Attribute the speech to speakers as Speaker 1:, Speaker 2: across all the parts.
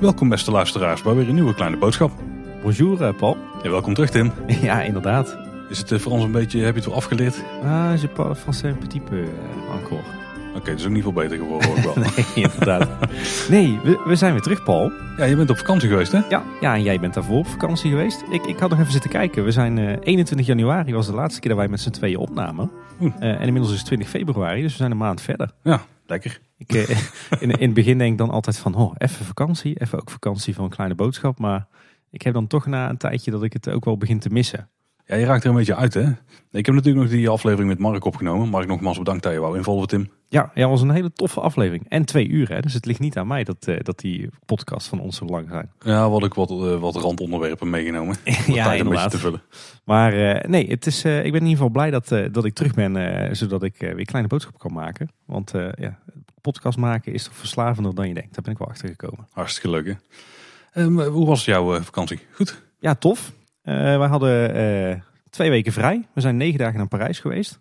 Speaker 1: Welkom beste luisteraars bij weer een nieuwe kleine boodschap.
Speaker 2: Bonjour eh, Paul.
Speaker 1: En welkom terug Tim.
Speaker 2: Ja, inderdaad.
Speaker 1: Is het eh, voor ons een beetje, heb je het wel afgeleerd?
Speaker 2: Ah, je parle français un petit peu uh, encore.
Speaker 1: Oké, dat is ook niet veel beter geworden hoor ik wel.
Speaker 2: nee, inderdaad. Nee, we, we zijn weer terug Paul.
Speaker 1: Ja, je bent op vakantie geweest hè?
Speaker 2: Ja, ja en jij bent daarvoor op vakantie geweest. Ik, ik had nog even zitten kijken. We zijn eh 21 januari was de laatste keer dat wij met z'n tweeën opnamen. Eh, en inmiddels is het 20 februari, dus we zijn een maand verder.
Speaker 1: Ja, lekker.
Speaker 2: Ik, eh, in, in het begin denk ik dan altijd van, oh, even vakantie. Even ook vakantie van een kleine boodschap. Maar ik heb dan toch na een tijdje dat ik het ook wel begin te missen.
Speaker 1: Ja, je raakt er een beetje uit hè? Ik heb natuurlijk nog die aflevering met Mark opgenomen. Mark nogmaals bedankt dat je wou invallen Tim.
Speaker 2: Ja, ja, was een hele toffe aflevering. En twee uur, hè? dus het ligt niet aan mij dat, eh, dat die podcast van ons zo lang zijn.
Speaker 1: Ja, wat ik wat, eh, wat randonderwerpen meegenomen. Tijd een beetje te vullen.
Speaker 2: Maar eh, nee, het is, ik ben in ieder geval blij dat, dat ik terug ben, zodat ik weer kleine boodschap kan maken. Want ja, podcast maken is toch verslavender dan je denkt. Daar ben ik wel achter gekomen.
Speaker 1: Hartstikke leuk hè? Ehm, hoe was jouw vakantie? Goed?
Speaker 2: Ja, tof. Wij hadden twee weken vrij. We zijn negen dagen naar Parijs geweest.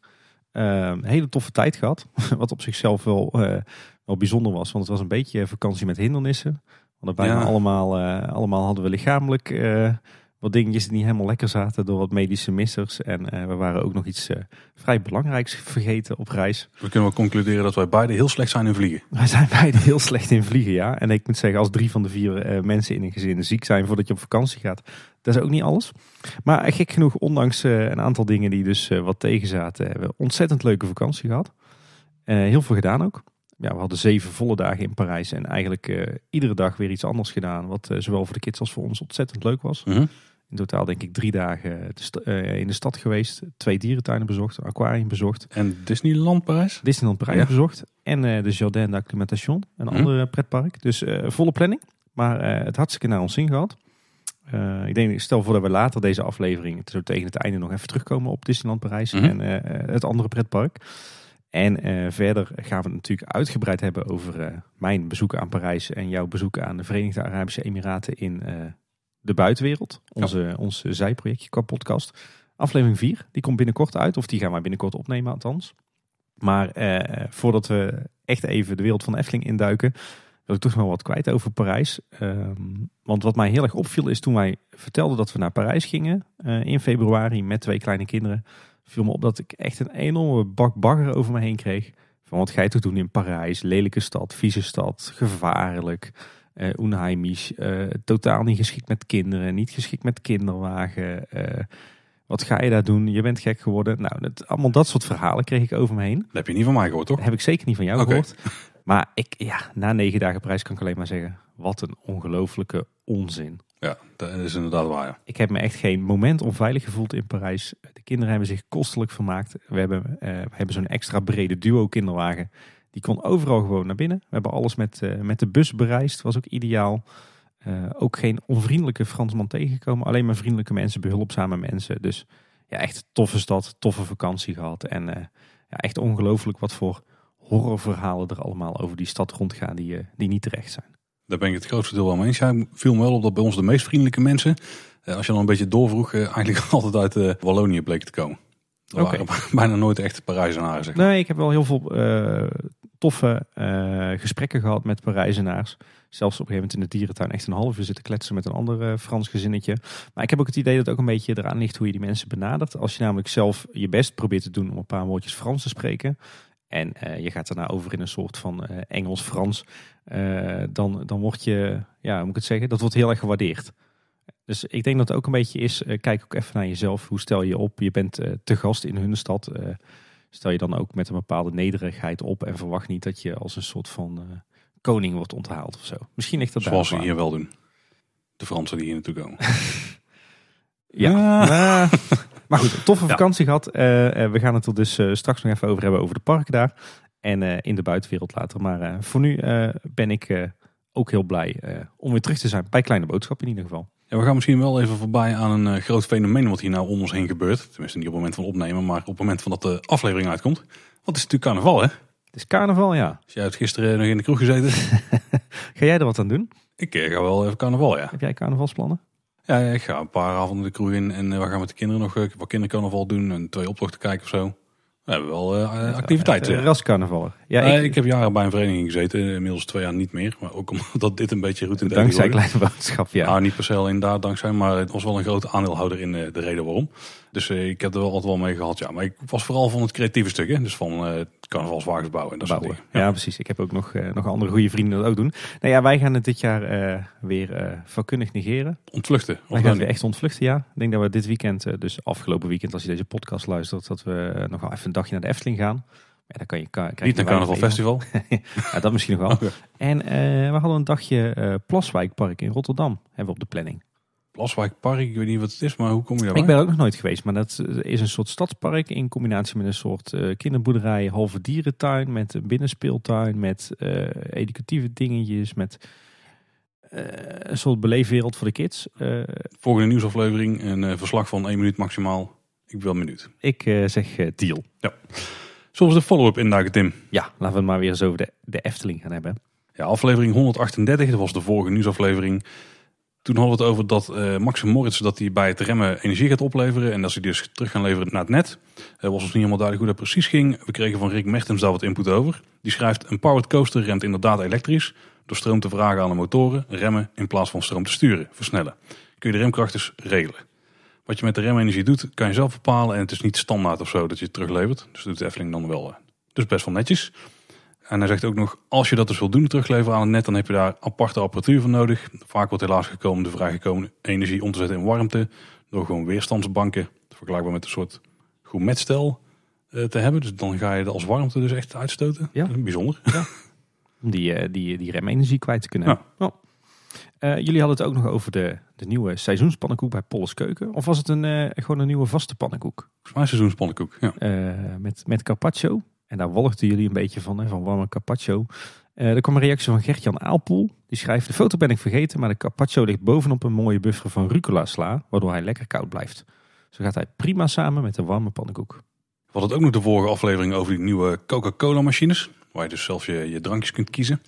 Speaker 2: Eh, een hele toffe tijd gehad. Wat op zichzelf wel, eh, wel bijzonder was. Want het was een beetje vakantie met hindernissen. Want bijna
Speaker 1: Ja.
Speaker 2: allemaal, eh, allemaal hadden we lichamelijk eh, wat dingetjes die niet helemaal lekker zaten. Door wat medische missers. En eh, we waren ook nog iets eh, vrij belangrijks vergeten op reis.
Speaker 1: We kunnen wel concluderen dat wij beide heel slecht zijn in vliegen.
Speaker 2: Wij zijn beide heel slecht in vliegen, ja. En ik moet zeggen, als drie van de vier eh, mensen in een gezin ziek zijn voordat je op vakantie gaat, dat is ook niet alles. Maar gek genoeg, ondanks een aantal dingen die dus wat tegenzaten, hebben we ontzettend leuke vakantie gehad. Eh, heel veel gedaan ook. Ja, we hadden zeven volle dagen in Parijs en eigenlijk iedere dag weer iets anders gedaan. Wat zowel voor de kids als voor ons ontzettend leuk was.
Speaker 1: Mhm.
Speaker 2: In totaal denk ik drie dagen sta- eh, in de stad geweest. Twee dierentuinen bezocht, een aquarium bezocht.
Speaker 1: En Disneyland Parijs?
Speaker 2: Disneyland Parijs
Speaker 1: Ja.
Speaker 2: bezocht. En eh, de Jardin d'Acclimatation, een
Speaker 1: Hm.
Speaker 2: ander pretpark. Dus eh, volle planning. Maar eh, het hartstikke naar ons zin gehad. Eh, ik denk, stel voor dat we later deze aflevering, zo tegen het einde, nog even terugkomen op Disneyland Parijs
Speaker 1: Mhm.
Speaker 2: en eh, het andere pretpark. En eh, verder gaan we het natuurlijk uitgebreid hebben over eh, mijn bezoek aan Parijs en jouw bezoek aan de Verenigde Arabische Emiraten in eh, de buitenwereld. Onze, ons zijprojectje qua podcast. Aflevering 4, die komt binnenkort uit, of die gaan wij binnenkort opnemen althans. Maar eh, voordat we echt even de wereld van Efteling induiken, wil ik toch nog wel wat kwijt over Parijs. Ehm, want wat mij heel erg opviel is toen wij vertelden dat we naar Parijs gingen eh, in februari met twee kleine kinderen, viel me op dat ik echt een enorme bak bagger over me heen kreeg. Van wat ga je toch doen in Parijs? Lelijke stad, vieze stad, gevaarlijk, eh onheimisch, eh, totaal niet geschikt met kinderen, niet geschikt met kinderwagen. eh, wat ga je daar doen? Je bent gek geworden. Nou, dat, allemaal dat soort verhalen kreeg ik over me heen.
Speaker 1: Dat heb je niet van mij gehoord toch?
Speaker 2: Heb ik zeker niet van jou gehoord. Maar ik, ja, na negen dagen prijs kan ik alleen maar zeggen, wat een ongelofelijke onzin.
Speaker 1: Ja, dat is inderdaad waar ja.
Speaker 2: Ik heb me echt geen moment onveilig gevoeld in Parijs. De kinderen hebben zich kostelijk vermaakt. We hebben, we hebben zo'n extra brede duo kinderwagen. Die kon overal gewoon naar binnen. We hebben alles met, eh, met de bus bereisd. Was ook ideaal. Eh, ook geen onvriendelijke Fransman tegengekomen. Alleen maar vriendelijke mensen, behulpzame mensen. Dus ja, echt toffe stad, toffe vakantie gehad. En eh, ja, echt ongelooflijk wat voor horrorverhalen er allemaal over die stad rondgaan die, die niet terecht zijn.
Speaker 1: Daar ben ik het grootste deel wel mee eens. Ja, viel me wel op dat bij ons de meest vriendelijke mensen, als je dan een beetje doorvroeg, eigenlijk altijd uit Wallonië bleken te komen.
Speaker 2: Oké.
Speaker 1: waren bijna nooit echt Parijzenaren zeg maar.
Speaker 2: Nee, ik heb wel heel veel toffe eh, gesprekken gehad met Parijzenaars. Zelfs op een gegeven moment in de dierentuin echt een half uur zitten kletsen met een ander eh, Frans gezinnetje. Maar ik heb ook het idee dat het ook een beetje eraan ligt hoe je die mensen benadert. Als je namelijk zelf je best probeert te doen om een paar woordjes Frans te spreken. En eh, je gaat daarna over in een soort van Engels-Frans. dan, dan word je, ja, hoe moet ik het zeggen, dat wordt heel erg gewaardeerd. Dus ik denk dat het ook een beetje is, kijk ook even naar jezelf. Hoe stel je op? Je bent te gast in hun stad. Stel je dan ook met een bepaalde nederigheid op. En verwacht niet dat je als een soort van eh, koning wordt onthaald of zo. Misschien ligt dat daar
Speaker 1: Zoals ze hier wel doen. De Fransen die hier naartoe komen.
Speaker 2: Ja.
Speaker 1: Ja.
Speaker 2: Maar, goed, toffe
Speaker 1: Ja.
Speaker 2: vakantie gehad. Eh, eh, we gaan het er dus straks nog even over hebben over de parken daar. En in de buitenwereld later. Maar voor nu ben ik ook heel blij om weer terug te zijn bij Kleine Boodschap in ieder geval.
Speaker 1: Ja, we gaan misschien wel even voorbij aan een eh, groot fenomeen wat hier nou om ons heen gebeurt. Tenminste niet op het moment van opnemen, maar op het moment van dat de aflevering uitkomt. Want het is natuurlijk carnaval hè.
Speaker 2: Het is carnaval, ja.
Speaker 1: Dus jij hebt gisteren nog in de kroeg gezeten.
Speaker 2: Ga jij er wat aan doen?
Speaker 1: ik eh, ga wel even carnaval ja.
Speaker 2: Heb jij carnavalsplannen?
Speaker 1: Ja, ik ga een paar avonden de kroeg in en eh, we gaan met de kinderen nog wat kindercarnaval doen. En twee optochten kijken of zo. We hebben wel uh, activiteit.
Speaker 2: Uh, rascarnaval.
Speaker 1: Ja, ik, ik, heb jaren bij een vereniging gezeten. Inmiddels twee jaar niet meer. Maar ook omdat dit een beetje route in
Speaker 2: Dankzij Kleine Boodschap, ja.
Speaker 1: Nou, niet per se inderdaad dankzij. Maar het was wel een grote aandeelhouder in de reden waarom. Dus ik heb er wel altijd wel mee gehad. Ja, maar ik was vooral van het creatieve stuk. Hè? Dus van uh, carnavalswagens bouwen en dat
Speaker 2: bouwen.
Speaker 1: soort dingen.
Speaker 2: Ja. precies. Ik heb ook nog, nog andere goede vrienden dat ook doen. Nou ja, wij gaan het dit jaar weer vakkundig negeren.
Speaker 1: Ontvluchten.
Speaker 2: Wij gaan het echt ontvluchten, ja. Ik denk dat we dit weekend, dus afgelopen weekend als je deze podcast luistert, dat we nog wel even een dagje naar de Efteling gaan. Ja, dan kan je, krijg
Speaker 1: Niet naar Carnaval Festival.
Speaker 2: ja, dat misschien nog wel. En we hadden een dagje Plaswijkpark in Rotterdam hebben we op de planning.
Speaker 1: Plaswijkpark, ik weet niet wat het is, maar hoe kom je daar?
Speaker 2: Ik ben er ook nog nooit geweest, maar dat is een soort stadspark in combinatie met een soort uh, kinderboerderij, halve dierentuin, met een binnenspeeltuin, met uh, educatieve dingetjes, met uh, een soort beleefwereld voor de kids.
Speaker 1: Volgende nieuwsaflevering, een verslag van één minuut maximaal. Ik wil een minuut.
Speaker 2: Ik zeg deal.
Speaker 1: Ja. We de follow-up induiken, Tim?
Speaker 2: Ja, laten we het maar weer eens over de, de Efteling gaan hebben.
Speaker 1: Ja, aflevering 138, dat was de vorige nieuwsaflevering. Toen hadden we het over dat uh, Moritz dat hij bij het remmen energie gaat opleveren. En dat ze dus terug gaan leveren naar het net. Uh, was ons niet helemaal duidelijk hoe dat precies ging. We kregen van Rick Mertens daar wat input over. Die schrijft, een powered coaster remt inderdaad elektrisch. Door stroom te vragen aan de motoren, remmen in plaats van stroom te sturen, versnellen. Kun je de remkracht dus regelen. Wat je met de remenergie doet, kan je zelf bepalen. En het is niet standaard of zo dat je het teruglevert. Dus doet de Efteling dan wel. Dus best wel netjes. En hij zegt ook nog, als je dat dus wil doen, terugleveren aan het net, dan heb je daar aparte apparatuur voor nodig. Vaak wordt helaas gekomen de vrijgekomen energie om te zetten in warmte. Door gewoon weerstandsbanken, vergelijkbaar met een soort gourmetstel uh, te hebben. Dus dan ga je dat als warmte dus echt uitstoten. Ja. bijzonder. Ja.
Speaker 2: Om die, uh, die, die remenergie kwijt te kunnen. Ja. Uh, jullie hadden het ook nog over de, de nieuwe seizoenspannenkoek bij Polles Keuken. Of was het een, gewoon een nieuwe vaste pannenkoek?
Speaker 1: Volgens mij seizoenspannenkoek, ja.
Speaker 2: met, met carpaccio. En daar wolgden jullie een beetje van, hè, van warme carpaccio. Uh, er kwam een reactie van Gertjan Aalpoel. Die schrijft, de foto ben ik vergeten, maar de carpaccio ligt bovenop een mooie buffer van rucola sla, waardoor hij lekker koud blijft. Zo gaat hij prima samen met de warme pannenkoek.
Speaker 1: We hadden het ook nog de vorige aflevering over die nieuwe Coca-Cola machines, waar je dus zelf je, je drankjes kunt kiezen.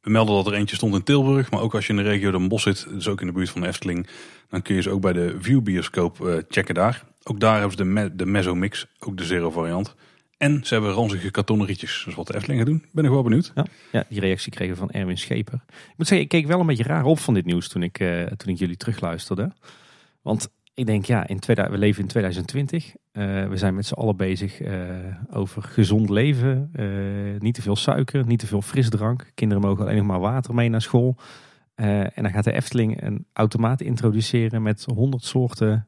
Speaker 1: We melden dat er eentje stond in Tilburg, maar ook als je in de regio Den Bosch zit, dus ook in de buurt van Efteling, dan kun je ze ook bij de View bioscoop uh, checken daar. Ook daar hebben ze de, me de ook de zero variant. En ze hebben ranzige kartonnen rietjes. Dus wat de Efteling gaat doen, ben ik wel benieuwd.
Speaker 2: Ja, ja, die reactie kregen we van Erwin Scheper. Ik moet zeggen, ik keek wel een beetje raar op van dit nieuws toen ik, uh, toen ik jullie terugluisterde. Want ik denk, ja, in we leven in 2020. Uh, eh, we zijn met z'n allen bezig uh, over gezond leven. niet te veel suiker, niet te veel frisdrank. Kinderen mogen alleen nog maar water mee naar school. en dan gaat de Efteling een automaat introduceren met 100 soorten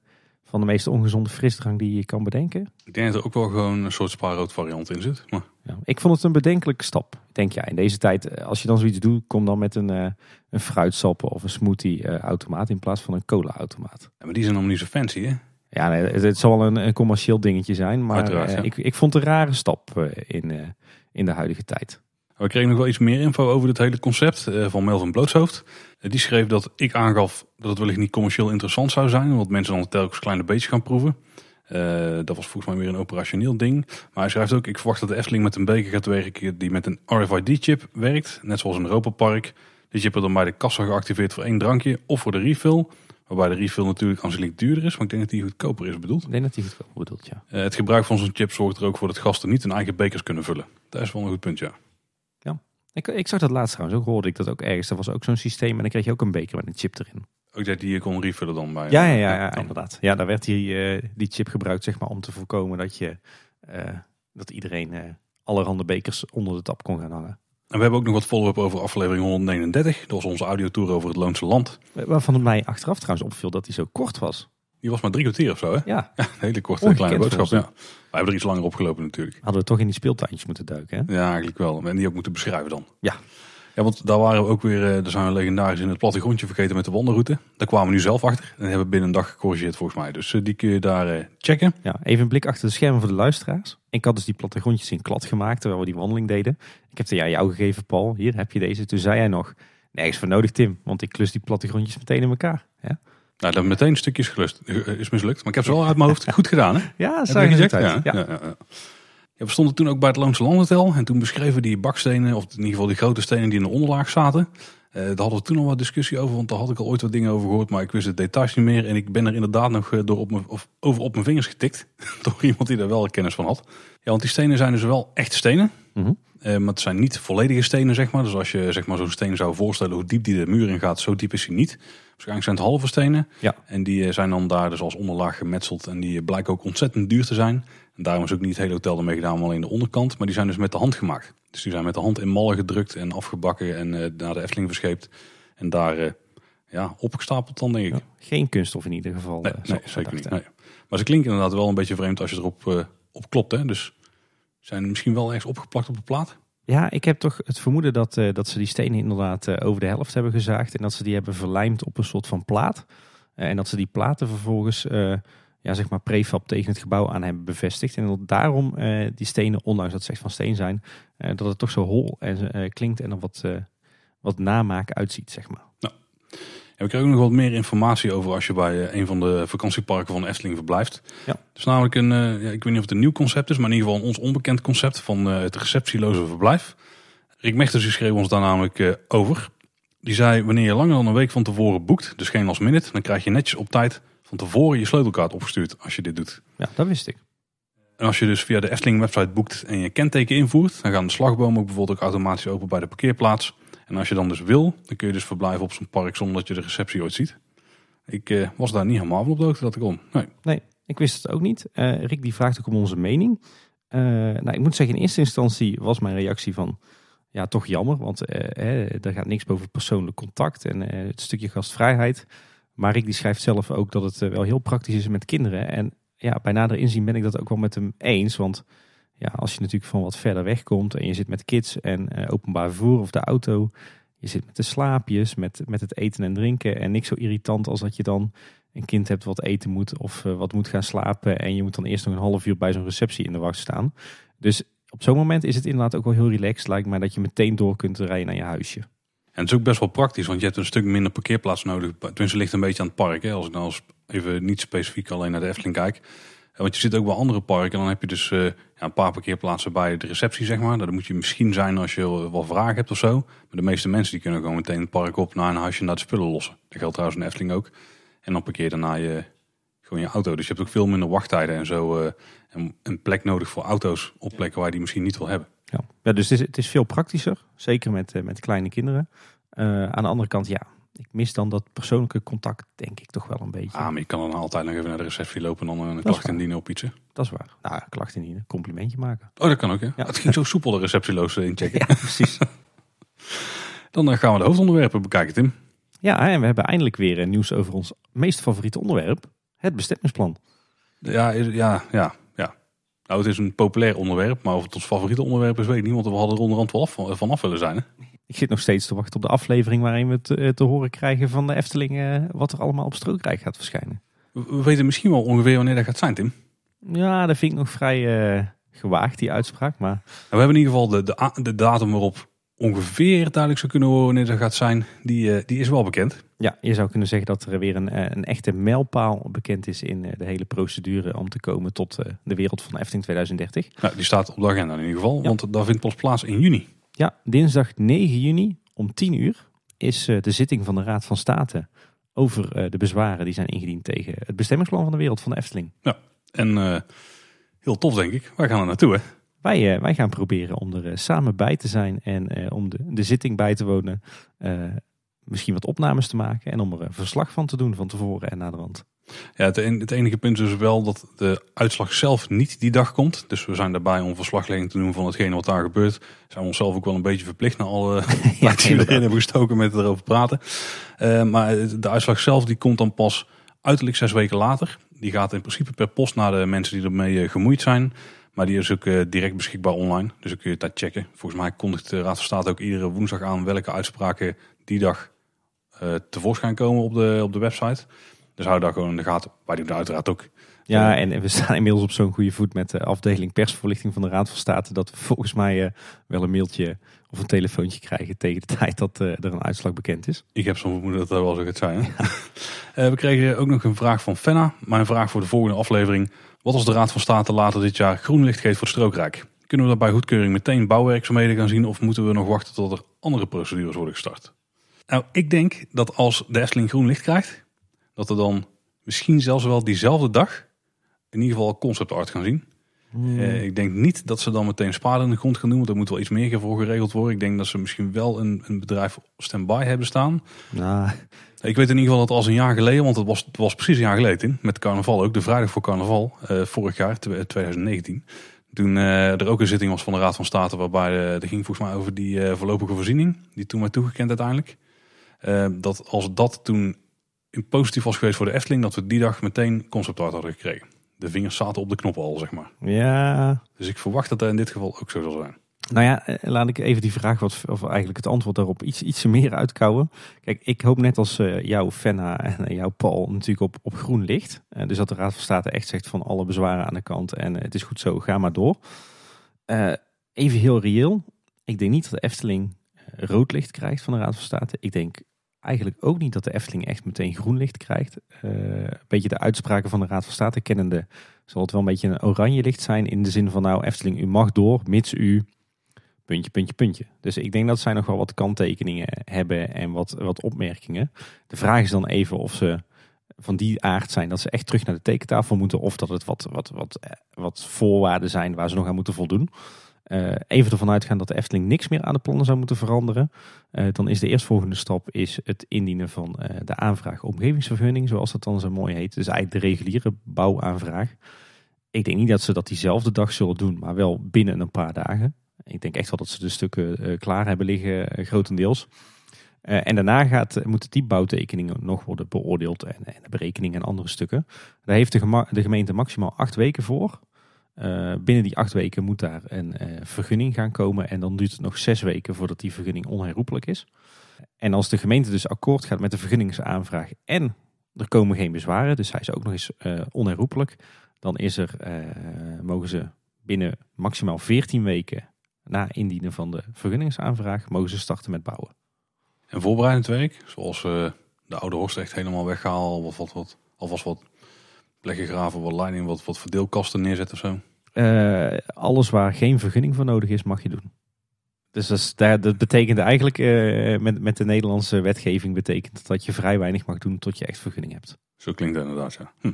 Speaker 2: van de meest ongezonde frisdrank die je kan bedenken.
Speaker 1: Ik denk dat er ook wel gewoon een soort spaarrood variant in zit. Maar...
Speaker 2: Ja, ik vond het een bedenkelijke stap. Ik denk ja, in deze tijd, eh, als je dan zoiets doet, kom dan met een, uh, een fruitsap of een smoothie uh, automaat in plaats van een cola automaat.
Speaker 1: Ja, maar die zijn nog niet zo fancy hè?
Speaker 2: Ja, nee, het, zal wel een, een, commercieel dingetje zijn, maar ik, ik vond het een rare stap in, in de huidige tijd.
Speaker 1: We kregen nog wel iets meer info over dit hele concept van Melvin Blootshoofd. Die schreef dat ik aangaf dat het wellicht niet commercieel interessant zou zijn, want mensen dan telkens kleine beetjes gaan proeven. Uh, dat was volgens mij weer een operationeel ding. Maar hij schrijft ook, ik verwacht dat de Efteling met een beker gaat werken die met een RFID-chip werkt. Net zoals een Europa Park. Die chip wordt dan bij de kassa geactiveerd voor één drankje of voor de refill. Waarbij de refill natuurlijk aanzienlijk duurder is, maar ik denk dat die goedkoper is bedoeld.
Speaker 2: Ik denk dat die goedkoper bedoelt, ja.
Speaker 1: Uh, het gebruik van zo'n chip zorgt er ook voor dat gasten niet hun eigen bekers kunnen vullen. Dat is wel een goed punt, ja.
Speaker 2: Ik, ik zag dat laatst trouwens ook, hoorde ik dat ook ergens. Er was ook zo'n systeem en dan kreeg je ook een beker met een chip erin.
Speaker 1: Ook dat die je kon refillen dan bij?
Speaker 2: Ja, ja, ja, ja, inderdaad. Ja, daar werd die, uh, die chip gebruikt zeg maar, om te voorkomen dat, je, uh, dat iedereen uh, allerhande bekers onder de tap kon gaan hangen.
Speaker 1: En we hebben ook nog wat follow-up over aflevering 139. Dat was onze audiotour over het Loonse Land.
Speaker 2: Waarvan het mij achteraf trouwens opviel dat die zo kort was.
Speaker 1: Die was maar drie kwartier of zo, hè?
Speaker 2: Ja.
Speaker 1: ja een hele korte kleine boodschap. Ja. Hebben er iets langer opgelopen natuurlijk.
Speaker 2: Hadden we toch in die speeltuintjes moeten duiken, hè?
Speaker 1: Ja, eigenlijk wel. En die ook moeten beschrijven dan.
Speaker 2: Ja.
Speaker 1: Ja, want daar waren we ook weer, eh, daar zijn we legendarisch in het plattegrondje vergeten met de wandelroute. Daar kwamen we nu zelf achter en hebben binnen een dag gecorrigeerd volgens mij. Dus eh, die kun je daar eh, checken.
Speaker 2: Ja, even een blik achter de schermen voor de luisteraars. Ik had dus die plattegrondjes in klad gemaakt terwijl we die wandeling deden. Ik heb die aan jou gegeven, Paul. Hier heb je deze. Toen zei hij nog, nergens voor nodig Tim, want ik klus die plattegrondjes meteen in elkaar. Ja?
Speaker 1: Nou, dat meteen stukjes gelust, is mislukt. Maar ik heb ze wel uit mijn hoofd goed gedaan, hè?
Speaker 2: Ja, zag je?
Speaker 1: Ja, ja. ja, we stonden toen ook bij het Loonse Landhotel. En toen beschreven die bakstenen, of in ieder geval die grote stenen die in de onderlaag zaten. daar hadden we toen al wat discussie over, want daar had ik al ooit wat dingen over gehoord, maar ik wist de details niet meer. En ik ben er inderdaad nog door op mijn, of over op mijn vingers getikt door iemand die daar wel kennis van had. Ja, want die stenen zijn dus wel echt stenen.
Speaker 2: Mhm.
Speaker 1: maar het zijn niet volledige stenen, zeg maar. Dus als je zeg maar, zo'n steen zou voorstellen hoe diep die de muur in gaat, zo diep is hij niet. Waarschijnlijk zijn het halve stenen.
Speaker 2: Ja.
Speaker 1: En die zijn dan daar dus als onderlaag gemetseld. En die blijken ook ontzettend duur te zijn. En daarom is ook niet het hele hotel ermee gedaan, maar alleen de onderkant. Maar die zijn dus met de hand gemaakt. Dus die zijn met de hand in mallen gedrukt en afgebakken en uh, naar de Efteling verscheept. En daar uh, ja, opgestapeld dan, denk ik.
Speaker 2: geen kunststof in ieder geval.
Speaker 1: Nee, nee zeker niet. Nee. Maar ze klinken inderdaad wel een beetje vreemd als je erop op klopt. Hè? Dus zijn misschien wel ergens opgeplakt op de plaat.
Speaker 2: Ja, ik heb toch het vermoeden dat, uh, dat ze die stenen inderdaad uh, over de helft hebben gezaagd. En dat ze die hebben verlijmd op een soort van plaat. Uh, en dat ze die platen vervolgens ja, zeg maar prefab tegen het gebouw aan hebben bevestigd. En dat daarom die stenen, ondanks dat ze echt van steen zijn, dat het toch zo hol en, klinkt en er wat, wat namaak uitziet, zeg maar.
Speaker 1: Nou. We krijgen ook nog wat meer informatie over als je bij een van de vakantieparken van Efteling verblijft.
Speaker 2: Ja.
Speaker 1: Het is namelijk een, ja, ik weet niet of het een nieuw concept is, maar in ieder geval een ons onbekend concept van het receptieloze verblijf. Rick Mechters schreef ons daar namelijk over. Die zei, wanneer je langer dan een week van tevoren boekt, dus geen last minute, dan krijg je netjes op tijd van tevoren je sleutelkaart opgestuurd als je dit doet.
Speaker 2: Ja, dat wist ik.
Speaker 1: En als je dus via de Efteling website boekt en je kenteken invoert, dan gaan de slagbomen ook bijvoorbeeld ook automatisch open bij de parkeerplaats. En als je dan dus wil, dan kun je dus verblijven op zo'n park zonder dat je de receptie ooit ziet. Ik uh, was daar niet helemaal van op de hoogte dat ik kon. Nee.
Speaker 2: nee, ik wist het ook niet. Uh, Rick die vraagt ook om onze mening. Uh, nou, ik moet zeggen, in eerste instantie was mijn reactie van... Ja, toch jammer, want er gaat niks boven persoonlijk contact en het stukje gastvrijheid. Maar Rick die schrijft zelf ook dat het wel heel praktisch is met kinderen. En ja, bij nader inzien ben ik dat ook wel met hem eens. Want ja, als je natuurlijk van wat verder weg komt en je zit met kids en openbaar vervoer of de auto... Je zit met de slaapjes, met, met het eten en drinken. En niks zo irritant als dat je dan een kind hebt wat eten moet of wat moet gaan slapen. En je moet dan eerst nog een half uur bij zo'n receptie in de wacht staan. Dus op zo'n moment is het inderdaad ook wel heel relaxed, lijkt mij, dat je meteen door kunt rijden naar je huisje.
Speaker 1: En het is ook best wel praktisch, want je hebt een stuk minder parkeerplaats nodig. Tenminste, ligt een beetje aan het park. Hè? Als ik nou even niet specifiek alleen naar de Efteling kijk. Want je zit ook bij andere parken. En dan heb je dus uh, ja, een paar parkeerplaatsen bij de receptie, zeg maar. Dat moet je misschien zijn als je wel vragen hebt of zo. Maar de meeste mensen die kunnen gewoon meteen het park op naar een huisje naar de spullen lossen. Dat geldt trouwens in Efteling ook. En dan parkeer daarna je, gewoon je auto. Dus je hebt ook veel minder wachttijden en zo. Uh, en een plek nodig voor auto's op plekken waar je die misschien niet wil hebben.
Speaker 2: Ja, ja dus het is, het is veel praktischer. Zeker met, uh, met kleine kinderen. Aan de andere kant, ja, ik mis dan dat persoonlijke contact, denk ik toch wel een beetje.
Speaker 1: Ah, maar je kan dan altijd nog even naar de receptie lopen en dan een klacht indienen op iets.
Speaker 2: Dat is waar. Nou, klacht indienen, complimentje maken.
Speaker 1: Oh, dat kan ook, hè? Ja. Het ging zo soepel de receptieloos inchecken.
Speaker 2: Ja, precies.
Speaker 1: dan gaan we de hoofdonderwerpen bekijken, Tim.
Speaker 2: Ja, en we hebben eindelijk weer nieuws over ons meest favoriete onderwerp, het bestemmingsplan.
Speaker 1: Ja, ja, ja, ja. Nou, het is een populair onderwerp, maar of het ons favoriete onderwerp is, weet ik niet. Want we hadden er onderhand wel af, vanaf willen zijn. Hè?
Speaker 2: Ik zit nog steeds te wachten op de aflevering waarin we te, te horen krijgen van de Efteling uh, wat er allemaal op Strookrijk gaat verschijnen.
Speaker 1: We weten misschien wel ongeveer wanneer dat gaat zijn, Tim.
Speaker 2: Ja, dat vind ik nog vrij uh, gewaagd, die uitspraak. Maar... Nou,
Speaker 1: we hebben in ieder geval de, de, de datum waarop ongeveer duidelijk zou kunnen horen wanneer dat gaat zijn, die, uh, die is wel bekend.
Speaker 2: Ja, je zou kunnen zeggen dat er weer een, een echte mijlpaal bekend is in de hele procedure om te komen tot de wereld van Efteling 2030.
Speaker 1: Nou, die staat op de agenda in ieder geval, ja. want dat vindt pas plaats in juni.
Speaker 2: Ja, dinsdag 9 juni om 10 uur is de zitting van de Raad van State over de bezwaren die zijn ingediend tegen het bestemmingsplan van de wereld van de Efteling.
Speaker 1: Ja, en uh, heel tof denk ik. Wij gaan er naartoe hè?
Speaker 2: Wij, uh, wij gaan proberen om er uh, samen bij te zijn en om de, de zitting bij te wonen. misschien wat opnames te maken en om er een verslag van te doen van tevoren en na de rand.
Speaker 1: Ja, het, en, het, enige punt is dus wel dat de uitslag zelf niet die dag komt. Dus we zijn daarbij om verslaglegging te doen van hetgene wat daar gebeurt. Zijn we onszelf ook wel een beetje verplicht naar alle ja, die we erin hebben gestoken met erover praten. Uh, maar de uitslag zelf die komt dan pas uiterlijk zes weken later. Die gaat in principe per post naar de mensen die ermee gemoeid zijn. Maar die is ook uh, direct beschikbaar online. Dus dan kun je het daar checken. Volgens mij kondigt de Raad van State ook iedere woensdag aan welke uitspraken die dag uh, tevoorschijn komen op de, op de website. Dus hou daar gewoon in de gaten. Wij doen uiteraard ook.
Speaker 2: Ja, en we staan inmiddels op zo'n goede voet met de afdeling persvoorlichting van de Raad van State. Dat we volgens mij uh, wel een mailtje of een telefoontje krijgen tegen de tijd dat uh, er een uitslag bekend is.
Speaker 1: Ik heb zo'n vermoeden dat dat wel zo gaat zijn. Ja. uh, we kregen ook nog een vraag van Fenna. Mijn vraag voor de volgende aflevering. Wat als de Raad van State later dit jaar groen licht geeft voor het strookrijk? Kunnen we daarbij goedkeuring meteen bouwwerkzaamheden gaan zien of moeten we nog wachten tot er andere procedures worden gestart? Nou, ik denk dat als de Efteling groen licht krijgt, dat we dan misschien zelfs wel diezelfde dag in ieder geval concept art gaan zien. Eh, ik denk niet dat ze dan meteen sparen in de grond gaan doen, want er moet wel iets meer voor geregeld worden. Ik denk dat ze misschien wel een, een bedrijf stand-by hebben staan.
Speaker 2: Nou,
Speaker 1: Ik weet in ieder geval dat als een jaar geleden, want het was, het was precies een jaar geleden, met carnaval ook, de vrijdag voor carnaval, eh, vorig jaar, tw- 2019. Toen eh, er ook een zitting was van de Raad van State, waarbij er ging volgens mij over die voorlopige voorziening, die toen werd toegekend uiteindelijk. Dat als dat toen positief was geweest voor de Efteling, dat we die dag meteen concept art hadden gekregen. De vingers zaten op de knoppen al, zeg maar.
Speaker 2: ja,
Speaker 1: Dus ik verwacht dat dat in dit geval ook zo zal zijn.
Speaker 2: Nou ja, eh, laat ik even die vraag, wat, of eigenlijk het antwoord daarop, iets, iets meer uitkouwen. Kijk, ik hoop net als eh, jouw Fenna en eh, jouw Paul natuurlijk op, op groen licht. Dus dat de Raad van State echt zegt van alle bezwaren aan de kant en het is goed zo, ga maar door. Even heel reëel, ik denk niet dat de Efteling rood licht krijgt van de Raad van State. Ik denk eigenlijk ook niet dat de Efteling echt meteen groen licht krijgt. Eh, een beetje de uitspraken van de Raad van State kennende zal het wel een beetje een oranje licht zijn in de zin van nou Efteling, u mag door, mits u puntje, puntje, puntje. Dus ik denk dat zij nog wel wat kanttekeningen hebben en wat, wat opmerkingen. De vraag is dan even of ze van die aard zijn dat ze echt terug naar de tekentafel moeten. Of dat het wat, wat, wat, eh, wat voorwaarden zijn waar ze nog aan moeten voldoen. Eh, even ervan uitgaan dat de Efteling niks meer aan de plannen zou moeten veranderen. Eh, dan is de eerstvolgende stap is het indienen van eh, de aanvraag omgevingsvergunning. Zoals dat dan zo mooi heet. Dus eigenlijk de reguliere bouwaanvraag. Ik denk niet dat ze dat diezelfde dag zullen doen, maar wel binnen een paar dagen. Ik denk echt wel dat ze de stukken klaar hebben liggen, grotendeels. En daarna gaat, moeten die bouwtekeningen nog worden beoordeeld en, en de berekeningen en andere stukken. Daar heeft de, de gemeente maximaal acht weken voor. Eh, binnen die acht weken moet daar een eh, vergunning gaan komen en dan duurt het nog zes weken voordat die vergunning onherroepelijk is. En als de gemeente dus akkoord gaat met de vergunningsaanvraag en er komen geen bezwaren, dus hij is ook nog eens eh, onherroepelijk, dan is er, mogen ze binnen maximaal 14 weken na indienen van de vergunningsaanvraag, mogen ze starten met bouwen.
Speaker 1: En voorbereidend werk, zoals de oude horst echt helemaal weggehaald, wat, wat, wat, alvast wat plekken graven, wat leiding, wat, wat verdeelkasten neerzetten of zo.
Speaker 2: Eh, alles waar geen vergunning voor nodig is, mag je doen. Dus dat, is, dat dat betekent eigenlijk, eh, met, met de Nederlandse wetgeving, betekent dat je vrij weinig mag doen tot je echt vergunning hebt.
Speaker 1: Zo klinkt het inderdaad, ja. Hm.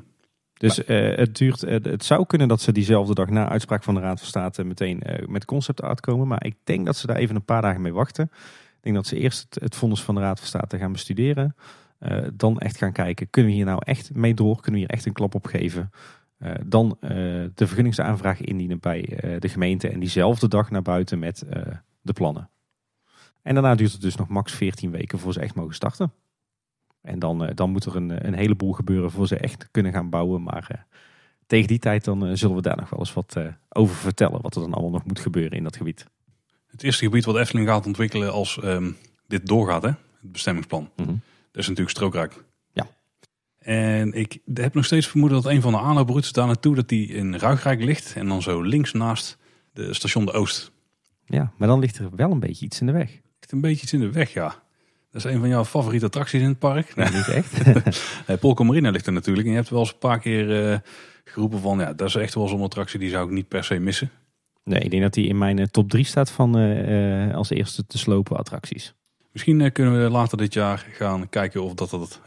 Speaker 2: Dus eh, het, duurt, het zou kunnen dat ze diezelfde dag na uitspraak van de Raad van State meteen met concept art komen. Maar ik denk dat ze daar even een paar dagen mee wachten. Ik denk dat ze eerst het, het vonnis van de Raad van State gaan bestuderen. Dan echt gaan kijken, kunnen we hier nou echt mee door? Kunnen we hier echt een klap op geven? Eh, dan eh, de vergunningsaanvraag indienen bij eh, de gemeente. En diezelfde dag naar buiten met de plannen. En daarna duurt het dus nog max 14 weken voor ze echt mogen starten. En dan, dan moet er een, een heleboel gebeuren voor ze echt kunnen gaan bouwen. Maar tegen die tijd dan zullen we daar nog wel eens wat over vertellen. Wat er dan allemaal nog moet gebeuren in dat gebied.
Speaker 1: Het eerste gebied wat Efteling gaat ontwikkelen als ehm, dit doorgaat, hè, het bestemmingsplan, dat is natuurlijk strookrijk. En ik heb nog steeds vermoeden dat een van de aanlooproutes daar naartoe, dat die in Ruigrijk ligt. En dan zo links naast de station de Oost.
Speaker 2: Ja, maar dan ligt er wel een beetje iets in de weg.
Speaker 1: Ligt een beetje iets in de weg, ja. Dat is een van jouw favoriete attracties in het park.
Speaker 2: Nee, niet echt.
Speaker 1: Nee, Polka Marina ligt er natuurlijk. En je hebt wel eens een paar keer eh, geroepen van, ja, dat is echt wel zo'n attractie, die zou ik niet per se missen.
Speaker 2: Nee, ik denk dat die in mijn eh, top 3 staat van eh, als eerste te slopen attracties.
Speaker 1: Misschien kunnen we later dit jaar gaan kijken of dat, dat,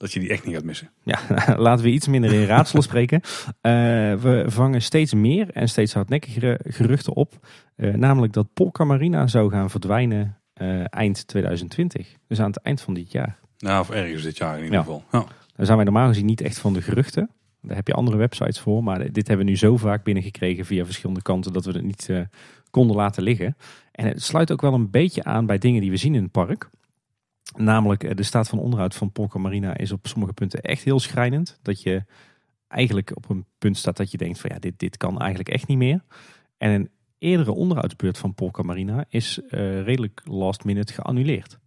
Speaker 1: dat je die echt niet gaat missen.
Speaker 2: Ja, laten we iets minder in raadsel spreken. Eh, we vangen steeds meer en steeds hardnekkigere geruchten op. Eh, namelijk dat Polka Marina zou gaan verdwijnen eh, eind 2020. Dus aan het eind van dit jaar.
Speaker 1: Nou, of ergens dit jaar in ieder
Speaker 2: Ja.
Speaker 1: geval. Ja.
Speaker 2: Daar zijn wij normaal gezien niet echt van de geruchten. Daar heb je andere websites voor. Maar dit hebben we nu zo vaak binnengekregen via verschillende kanten dat we het niet konden laten liggen. En het sluit ook wel een beetje aan bij dingen die we zien in het park. Namelijk eh, de staat van onderhoud van Polka Marina is op sommige punten echt heel schrijnend. Dat je eigenlijk op een punt staat dat je denkt van ja, dit, dit kan eigenlijk echt niet meer. En een eerdere onderhoudsbeurt van Polka Marina is eh, redelijk last minute geannuleerd.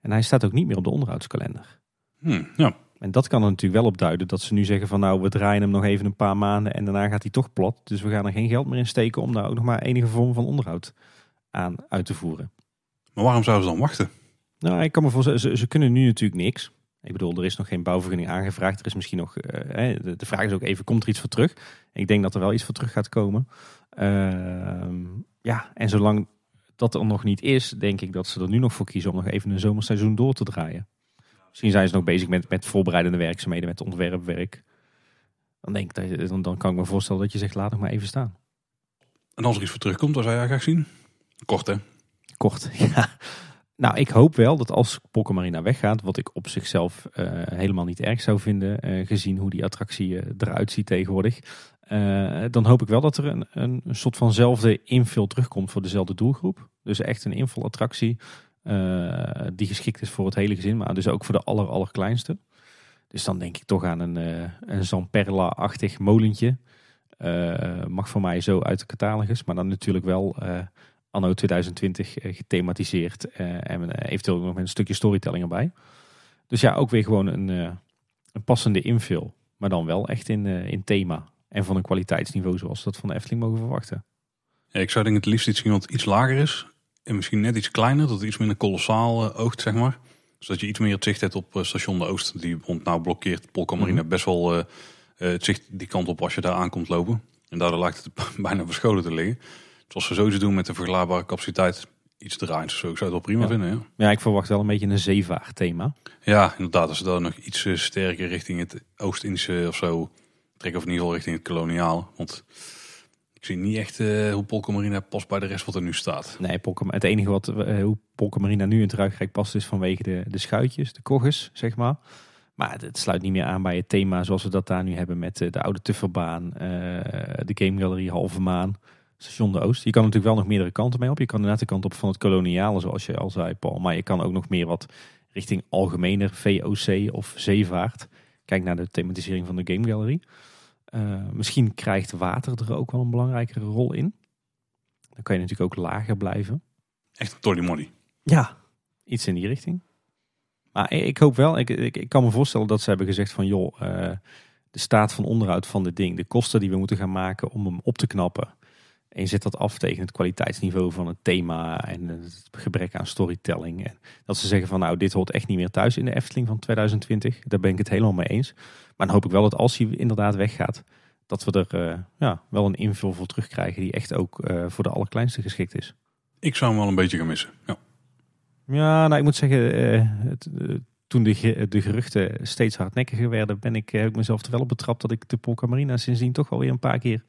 Speaker 2: En hij staat ook niet meer op de onderhoudskalender.
Speaker 1: Hm, ja.
Speaker 2: En dat kan er natuurlijk wel op duiden dat ze nu zeggen van nou we draaien hem nog even een paar maanden en daarna gaat hij toch plat. Dus we gaan er geen geld meer in steken om daar ook nog maar enige vorm van onderhoud aan uit te voeren.
Speaker 1: Maar waarom zouden ze dan wachten?
Speaker 2: Nou, ik kan me voorstellen, ze, ze kunnen nu natuurlijk niks. Ik bedoel, er is nog geen bouwvergunning aangevraagd. Er is misschien nog, eh, de, vraag is ook even, komt er iets voor terug? Ik denk dat er wel iets voor terug gaat komen. Ehm, ja, en zolang dat er nog niet is, denk ik dat ze er nu nog voor kiezen om nog even een zomerseizoen door te draaien. Misschien zijn ze nog bezig met, met voorbereidende werkzaamheden, met ontwerpwerk. Dan, denk ik, dat je- dan, dan kan ik me voorstellen dat je zegt, laat nog maar even staan.
Speaker 1: En als er iets voor terugkomt, waar zou jij graag zien? Kort hè?
Speaker 2: Kort, ja. Nou, ik hoop wel dat als Pokkemarina weggaat, wat ik op zichzelf eh, helemaal niet erg zou vinden, eh, gezien hoe die attractie eh, eruit ziet tegenwoordig, dan hoop ik wel dat er een, een, soort vanzelfde invul terugkomt voor dezelfde doelgroep. Dus echt een invulattractie die geschikt is voor het hele gezin, maar dus ook voor de aller, allerkleinste. Dus dan denk ik toch aan een, een Zamperla-achtig molentje. Mag voor mij zo uit de catalogus, maar dan natuurlijk wel anno 2020 eh, gethematiseerd eh, en eh, eventueel nog met een stukje storytelling erbij. Dus ja, ook weer gewoon een, een passende invul, maar dan wel echt in, in thema en van een kwaliteitsniveau zoals we dat van de Efteling mogen verwachten.
Speaker 1: Ja, ik zou denk ik het liefst iets zien wat iets lager is. En misschien net iets kleiner, dat het iets minder kolossaal oogt, zeg maar. Zodat je iets meer het zicht hebt op station de Oost. Die rond nou blokkeert Polkamarina best wel het zicht die kant op als je daar aankomt lopen. En daardoor lijkt het bijna verscholen te liggen. Zoals we sowieso doen met de vergelijkbare capaciteit. Iets draaiend of zo. Ik zou het wel prima
Speaker 2: Ja.
Speaker 1: vinden, ja.
Speaker 2: Ja, ik verwacht wel een beetje een zeevaartthema.
Speaker 1: Ja, inderdaad. Als ze daar nog iets sterker richting het Oost-Indische of zo trekken. Of in ieder geval richting het koloniaal. Want ik zie niet echt eh, hoe Polkamarina past bij de rest wat er nu staat.
Speaker 2: Nee, Polka, het enige wat eh, hoe Polkamarina nu in het Ruigrijk past is vanwege de, de schuitjes, de kogges, zeg maar. Maar het, het sluit niet meer aan bij het thema zoals we dat daar nu hebben met eh, de oude Tufferbaan, de Game Gallery Halve Maan, Station de Oost. Je kan natuurlijk wel nog meerdere kanten mee op. Je kan inderdaad de kant op van het koloniale, zoals je al zei, Paul. Maar je kan ook nog meer wat richting algemener VOC of zeevaart. Kijk naar de thematisering van de Game Gallery. Eh, misschien krijgt water er ook wel een belangrijkere rol in. Dan kan je natuurlijk ook lager blijven.
Speaker 1: Echt een tolly money.
Speaker 2: Ja, iets in die richting. Maar ik hoop wel, ik, ik, ik kan me voorstellen dat ze hebben gezegd van joh, eh, de staat van onderhoud van dit ding, de kosten die we moeten gaan maken om hem op te knappen. En je zet dat af tegen het kwaliteitsniveau van het thema en het gebrek aan storytelling. En dat ze zeggen van nou, dit hoort echt niet meer thuis in de Efteling van 2020. Daar ben ik het helemaal mee eens. Maar dan hoop ik wel dat als hij inderdaad weggaat, dat we er eh, ja, wel een invul voor terugkrijgen die echt ook eh, voor de allerkleinste geschikt is.
Speaker 1: Ik zou hem wel een beetje gaan missen. Ja.
Speaker 2: Ja, nou ik moet zeggen, eh, het, toen de, de geruchten steeds hardnekkiger werden, ben ik, heb ik mezelf er wel op betrapt dat ik de Polka Marina sindsdien toch wel weer een paar keer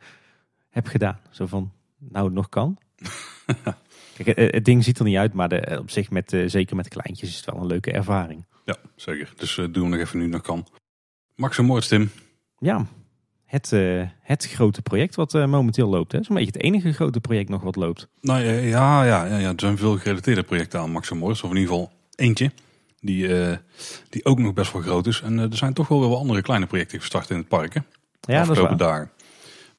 Speaker 2: heb gedaan. Zo van, nou het nog kan. Kijk, eh, het ding ziet er niet uit, maar de, op zich met, eh, zeker met kleintjes is het wel een leuke ervaring.
Speaker 1: ja, zeker. Dus eh doen we nog even nu nog kan. Max en Tim.
Speaker 2: Ja, het, eh, het grote project wat eh, momenteel loopt. Hè. Zo'n beetje het enige grote project nog wat loopt.
Speaker 1: Nou eh, ja, ja, ja, ja, er zijn veel gerelateerde projecten aan Max en. Of in ieder geval eentje. Die, eh, die ook nog best wel groot is. En eh, er zijn toch wel weer wat andere kleine projecten gestart in het park. Hè?
Speaker 2: Ja, dat is waar.
Speaker 1: dagen.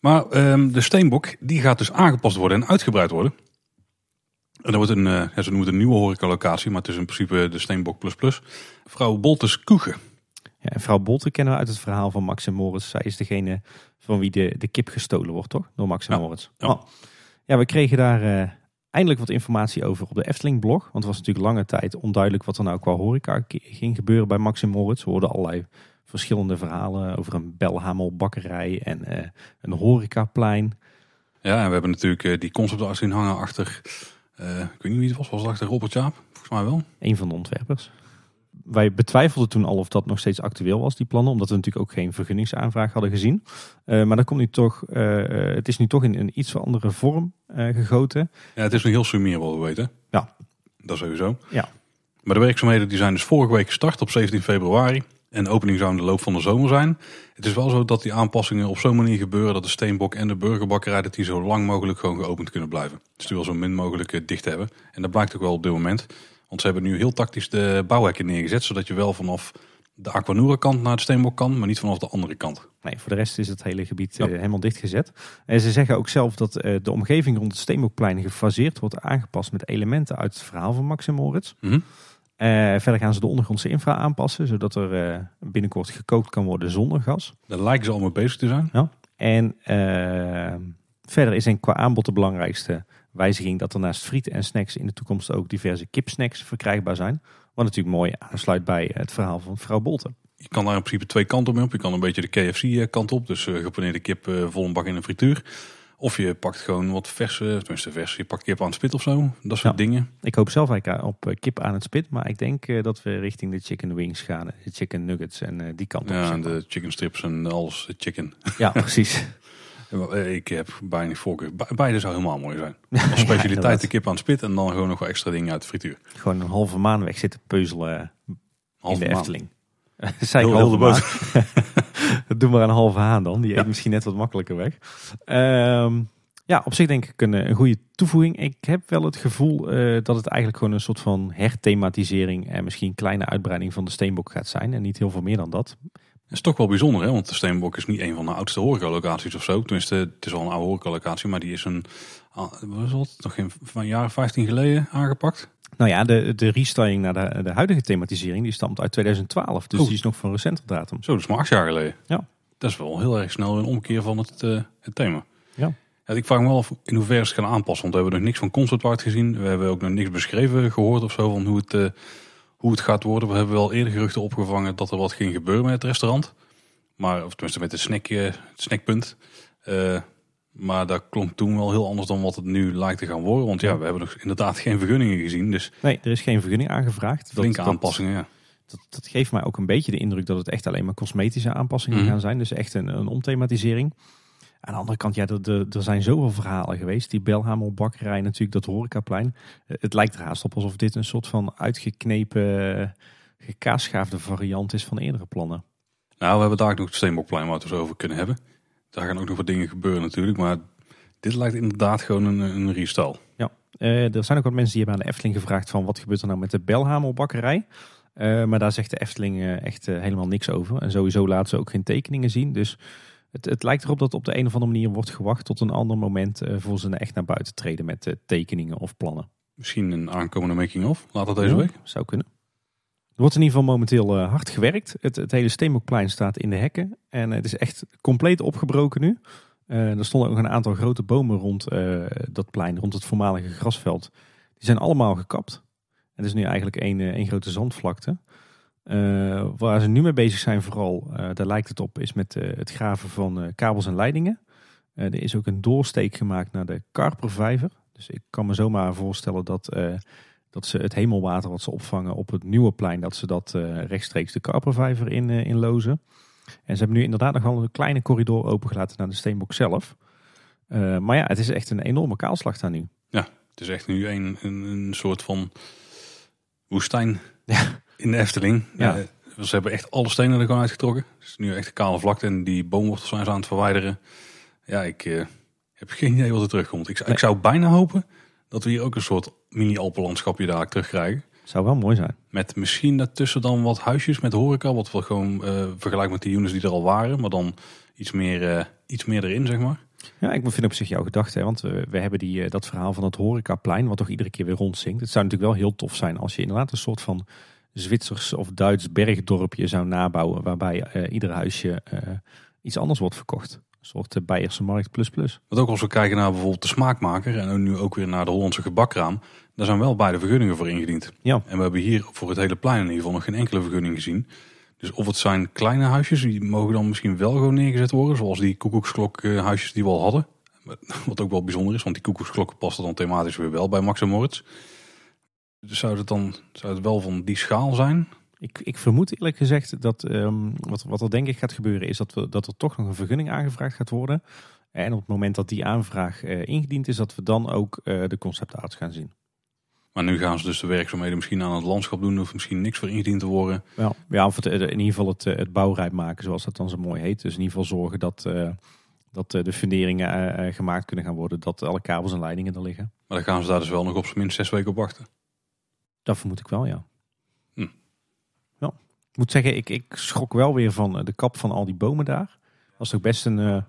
Speaker 1: Maar ehm, de steenbok die gaat dus aangepast worden en uitgebreid worden. En dat wordt een, eh, ja, ze noemen het een nieuwe horecalocatie, maar het is in principe de steenbok plus plus. Vrouw Boltes Koegen.
Speaker 2: Ja, en vrouw Bolte kennen we uit het verhaal van Max en Moritz. Zij is degene van wie de, de kip gestolen wordt, toch? Door Max en
Speaker 1: Ja,
Speaker 2: Moritz.
Speaker 1: ja.
Speaker 2: Oh. ja, we kregen daar eh, eindelijk wat informatie over op de Efteling-blog. Want het was natuurlijk lange tijd onduidelijk wat er nou qua horeca ging gebeuren bij Max en Moritz. We hoorden allerlei verschillende verhalen over een Belhamel bakkerij en eh, een horecaplein.
Speaker 1: Ja, en we hebben natuurlijk eh, die conceptart zien hangen achter, eh, ik weet niet wie het was, was het achter Robert Jaap? Volgens mij wel.
Speaker 2: Een van de ontwerpers. Wij betwijfelden toen al of dat nog steeds actueel was, die plannen. Omdat we natuurlijk ook geen vergunningsaanvraag hadden gezien. Maar dat komt nu toch, het is nu toch in een iets andere vorm gegoten.
Speaker 1: Ja, het is nog heel sumier wel, we weten.
Speaker 2: Ja.
Speaker 1: Dat sowieso.
Speaker 2: Ja.
Speaker 1: Maar de werkzaamheden die zijn dus vorige week gestart op 17 februari. En de opening zou in de loop van de zomer zijn. Het is wel zo dat die aanpassingen op zo'n manier gebeuren dat de Steenbok en de Burgerbakkerij dat die zo lang mogelijk gewoon geopend kunnen blijven. Dus die wil zo min mogelijk eh, dicht hebben. En dat blijkt ook wel op dit moment. Want ze hebben nu heel tactisch de bouwhekken neergezet, zodat je wel vanaf de Aquanura kant naar de Steenbok kan, maar niet vanaf de andere kant.
Speaker 2: Nee, voor de rest is het hele gebied
Speaker 1: Ja.
Speaker 2: eh, helemaal dichtgezet. En ze zeggen ook zelf dat eh, de omgeving rond het Steenbokplein gefaseerd wordt aangepast met elementen uit het verhaal van Max en Moritz.
Speaker 1: Mhm.
Speaker 2: Eh, verder gaan ze de ondergrondse infra aanpassen, zodat er eh, binnenkort gekookt kan worden zonder gas.
Speaker 1: Daar lijken ze allemaal bezig te zijn.
Speaker 2: En eh, verder is een qua aanbod de belangrijkste wijziging dat er naast frieten en snacks in de toekomst ook diverse kipsnacks verkrijgbaar zijn. Wat natuurlijk mooi aansluit bij het verhaal van vrouw Bolten.
Speaker 1: Je kan daar in principe twee kanten mee op. Je kan een beetje de KFC kant op, dus gepaneerde kip vol een bak in een frituur. Of je pakt gewoon wat verse, tenminste vers, je pakt kip aan het spit of zo. Dat soort
Speaker 2: Ja.
Speaker 1: dingen.
Speaker 2: Ik hoop zelf eigenlijk op eh, kip aan het spit. Maar ik denk eh, dat we richting de chicken wings gaan. De chicken nuggets en eh, die kant op.
Speaker 1: Ja, en de chicken strips en alles eh, chicken.
Speaker 2: ja precies.
Speaker 1: Eh, Ik heb bijna voorkeur. Be- Beide zou helemaal mooi zijn. Als specialiteit de kip aan het spit en dan gewoon nog wel extra dingen uit de frituur.
Speaker 2: Gewoon een halve maan weg zitten puzzelen eh,
Speaker 1: Halve
Speaker 2: in de
Speaker 1: maand.
Speaker 2: Efteling. ik
Speaker 1: Heel, heel de
Speaker 2: halve
Speaker 1: boot.
Speaker 2: maan. Doe maar een halve haan dan. Die
Speaker 1: Ja.
Speaker 2: eet misschien net wat makkelijker weg. Ehm, ja, op zich denk ik een, een goede toevoeging. Ik heb wel het gevoel eh, dat het eigenlijk gewoon een soort van herthematisering en misschien een kleine uitbreiding van de Steenbok gaat zijn. En niet heel veel meer dan dat.
Speaker 1: Dat is toch wel bijzonder, hè? want de Steenbok is niet een van de oudste horecalocaties of zo. Tenminste, het is wel een oude horecalocatie, maar die is een, ah, wat is dat, nog geen van een jaar of 15 geleden aangepakt.
Speaker 2: Nou ja, de, de restyling naar de, de huidige thematisering die stamt uit 2012. Dus
Speaker 1: Oh.
Speaker 2: die is nog van recenter datum.
Speaker 1: Zo, dat is maar acht jaar geleden.
Speaker 2: Ja.
Speaker 1: Dat is wel heel erg snel een omkeer van het, eh, het thema.
Speaker 2: Ja.
Speaker 1: Ja, ik vraag me wel af in hoeverre ze het gaan aanpassen. Want we hebben nog niks van Concept Art gezien. We hebben ook nog niks beschreven gehoord of zo van hoe het, eh, hoe het gaat worden. We hebben wel eerder geruchten opgevangen dat er wat ging gebeuren met het restaurant. Maar, of tenminste met het, snack, eh, het snackpunt. Maar dat klonk toen wel heel anders dan wat het nu lijkt te gaan worden. Want ja, we hebben nog inderdaad geen vergunningen gezien. Dus
Speaker 2: Nee, er is geen vergunning aangevraagd.
Speaker 1: Flinke aanpassingen, ja.
Speaker 2: Dat, dat geeft mij ook een beetje de indruk dat het echt alleen maar cosmetische aanpassingen
Speaker 1: Mhm.
Speaker 2: gaan zijn. Dus echt een, een omthematisering. Aan de andere kant, ja, er, er, er zijn zoveel verhalen geweest. Die Belhamelbakkerij natuurlijk, dat horecaplein. Eh, Het lijkt er haast op alsof dit een soort van uitgeknepen, gekaasschaafde variant is van eerdere plannen.
Speaker 1: Nou, we hebben daar ook nog het Steenbokplein waar we het dus over kunnen hebben. Daar gaan ook nog wat dingen gebeuren natuurlijk. Maar dit lijkt inderdaad gewoon een, een restyle.
Speaker 2: Eh, er zijn ook wat mensen die hebben aan de Efteling gevraagd van wat gebeurt er nou met de Belhamelbakkerij. Eh, maar daar zegt de Efteling eh, echt helemaal niks over. En sowieso laten ze ook geen tekeningen zien. Dus het, het lijkt erop dat op de een of andere manier wordt gewacht tot een ander moment eh, voor ze echt naar buiten treden met tekeningen of plannen.
Speaker 1: Misschien een aankomende making-of. Later deze
Speaker 2: Ja,
Speaker 1: week.
Speaker 2: Zou kunnen. Er wordt in ieder geval momenteel eh, hard gewerkt. Het, het hele Steenbokplein staat in de hekken. En het is echt compleet opgebroken nu. Eh, er stonden ook een aantal grote bomen rond eh, dat plein, rond het voormalige grasveld. Die zijn allemaal gekapt. Het is nu eigenlijk één, eh, één grote zandvlakte. Eh, waar ze nu mee bezig zijn vooral, eh, daar lijkt het op, is met eh, het graven van eh, kabels en leidingen. Eh, er is ook een doorsteek gemaakt naar de Karpervijver. Dus ik kan me zomaar voorstellen dat, eh, dat ze het hemelwater wat ze opvangen op het nieuwe plein, dat ze dat eh, rechtstreeks de Karpervijver in, eh, inlozen. En ze hebben nu inderdaad nog wel een kleine corridor opengelaten naar de Steenbok zelf. Eh, maar ja, het is echt een enorme kaalslag daar nu.
Speaker 1: Het is echt nu een, een, een soort van woestijn
Speaker 2: Ja.
Speaker 1: in de Efteling.
Speaker 2: Ja.
Speaker 1: Ze hebben echt alle stenen er gewoon uitgetrokken. Het is nu echt een kale vlakte en die boomwortels zijn ze aan het verwijderen. Ja, ik heb geen idee wat er terugkomt. Ik, ik zou bijna hopen dat we hier ook een soort mini-Alpenlandschapje daar terugkrijgen.
Speaker 2: Zou wel mooi zijn.
Speaker 1: Met misschien daartussen dan wat huisjes met horeca. Wat wel gewoon eh vergelijk met die units die er al waren. Maar dan iets meer, eh, iets meer erin, zeg maar.
Speaker 2: Ja, ik vind op zich jouw gedachte. hè, Want we, we hebben die, eh, dat verhaal van het horecaplein, wat toch iedere keer weer rondzinkt. Het zou natuurlijk wel heel tof zijn als je inderdaad een soort van Zwitsers of Duits bergdorpje zou nabouwen. Waarbij ieder huisje iets anders wordt verkocht. Een soort eh, Beierse markt plus plus.
Speaker 1: Want ook als we kijken naar bijvoorbeeld de smaakmaker. En nu ook weer naar de Hollandse gebakkraam. Daar zijn wel beide vergunningen voor ingediend.
Speaker 2: Ja.
Speaker 1: En we hebben hier voor het hele plein in ieder geval nog geen enkele vergunning gezien. Dus of het zijn kleine huisjes, die mogen dan misschien wel gewoon neergezet worden. Zoals die koekoeksklok eh, huisjes die we al hadden. Wat ook wel bijzonder is, want die koekoeksklokken passen dan thematisch weer wel bij Max en Moritz. Dus zou het dan zou het wel van die schaal zijn?
Speaker 2: Ik, ik vermoed eerlijk gezegd dat ehm, wat, wat er denk ik gaat gebeuren is dat, we, dat er toch nog een vergunning aangevraagd gaat worden. En op het moment dat die aanvraag eh, ingediend is, dat we dan ook eh, de conceptarts gaan zien.
Speaker 1: Maar nu gaan ze dus de werkzaamheden misschien aan het landschap doen. Of misschien niks voor ingediend te worden.
Speaker 2: Ja, ja of het, eh, in ieder geval het, het bouwrijp maken, zoals dat dan zo mooi heet. Dus in ieder geval zorgen dat, dat de funderingen gemaakt kunnen gaan worden. Dat alle kabels en leidingen er liggen.
Speaker 1: Maar dan gaan ze daar dus wel nog op zijn minst zes weken op wachten.
Speaker 2: Dat vermoed ik wel, ja. Moet zeggen, ik, ik schrok wel weer van eh, de kap van al die bomen daar. Was ook best een, eh,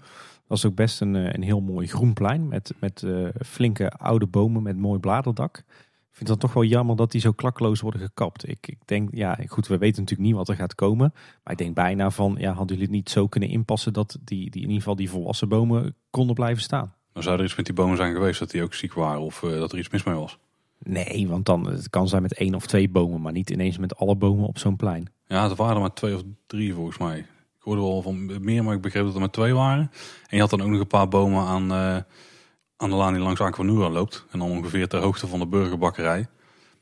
Speaker 2: was ook best een, eh, een heel mooi groen plein. Met, met eh, flinke oude bomen met mooi bladerdak. Ik vind het dan toch wel jammer dat die zo klakloos worden gekapt. Ik, ik denk, ja, goed, we weten natuurlijk niet wat er gaat komen. Maar ik denk bijna van, ja, hadden jullie het niet zo kunnen inpassen dat die, die in ieder geval die volwassen bomen konden blijven staan?
Speaker 1: Dan zou er iets met die bomen zijn geweest dat die ook ziek waren. Of eh, dat er iets mis mee was.
Speaker 2: Nee, want dan het kan zijn met één of twee bomen, maar niet ineens met alle bomen op zo'n plein.
Speaker 1: Ja, het waren er maar twee of drie volgens mij. Ik hoorde wel van meer, maar ik begreep dat er maar twee waren. En je had dan ook nog een paar bomen aan, eh, aan de laan die langs Aquanura loopt. En dan ongeveer ter hoogte van de burgerbakkerij.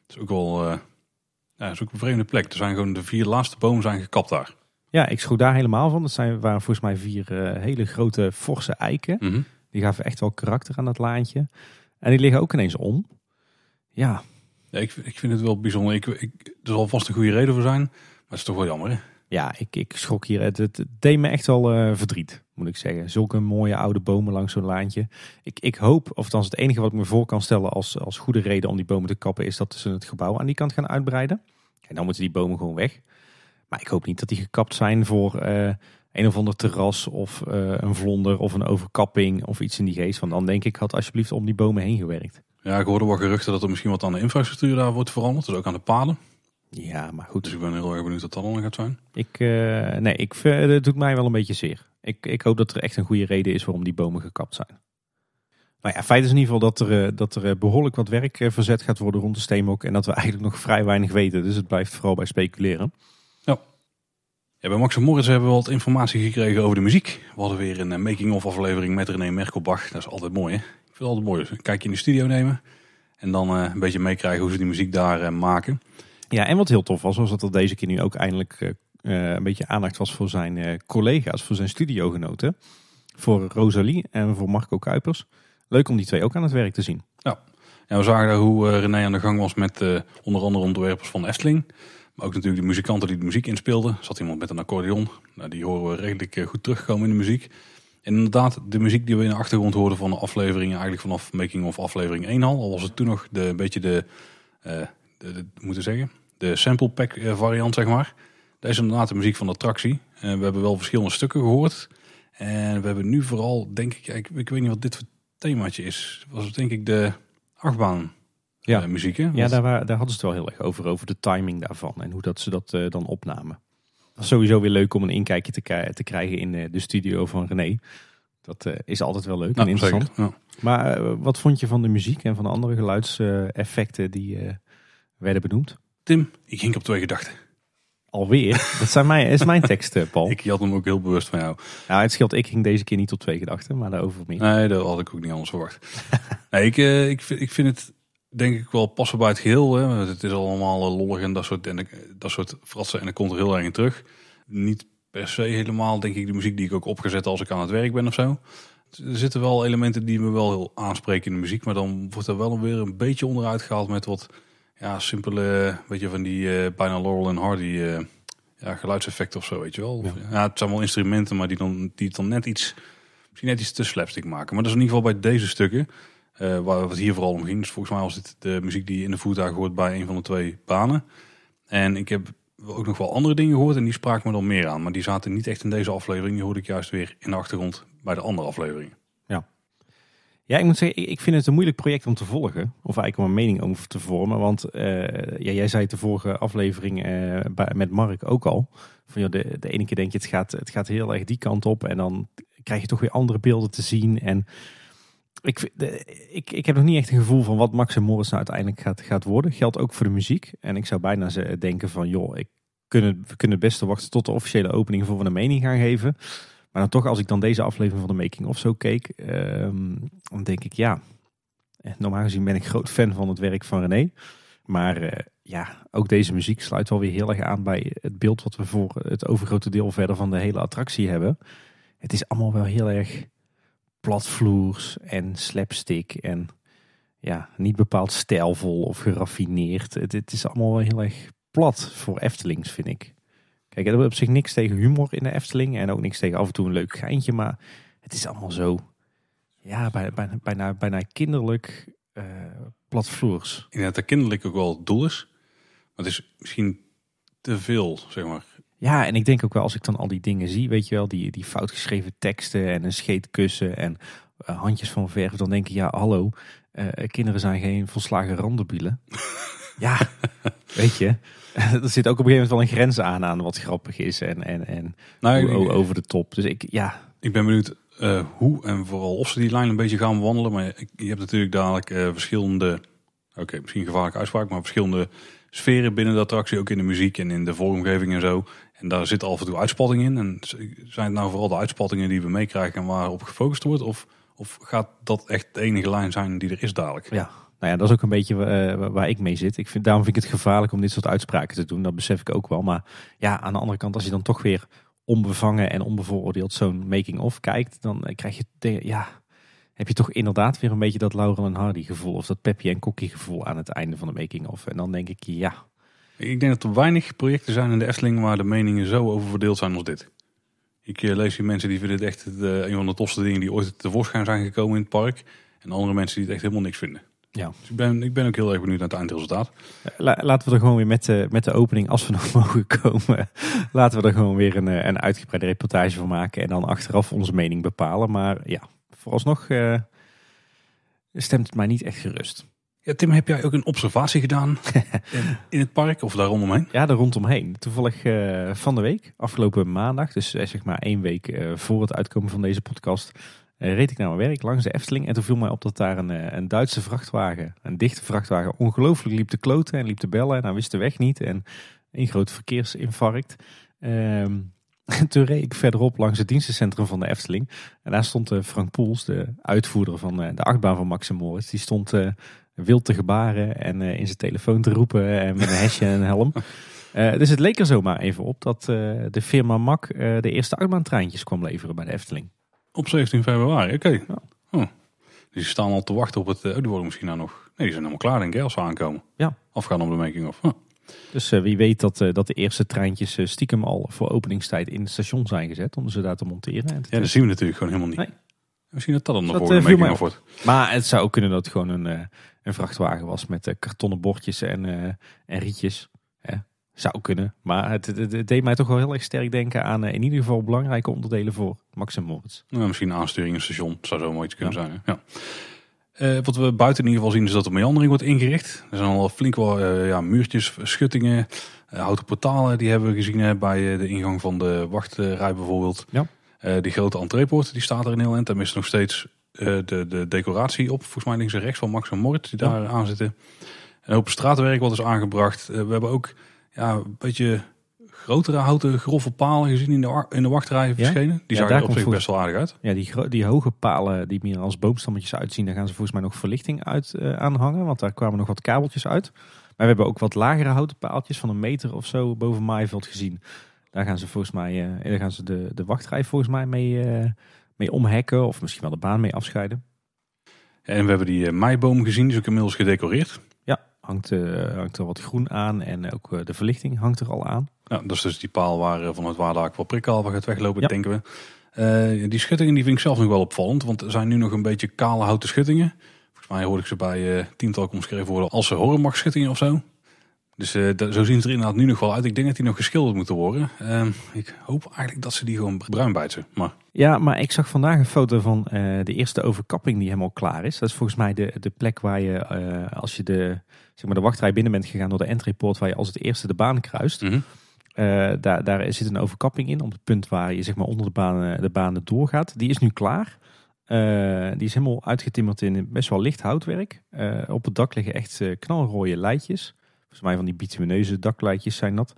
Speaker 1: Dat is ook wel eh, ja, is ook een vreemde plek. Er zijn gewoon de vier laatste bomen zijn gekapt daar.
Speaker 2: Ja, ik schrok daar helemaal van. Dat zijn, waren volgens mij vier eh, hele grote forse eiken.
Speaker 1: Mhm.
Speaker 2: Die gaven echt wel karakter aan dat laantje. En die liggen ook ineens om. Ja,
Speaker 1: Ja, ik, ik vind het wel bijzonder. Ik, ik, er zal vast een goede reden voor zijn. Maar het is toch wel jammer, hè?
Speaker 2: ja ik, ik schrok hier. Het, het, het deed me echt wel eh, verdriet, moet ik zeggen. Zulke mooie oude bomen langs zo'n laantje. Ik, ik hoop, of althans het enige wat ik me voor kan stellen als, als goede reden om die bomen te kappen, is dat ze het gebouw aan die kant gaan uitbreiden. En dan moeten die bomen gewoon weg. Maar ik hoop niet dat die gekapt zijn voor eh, een of ander terras of eh, een vlonder of een overkapping of iets in die geest. Want dan denk ik, had alsjeblieft om die bomen heen gewerkt.
Speaker 1: Ja, ik hoorde wel geruchten dat er misschien wat aan de infrastructuur daar wordt veranderd. Dus ook aan de paden.
Speaker 2: Ja, maar goed.
Speaker 1: Dus ik ben heel erg benieuwd wat dat dan gaat zijn.
Speaker 2: Ik, eh, nee, ik, het doet mij wel een beetje zeer. Ik, ik hoop dat er echt een goede reden is waarom die bomen gekapt zijn. Maar ja, feit is in ieder geval dat er, eh, dat er eh, behoorlijk wat werk eh, verzet gaat worden rond de steenbok. En dat we eigenlijk nog vrij weinig weten. Dus het blijft vooral bij speculeren.
Speaker 1: Ja, bij Max en Moritz hebben we wat informatie gekregen over de muziek. We hadden weer een eh, making-of aflevering met René Merkelbach. Dat is altijd mooi, hè? Vind het altijd mooi. Dus een kijkje in de studio nemen. En dan eh, een beetje meekrijgen hoe ze die muziek daar eh, maken.
Speaker 2: Ja, en wat heel tof was, was dat er deze keer nu ook eindelijk eh, een beetje aandacht was voor zijn collega's, voor zijn studiogenoten. Voor Rosalie en voor Marco Kuipers. Leuk om die twee ook aan het werk te zien.
Speaker 1: Ja, we zagen daar hoe René aan de gang was met onder andere ontwerpers van Efteling. Maar ook natuurlijk de muzikanten die de muziek inspeelden. Er zat iemand met een accordeon. Nou, die horen we redelijk goed terugkomen in de muziek. En inderdaad, de muziek die we in de achtergrond hoorden van de afleveringen, eigenlijk vanaf Making of aflevering 1 al. Al was het toen nog de, een beetje de, eh de, de- hoe moeten zeggen, de sample pack eh, variant, zeg maar. Dat is inderdaad de muziek van de attractie. We hebben wel verschillende stukken gehoord. En we hebben nu vooral, denk ik, ik, ik weet niet wat dit voor themaatje is. Was het denk ik de achtbaan
Speaker 2: Ja.
Speaker 1: eh, muziek, hè?
Speaker 2: Ja, daar, daar hadden ze het wel heel erg over, over de timing daarvan en hoe dat ze dat dan opnamen. Sowieso weer leuk om een inkijkje te, krijgen in eh, de studio van René. Dat eh, is altijd wel leuk en interessant.
Speaker 1: ja.
Speaker 2: Maar eh, wat vond je van de muziek en van de andere geluidseffecten die werden benoemd?
Speaker 1: Tim, ik ging op twee gedachten.
Speaker 2: Alweer? Dat zijn mijn, is mijn tekst, Paul.
Speaker 1: Ik had hem ook heel bewust van jou.
Speaker 2: Nou, het scheelt, ik ging deze keer niet op twee gedachten, maar daarover meer.
Speaker 1: Nee, dat had ik ook niet anders verwacht. nee, ik, ik vind het denk ik wel passen bij het geheel. Hè. Het is allemaal eh, lollig en dat soort, en dat soort fratsen. En dat komt er heel erg in terug. Niet per se helemaal, denk ik, de muziek die ik ook opgezet als ik aan het werk ben of zo. Er zitten wel elementen die me wel heel aanspreken in de muziek. Maar dan wordt er wel weer een beetje onderuit gehaald met wat ja, simpele, weet je, van die eh, bijna Laurel en Hardy eh, ja, geluidseffecten of zo, weet je wel. Of, ja. het zijn wel instrumenten, maar die, dan, die het dan net iets, misschien net iets te slapstick maken. Maar dat is in ieder geval bij deze stukken, eh, waar het hier vooral om ging. Dus volgens mij was dit de muziek die in de voertuig hoort bij een van de twee banen. En ik heb ook nog wel andere dingen gehoord en die spraken me dan meer aan. Maar die zaten niet echt in deze aflevering. Die hoorde ik juist weer in de achtergrond bij de andere afleveringen.
Speaker 2: Ja, ik moet zeggen, ik- ik vind het een moeilijk project om te volgen. Of eigenlijk om een mening over te vormen. Want eh, ja, jij zei het de vorige aflevering eh, bij- met Mark ook al. Van, joh, de, de ene keer denk je, het gaat, het gaat heel erg die kant op. En dan krijg je toch weer andere beelden te zien. En ik, ik, ik heb nog niet echt een gevoel van wat Max en Morris nou uiteindelijk gaat, gaat worden. Geldt ook voor de muziek. En ik zou bijna denken van, joh, ik kunnen, we kunnen het beste wachten tot de officiële opening voor we een mening gaan geven. Maar dan toch, als ik dan deze aflevering van de Making of zo keek, ehm, dan denk ik ja. eh, Normaal gezien ben ik groot fan van het werk van René. Maar eh, ja, ook deze muziek sluit wel weer heel erg aan bij het beeld wat we voor het overgrote deel verder van de hele attractie hebben. Het is allemaal wel heel erg platvloers en slapstick en ja, niet bepaald stijlvol of geraffineerd. Het, is allemaal wel heel erg plat voor Eftelings, vind ik. Kijk, er is op zich niks tegen humor in de Efteling en ook niks tegen af en toe een leuk geintje, maar het is allemaal zo, ja, bijna, bijna, bijna, kinderlijk eh platvloers.
Speaker 1: Ik denk dat dat kinderlijk ook wel doel is. Maar het is misschien te veel, zeg maar.
Speaker 2: Ja, en ik denk ook wel als ik dan al die dingen zie, weet je wel, die, die fout geschreven teksten en een scheetkussen en eh, handjes van verf, dan denk ik, ja, hallo, eh, kinderen zijn geen volslagen randebielen. ja, weet je, er zit ook op een gegeven moment wel een grens aan aan wat grappig is en, en, en
Speaker 1: Nou, ik,
Speaker 2: over de top. Dus ik, ja,
Speaker 1: ik ben benieuwd eh, hoe en vooral of ze die lijn een beetje gaan wandelen. Maar je hebt natuurlijk dadelijk eh, verschillende, oké, misschien gevaarlijke uitspraak, maar verschillende sferen binnen de attractie, ook in de muziek en in de vormgeving en zo. En daar zit af en toe uitspatting in. En zijn het nou vooral de uitspattingen die we meekrijgen en waarop gefocust wordt? Of, of gaat dat echt de enige lijn zijn die er is dadelijk?
Speaker 2: Ja, nou ja, dat is ook een beetje uh, waar ik mee zit. Ik vind, daarom vind ik het gevaarlijk om dit soort uitspraken te doen. Dat besef ik ook wel. Maar ja, aan de andere kant, als je dan toch weer onbevangen en onbevooroordeeld zo'n making-of kijkt, dan eh, krijg je, ja, heb je toch inderdaad weer een beetje dat Laurel en Hardy gevoel. Of dat Peppy en Cookie gevoel aan het einde van de making-of. En dan denk ik, ja.
Speaker 1: Ik denk dat er weinig projecten zijn in de Efteling waar de meningen zo over verdeeld zijn als dit. Ik eh, lees hier mensen die vinden het echt een van de tofste dingen die ooit tevoorschijn zijn gekomen in het park. En andere mensen die het echt helemaal niks vinden.
Speaker 2: Ja.
Speaker 1: Dus ik ben, ik ben ook heel erg benieuwd naar het eindresultaat.
Speaker 2: laten we er gewoon weer met de, met de opening, als we nog mogen komen, laten we er gewoon weer een, eh, een uitgebreide reportage van maken. En dan achteraf onze mening bepalen. Maar ja, vooralsnog uh, stemt het mij niet echt gerust.
Speaker 1: Ja, Tim, heb jij ook een observatie gedaan in het park of daar rondomheen?
Speaker 2: Ja, daar rondomheen. Toevallig uh, van de week, afgelopen maandag, dus zeg maar één week voor het uitkomen van deze podcast, uh, reed ik naar mijn werk langs de Efteling. En toen viel mij op dat daar een, eh, een Duitse vrachtwagen, een dichte vrachtwagen, ongelooflijk liep te kloten en liep te bellen. En hij wist de weg niet. En een groot verkeersinfarct. Um, toen reed ik verderop langs het dienstencentrum van de Efteling. En daar stond Frank Poels, de uitvoerder van de achtbaan van Max Moritz. Die stond wild te gebaren en in zijn telefoon te roepen en met een hesje en een helm. dus het leek er zomaar even op dat de firma Mak de eerste achtbaantreintjes kwam leveren bij de Efteling.
Speaker 1: Op 17 februari, oké. Ja. Oh. Dus die staan al te wachten op het... Uh, die worden misschien nou nog... Nee, die zijn helemaal klaar denk ik als ze aankomen.
Speaker 2: Ja.
Speaker 1: Afgaan op de making-of. Oh.
Speaker 2: Dus wie weet dat, dat de eerste treintjes stiekem al voor openingstijd in het station zijn gezet. Om ze daar te monteren. En
Speaker 1: ja, dat zien we natuurlijk gewoon helemaal niet. Nee. Misschien dat dat dan de volgende making-of wordt.
Speaker 2: Maar het zou ook kunnen dat het gewoon een, een vrachtwagen was met kartonnen bordjes en, en rietjes. Zou kunnen. Maar het, het, deed mij toch wel heel erg sterk denken aan in ieder geval belangrijke onderdelen voor Max Moritz.
Speaker 1: Nou, misschien een aansturing een station. zou zo mooi iets kunnen zijn. Ja. Uh, wat we buiten in ieder geval zien is dat de meandering wordt ingericht. Er zijn al flink wel uh, ja, muurtjes, schuttingen, uh, houten portalen die hebben we gezien bij de ingang van de wachtrij bijvoorbeeld.
Speaker 2: Ja.
Speaker 1: die grote entreepoort die staat er in heel eind. Daar mist nog steeds de, de decoratie op. Volgens mij links en rechts van Max en Moritz die daar aan zitten. Een hoop straatwerk wat is aangebracht. we hebben ook ja, een beetje grotere houten grove palen gezien in de, in de wachtrij verschenen. Die ja, zagen er op zich best wel aardig uit.
Speaker 2: Ja, die, die hoge palen die meer als boomstammetjes uitzien, daar gaan ze volgens mij nog verlichting uit uh, aan hangen. Want daar kwamen nog wat kabeltjes uit. Maar we hebben ook wat lagere houten paaltjes van een meter of zo boven Maaiveld gezien. Daar gaan ze volgens mij, uh, daar gaan ze de, de wachtrij volgens mij mee, uh, mee omhekken. Of misschien wel de baan mee afscheiden.
Speaker 1: En we hebben die meiboom gezien, die is ook inmiddels gedecoreerd
Speaker 2: hangt, uh, hangt er wat groen aan en ook uh, de verlichting hangt er al aan.
Speaker 1: Ja, dat is dus die paal waar uh, van het Waardaak wat prikkalver gaat weglopen, ja. denken we. die schuttingen die vind ik zelf nog wel opvallend, want er zijn nu nog een beetje kale houten schuttingen. Volgens mij hoorde ik ze bij tiental omschreven worden als schuttingen of zo. Dus zo zien ze er inderdaad nu nog wel uit. Ik denk dat die nog geschilderd moeten worden. ik hoop eigenlijk dat ze die gewoon bruin bijten. Maar...
Speaker 2: Ja, maar ik zag vandaag een foto van de eerste overkapping die helemaal klaar is. Dat is volgens mij de, de plek waar je, als je de zeg maar, de wachtrij binnen bent gegaan door de entrypoort waar je als het eerste de baan kruist. Mm daar, daar zit een overkapping in op het punt waar je zeg maar, onder de banen, de banen doorgaat. Die is nu klaar. Uh, die is helemaal uitgetimmerd in best wel licht houtwerk. Uh, op het dak liggen echt knalrooie leidjes. Volgens mij van die bitumineuze dakleidjes zijn dat.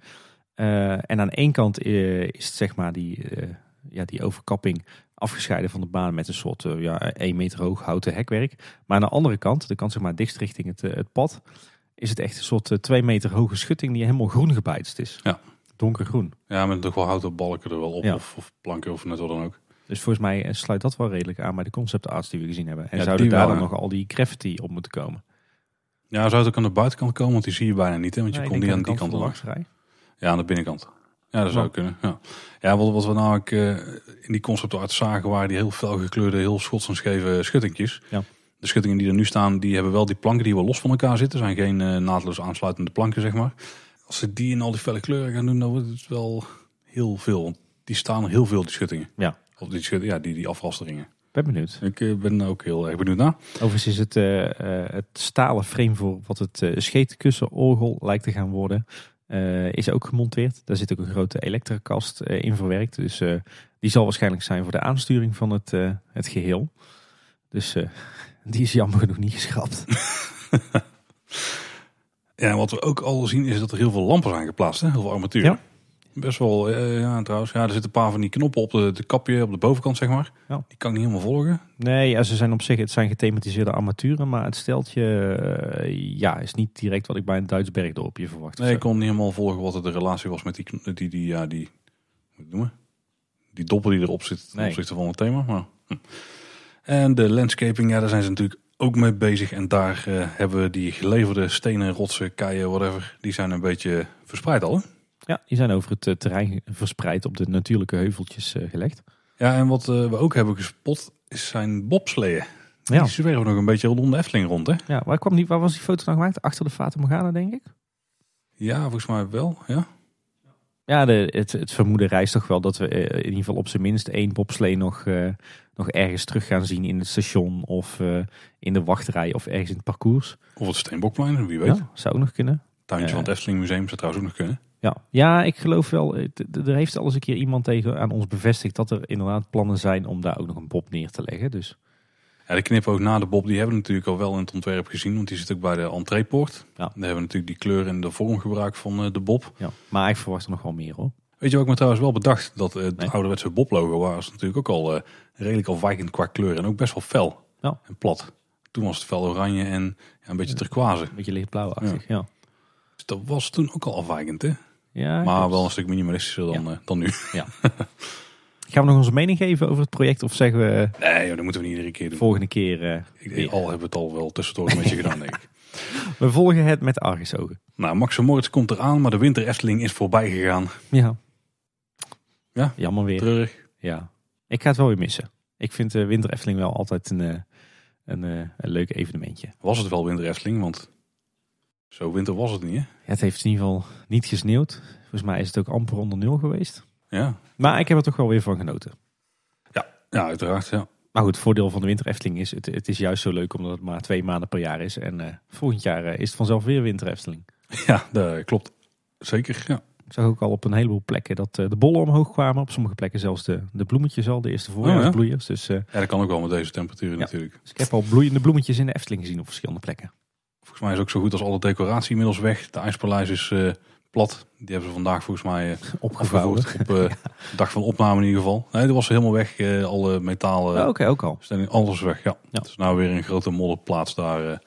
Speaker 2: en aan één kant is het zeg maar die, ja, die overkapping afgescheiden van de baan met een soort ja, 1 meter hoog houten hekwerk. Maar aan de andere kant, de kant zeg maar dichtst richting het, eh, het pad, is het echt een soort 2 eh, meter hoge schutting die helemaal groen gebijtst is.
Speaker 1: Ja.
Speaker 2: Donkergroen.
Speaker 1: Ja, met toch wel houten balken er wel op of, of, planken of net wat dan ook.
Speaker 2: Dus volgens mij sluit dat wel redelijk aan bij de conceptarts die we gezien hebben. En ja, zouden daar dan nog al die graffiti op moeten komen?
Speaker 1: Ja, zou het ook aan de buitenkant komen? Want die zie je bijna niet, hè? want je komt niet aan die kant op. Ja, aan de binnenkant. Ja, dat zou kunnen. Ja, ja wat, wat we namelijk uh, in die conceptart zagen, waren die heel fel gekleurde, heel schots en scheve schuttingjes.
Speaker 2: Ja.
Speaker 1: De schuttingen die er nu staan, die hebben wel die planken die wel los van elkaar zitten. zijn geen uh, naadloos aansluitende planken, zeg maar. Als ze die in al die felle kleuren gaan doen, dan wordt het wel heel veel. Want die staan heel veel, die schuttingen.
Speaker 2: Ja.
Speaker 1: Of die, ja, die, die afrasteringen.
Speaker 2: Ben benieuwd.
Speaker 1: Ik uh, ben ook heel erg benieuwd naar.
Speaker 2: Overigens is het, het stalen frame voor wat het scheetkussenorgel lijkt te gaan worden. Uh, is ook gemonteerd. Daar zit ook een grote elektrakast uh, in verwerkt. Dus uh, die zal waarschijnlijk zijn voor de aansturing van het, het geheel. Dus die is jammer genoeg niet geschrapt.
Speaker 1: Ja, en wat we ook al zien is dat er heel veel lampen zijn geplaatst. Hè? Heel veel armatuur.
Speaker 2: Ja.
Speaker 1: Best wel, eh, ja trouwens. Ja, er zitten een paar van die knoppen op de, de kapje op de bovenkant, zeg maar.
Speaker 2: Ja.
Speaker 1: Die kan ik niet helemaal volgen.
Speaker 2: Nee, ja, ze zijn op zich, het zijn gethematiseerde armaturen, maar het steltje eh, ja, is niet direct wat ik bij een Duits bergdorpje verwacht.
Speaker 1: Nee, ik kon niet helemaal volgen wat de relatie was met die, die, die ja, die, hoe noemen? Die doppel die erop zit ten
Speaker 2: Nee.
Speaker 1: opzichte van het thema. Maar, hm. En de landscaping, ja, daar zijn ze natuurlijk ook mee bezig. En daar eh, hebben we die geleverde stenen, rotsen, keien, whatever, die zijn een beetje verspreid al. Hè?
Speaker 2: Ja, die zijn over het eh, terrein verspreid op de natuurlijke heuveltjes eh, gelegd.
Speaker 1: Ja, en wat eh, we ook hebben gespot, is zijn bobsleeën.
Speaker 2: Ja.
Speaker 1: Die zwerven nog een beetje rondom de Efteling rond, hè?
Speaker 2: Ja, waar, kwam die, waar was die foto nou gemaakt? Achter de Fata Morgana, denk ik?
Speaker 1: Ja, volgens mij wel, ja.
Speaker 2: Ja, de, het, het vermoeden reist toch wel dat we in ieder geval op zijn minst één bobslee nog, nog ergens terug gaan zien in het station of in de wachtrij of ergens in het parcours.
Speaker 1: Of het Steenbokplein, wie weet.
Speaker 2: Ja, zou ook nog kunnen.
Speaker 1: Tuintje van het Efteling Museum zou trouwens ook nog kunnen.
Speaker 2: Ja, ja ik geloof wel. Er heeft al eens een keer iemand tegen aan ons bevestigd dat er inderdaad plannen zijn om daar ook nog een bob neer te leggen. Dus
Speaker 1: Ja, de knip ook na de Bob, die hebben we natuurlijk al wel in het ontwerp gezien. Want die zit ook bij de entreepoort.
Speaker 2: Ja.
Speaker 1: Daar hebben we natuurlijk die kleur en de vorm gebruikt van eh, de Bob.
Speaker 2: ja, maar ik verwacht er nog wel meer hoor.
Speaker 1: Weet je wat ik me trouwens wel bedacht? Dat het
Speaker 2: Nee.
Speaker 1: ouderwetse Bob-logo was natuurlijk ook al eh, redelijk afwijkend qua kleur. En ook best wel fel
Speaker 2: Ja.
Speaker 1: en plat. Toen was het fel oranje en ja, een beetje turquoise.
Speaker 2: Een beetje lichtblauwachtig. Ja.
Speaker 1: Dus dat was toen ook al afwijkend, hè?
Speaker 2: Ja,
Speaker 1: maar
Speaker 2: klopt.
Speaker 1: wel een stuk minimalistischer dan, eh, dan nu.
Speaker 2: Gaan we nog onze mening geven over het project of zeggen we eh,
Speaker 1: Nee, joh, dat moeten we niet iedere keer doen.
Speaker 2: volgende keer... eh,
Speaker 1: Ik denk, al hebben we het al wel tussendoor met je gedaan, denk ik.
Speaker 2: we volgen het met argusogen.
Speaker 1: Nou, Max en Moritz komt eraan, maar de winter Efteling is voorbij gegaan.
Speaker 2: Ja.
Speaker 1: Ja,
Speaker 2: Jammer weer.
Speaker 1: Treurig.
Speaker 2: Ja. Ik ga het wel weer missen. Ik vind de Winter Efteling wel altijd een, eh, een, eh, een leuk evenementje.
Speaker 1: Was het wel winter Efteling, want zo winter was het niet, hè?
Speaker 2: Ja, het heeft in ieder geval niet gesneeuwd. Volgens mij is het ook amper onder nul geweest.
Speaker 1: Ja,
Speaker 2: Maar ik heb er toch wel weer van genoten.
Speaker 1: ja uiteraard, ja.
Speaker 2: Maar goed, het voordeel van de Winter Efteling is, het, het is juist zo leuk omdat het maar twee maanden per jaar is. En eh, volgend jaar eh, is het vanzelf weer Winter Efteling.
Speaker 1: Ja, dat klopt. Zeker, ja.
Speaker 2: Ik zag ook al op een heleboel plekken dat eh, de bollen omhoog kwamen. Op sommige plekken zelfs de, de bloemetjes al, de eerste voorjaarsbloeiers. Dus, eh,
Speaker 1: Ja, dat kan ook wel met deze temperaturen
Speaker 2: Ja.
Speaker 1: natuurlijk.
Speaker 2: dus ik heb al bloeiende bloemetjes in de Efteling gezien op verschillende plekken.
Speaker 1: Volgens mij is ook zo goed als alle decoratie inmiddels weg. De IJspaleis is eh, plat. Die hebben ze vandaag volgens mij
Speaker 2: Opgevouwen.
Speaker 1: afgevoerd. Op eh, dag van opname in ieder geval. Nee, dat was helemaal weg. alle metalen,
Speaker 2: Oh, Oké, ook al.
Speaker 1: stelling, alles weg. Ja.
Speaker 2: Ja.
Speaker 1: Het is nou weer een grote modderplaats daar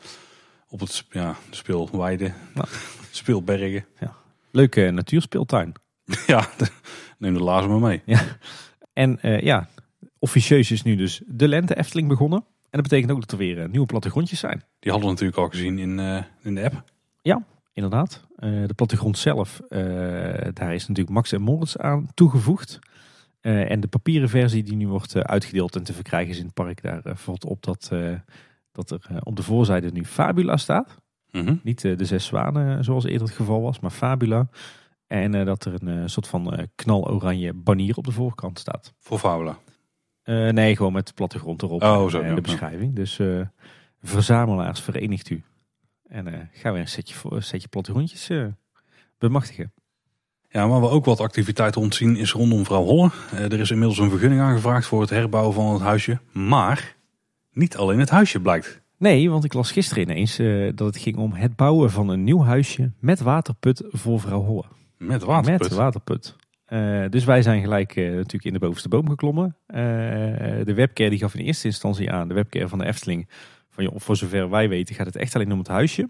Speaker 1: op het ja, de speelweide.
Speaker 2: Ja.
Speaker 1: Speelbergen.
Speaker 2: Leuke natuurspeeltuin.
Speaker 1: ja, neem de lazen maar mee.
Speaker 2: En eh, ja, officieus is nu dus de lente Efteling begonnen. En dat betekent ook dat er weer eh, nieuwe plattegrondjes zijn.
Speaker 1: Die hadden we natuurlijk al gezien in, eh, in de app.
Speaker 2: Inderdaad. Eh, de plattegrond zelf, daar is natuurlijk Max en Moritz aan toegevoegd. En de papieren versie die nu wordt uitgedeeld en te verkrijgen is in het park, daar valt op dat, dat er op de voorzijde nu Fabula staat.
Speaker 1: Mhm.
Speaker 2: Niet de zes zwanen zoals eerder het geval was, maar Fabula. En dat er een soort van knaloranje banier op de voorkant staat.
Speaker 1: Voor Fabula.
Speaker 2: Eh, nee, gewoon met plattegrond erop
Speaker 1: Oh,
Speaker 2: en,
Speaker 1: zo,
Speaker 2: eh,
Speaker 1: ja,
Speaker 2: de
Speaker 1: ja.
Speaker 2: beschrijving. Dus eh, verzamelaars, verenigt u. En eh gaan we een setje, een setje plattegrondjes eh, bemachtigen.
Speaker 1: Ja, waar we ook wat activiteit rond zien is rondom Vrouw Holle. Eh, er is inmiddels een vergunning aangevraagd voor het herbouwen van het huisje. Maar niet alleen het huisje blijkt.
Speaker 2: Nee, want ik las gisteren ineens eh, dat het ging om het bouwen van een nieuw huisje met waterput voor vrouw Holle.
Speaker 1: Met waterput.
Speaker 2: Met waterput. Eh, dus wij zijn gelijk eh, natuurlijk in de bovenste boom geklommen. Eh, de webcare die gaf in eerste instantie aan, de webcare van de Efteling, van joh, voor zover wij weten gaat het echt alleen om het huisje.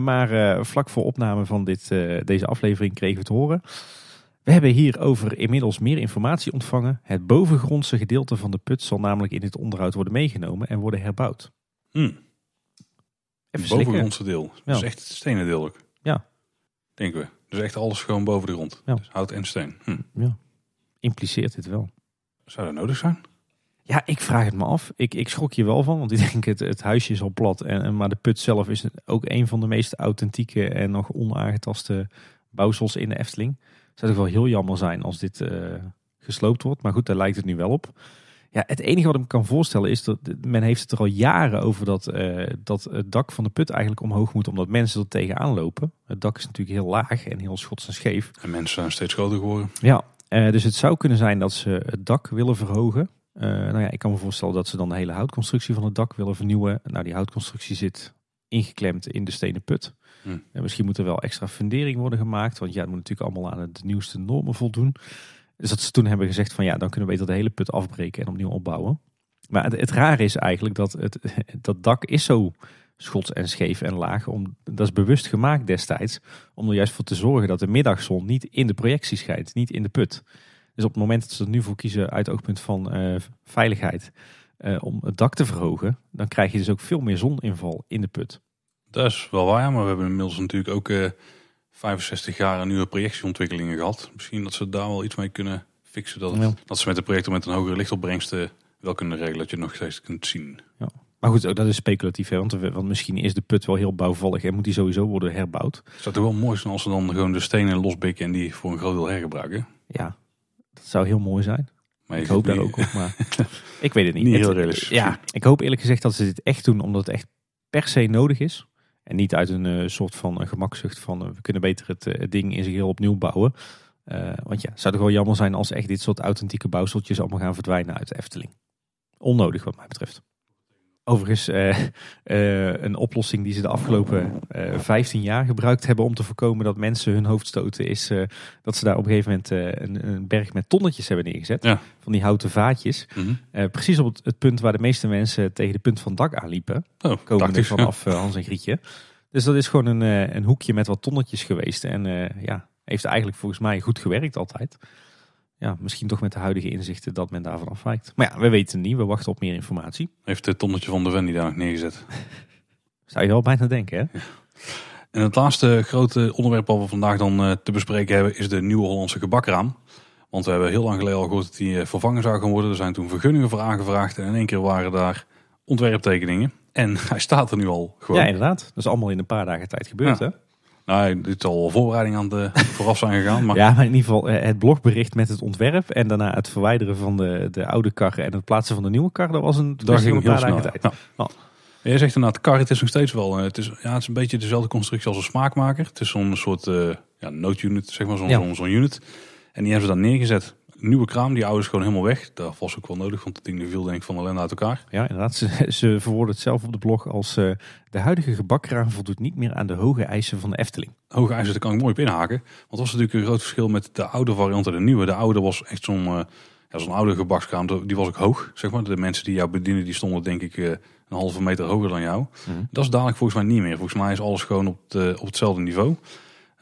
Speaker 2: Maar vlak voor opname van dit, deze aflevering kregen we te horen. We hebben hierover inmiddels meer informatie ontvangen. Het bovengrondse gedeelte van de put zal namelijk in dit onderhoud worden meegenomen en worden herbouwd.
Speaker 1: Hm,
Speaker 2: Even
Speaker 1: het bovengrondse deel. Dus
Speaker 2: Ja.
Speaker 1: echt het stenen deel ook.
Speaker 2: Ja.
Speaker 1: Denken we. Dus echt alles gewoon boven de grond.
Speaker 2: Ja.
Speaker 1: Dus hout en steen. Hm.
Speaker 2: Impliceert dit wel.
Speaker 1: Zou dat nodig zijn?
Speaker 2: Ja, ik vraag het me af. Ik, ik schrok je wel van, want ik denk het, het huisje is al plat. En, maar de put zelf is ook een van de meest authentieke en nog onaangetaste bouwsels in de Efteling. Het zou toch wel heel jammer zijn als dit eh, gesloopt wordt. Maar goed, daar lijkt het nu wel op. Ja, het enige wat ik me kan voorstellen is dat men heeft het er al jaren over dat, eh, dat het dak van de put eigenlijk omhoog moet omdat mensen er tegenaan lopen. Het dak is natuurlijk heel laag en heel schots en scheef.
Speaker 1: En mensen zijn steeds groter geworden.
Speaker 2: Ja, eh, dus het zou kunnen zijn dat ze het dak willen verhogen. Eh, nou ja, ik kan me voorstellen dat ze dan de hele houtconstructie van het dak willen vernieuwen. Nou, die houtconstructie zit ingeklemd in de stenen put.
Speaker 1: Hm.
Speaker 2: En misschien moet er wel extra fundering worden gemaakt. Want ja, het moet natuurlijk allemaal aan de nieuwste normen voldoen. Dus dat ze toen hebben gezegd van ja, dan kunnen we beter de hele put afbreken en opnieuw opbouwen. Maar het, het rare is eigenlijk dat het, dat dak is zo schots en scheef en laag. Om, dat is bewust gemaakt destijds. Om er juist voor te zorgen dat de middagzon niet in de projectie schijnt. Niet in de put. Dus op het moment dat ze er nu voor kiezen uit oogpunt van eh, veiligheid. eh, om het dak te verhogen. Dan krijg je dus ook veel meer zoninval in de put.
Speaker 1: Dat is wel waar, maar we hebben inmiddels natuurlijk ook eh, 65 jaar aan nieuwe projectieontwikkelingen gehad. Misschien dat ze daar wel iets mee kunnen fixen. Dat,
Speaker 2: Ja.
Speaker 1: dat ze met de projecten met een hogere lichtopbrengst eh, wel kunnen regelen dat je het nog steeds kunt zien.
Speaker 2: Maar goed, ook dat is speculatief. Hè? Want, want misschien is de put wel heel bouwvallig en moet die sowieso worden herbouwd.
Speaker 1: Het zou toch wel mooi zijn als ze dan gewoon de stenen losbikken en die voor een groot deel hergebruiken.
Speaker 2: Ja, dat zou heel mooi zijn.
Speaker 1: Maar
Speaker 2: Ik hoop daar ook op, maar ik weet het niet.
Speaker 1: Niet heel realistisch.
Speaker 2: Ja, ik hoop eerlijk gezegd dat ze dit echt doen omdat het echt per se nodig is. En niet uit een eh, soort van gemakzucht van eh, we kunnen beter het, eh, het ding in zich heel opnieuw bouwen. Want ja, zou toch wel jammer zijn als echt dit soort authentieke bouwseltjes allemaal gaan verdwijnen uit de Efteling. Onnodig wat mij betreft. Overigens, eh, een oplossing die ze de afgelopen eh 15 jaar gebruikt hebben om te voorkomen dat mensen hun hoofd stoten, is dat ze daar op een gegeven moment een, een berg met tonnetjes hebben neergezet.
Speaker 1: Ja.
Speaker 2: Van die houten vaatjes.
Speaker 1: Mhm.
Speaker 2: Precies op het, het punt waar de meeste mensen tegen de punt van het dak aanliepen.
Speaker 1: Oh,
Speaker 2: Komende
Speaker 1: tactisch.
Speaker 2: vanaf Hans en Grietje. Dus dat is gewoon een, een hoekje met wat tonnetjes geweest. En ja, heeft eigenlijk volgens mij goed gewerkt altijd. Ja, misschien toch met de huidige inzichten dat men daarvan afwijkt. Maar ja, we weten het niet. We wachten op meer informatie.
Speaker 1: Heeft het tonnetje van de Wendy daar nog neergezet.
Speaker 2: Zou je wel bijna denken, hè?
Speaker 1: En het laatste grote onderwerp wat we vandaag dan eh, te bespreken hebben is de nieuwe Hollandse gebakraam. Want we hebben heel lang geleden al gehoord dat die eh, vervangen zou gaan worden. Er zijn toen vergunningen voor aangevraagd en in één keer waren daar ontwerptekeningen. En hij staat er nu al gewoon.
Speaker 2: Ja, inderdaad. Dat is allemaal in een paar dagen tijd gebeurd,
Speaker 1: Ja.
Speaker 2: hè?
Speaker 1: Nou, dit zal wel voorbereiding aan de vooraf zijn gegaan. Maar
Speaker 2: Ja, maar in ieder geval eh, het blogbericht met het ontwerp. En daarna het verwijderen van de, de oude karren en het plaatsen van de nieuwe kar. Dat was een, kwestie
Speaker 1: ging heel
Speaker 2: een
Speaker 1: snel.
Speaker 2: dagen tijd.
Speaker 1: Ja. Jij zegt inderdaad, kar, het is nog steeds wel. eh, Het is, ja, het is een beetje dezelfde constructie als een smaakmaker. Het is zo'n soort eh ja, noodunit, zeg maar, zo'n
Speaker 2: Ja.
Speaker 1: zo'n zo'n unit. En die hebben ze dan neergezet. Nieuwe kraam, die oude is gewoon helemaal weg. Dat was ook wel nodig, want het ding viel denk ik van ellende uit elkaar.
Speaker 2: Ja, inderdaad. Ze, ze verwoorden het zelf op de blog als eh, de huidige gebakkraam voldoet niet meer aan de hoge eisen van de Efteling.
Speaker 1: Hoge eisen, daar kan ik mooi op inhaken. Want dat was natuurlijk een groot verschil met de oude variant en de nieuwe. De oude was echt zo'n eh, ja, zo'n oude gebakskraam. Die was ook hoog, zeg maar. De mensen die jou bedienen, die stonden denk ik eh, een halve meter hoger dan jou.
Speaker 2: Mhm.
Speaker 1: Dat is dadelijk volgens mij niet meer. Volgens mij is alles gewoon op, de, op hetzelfde niveau.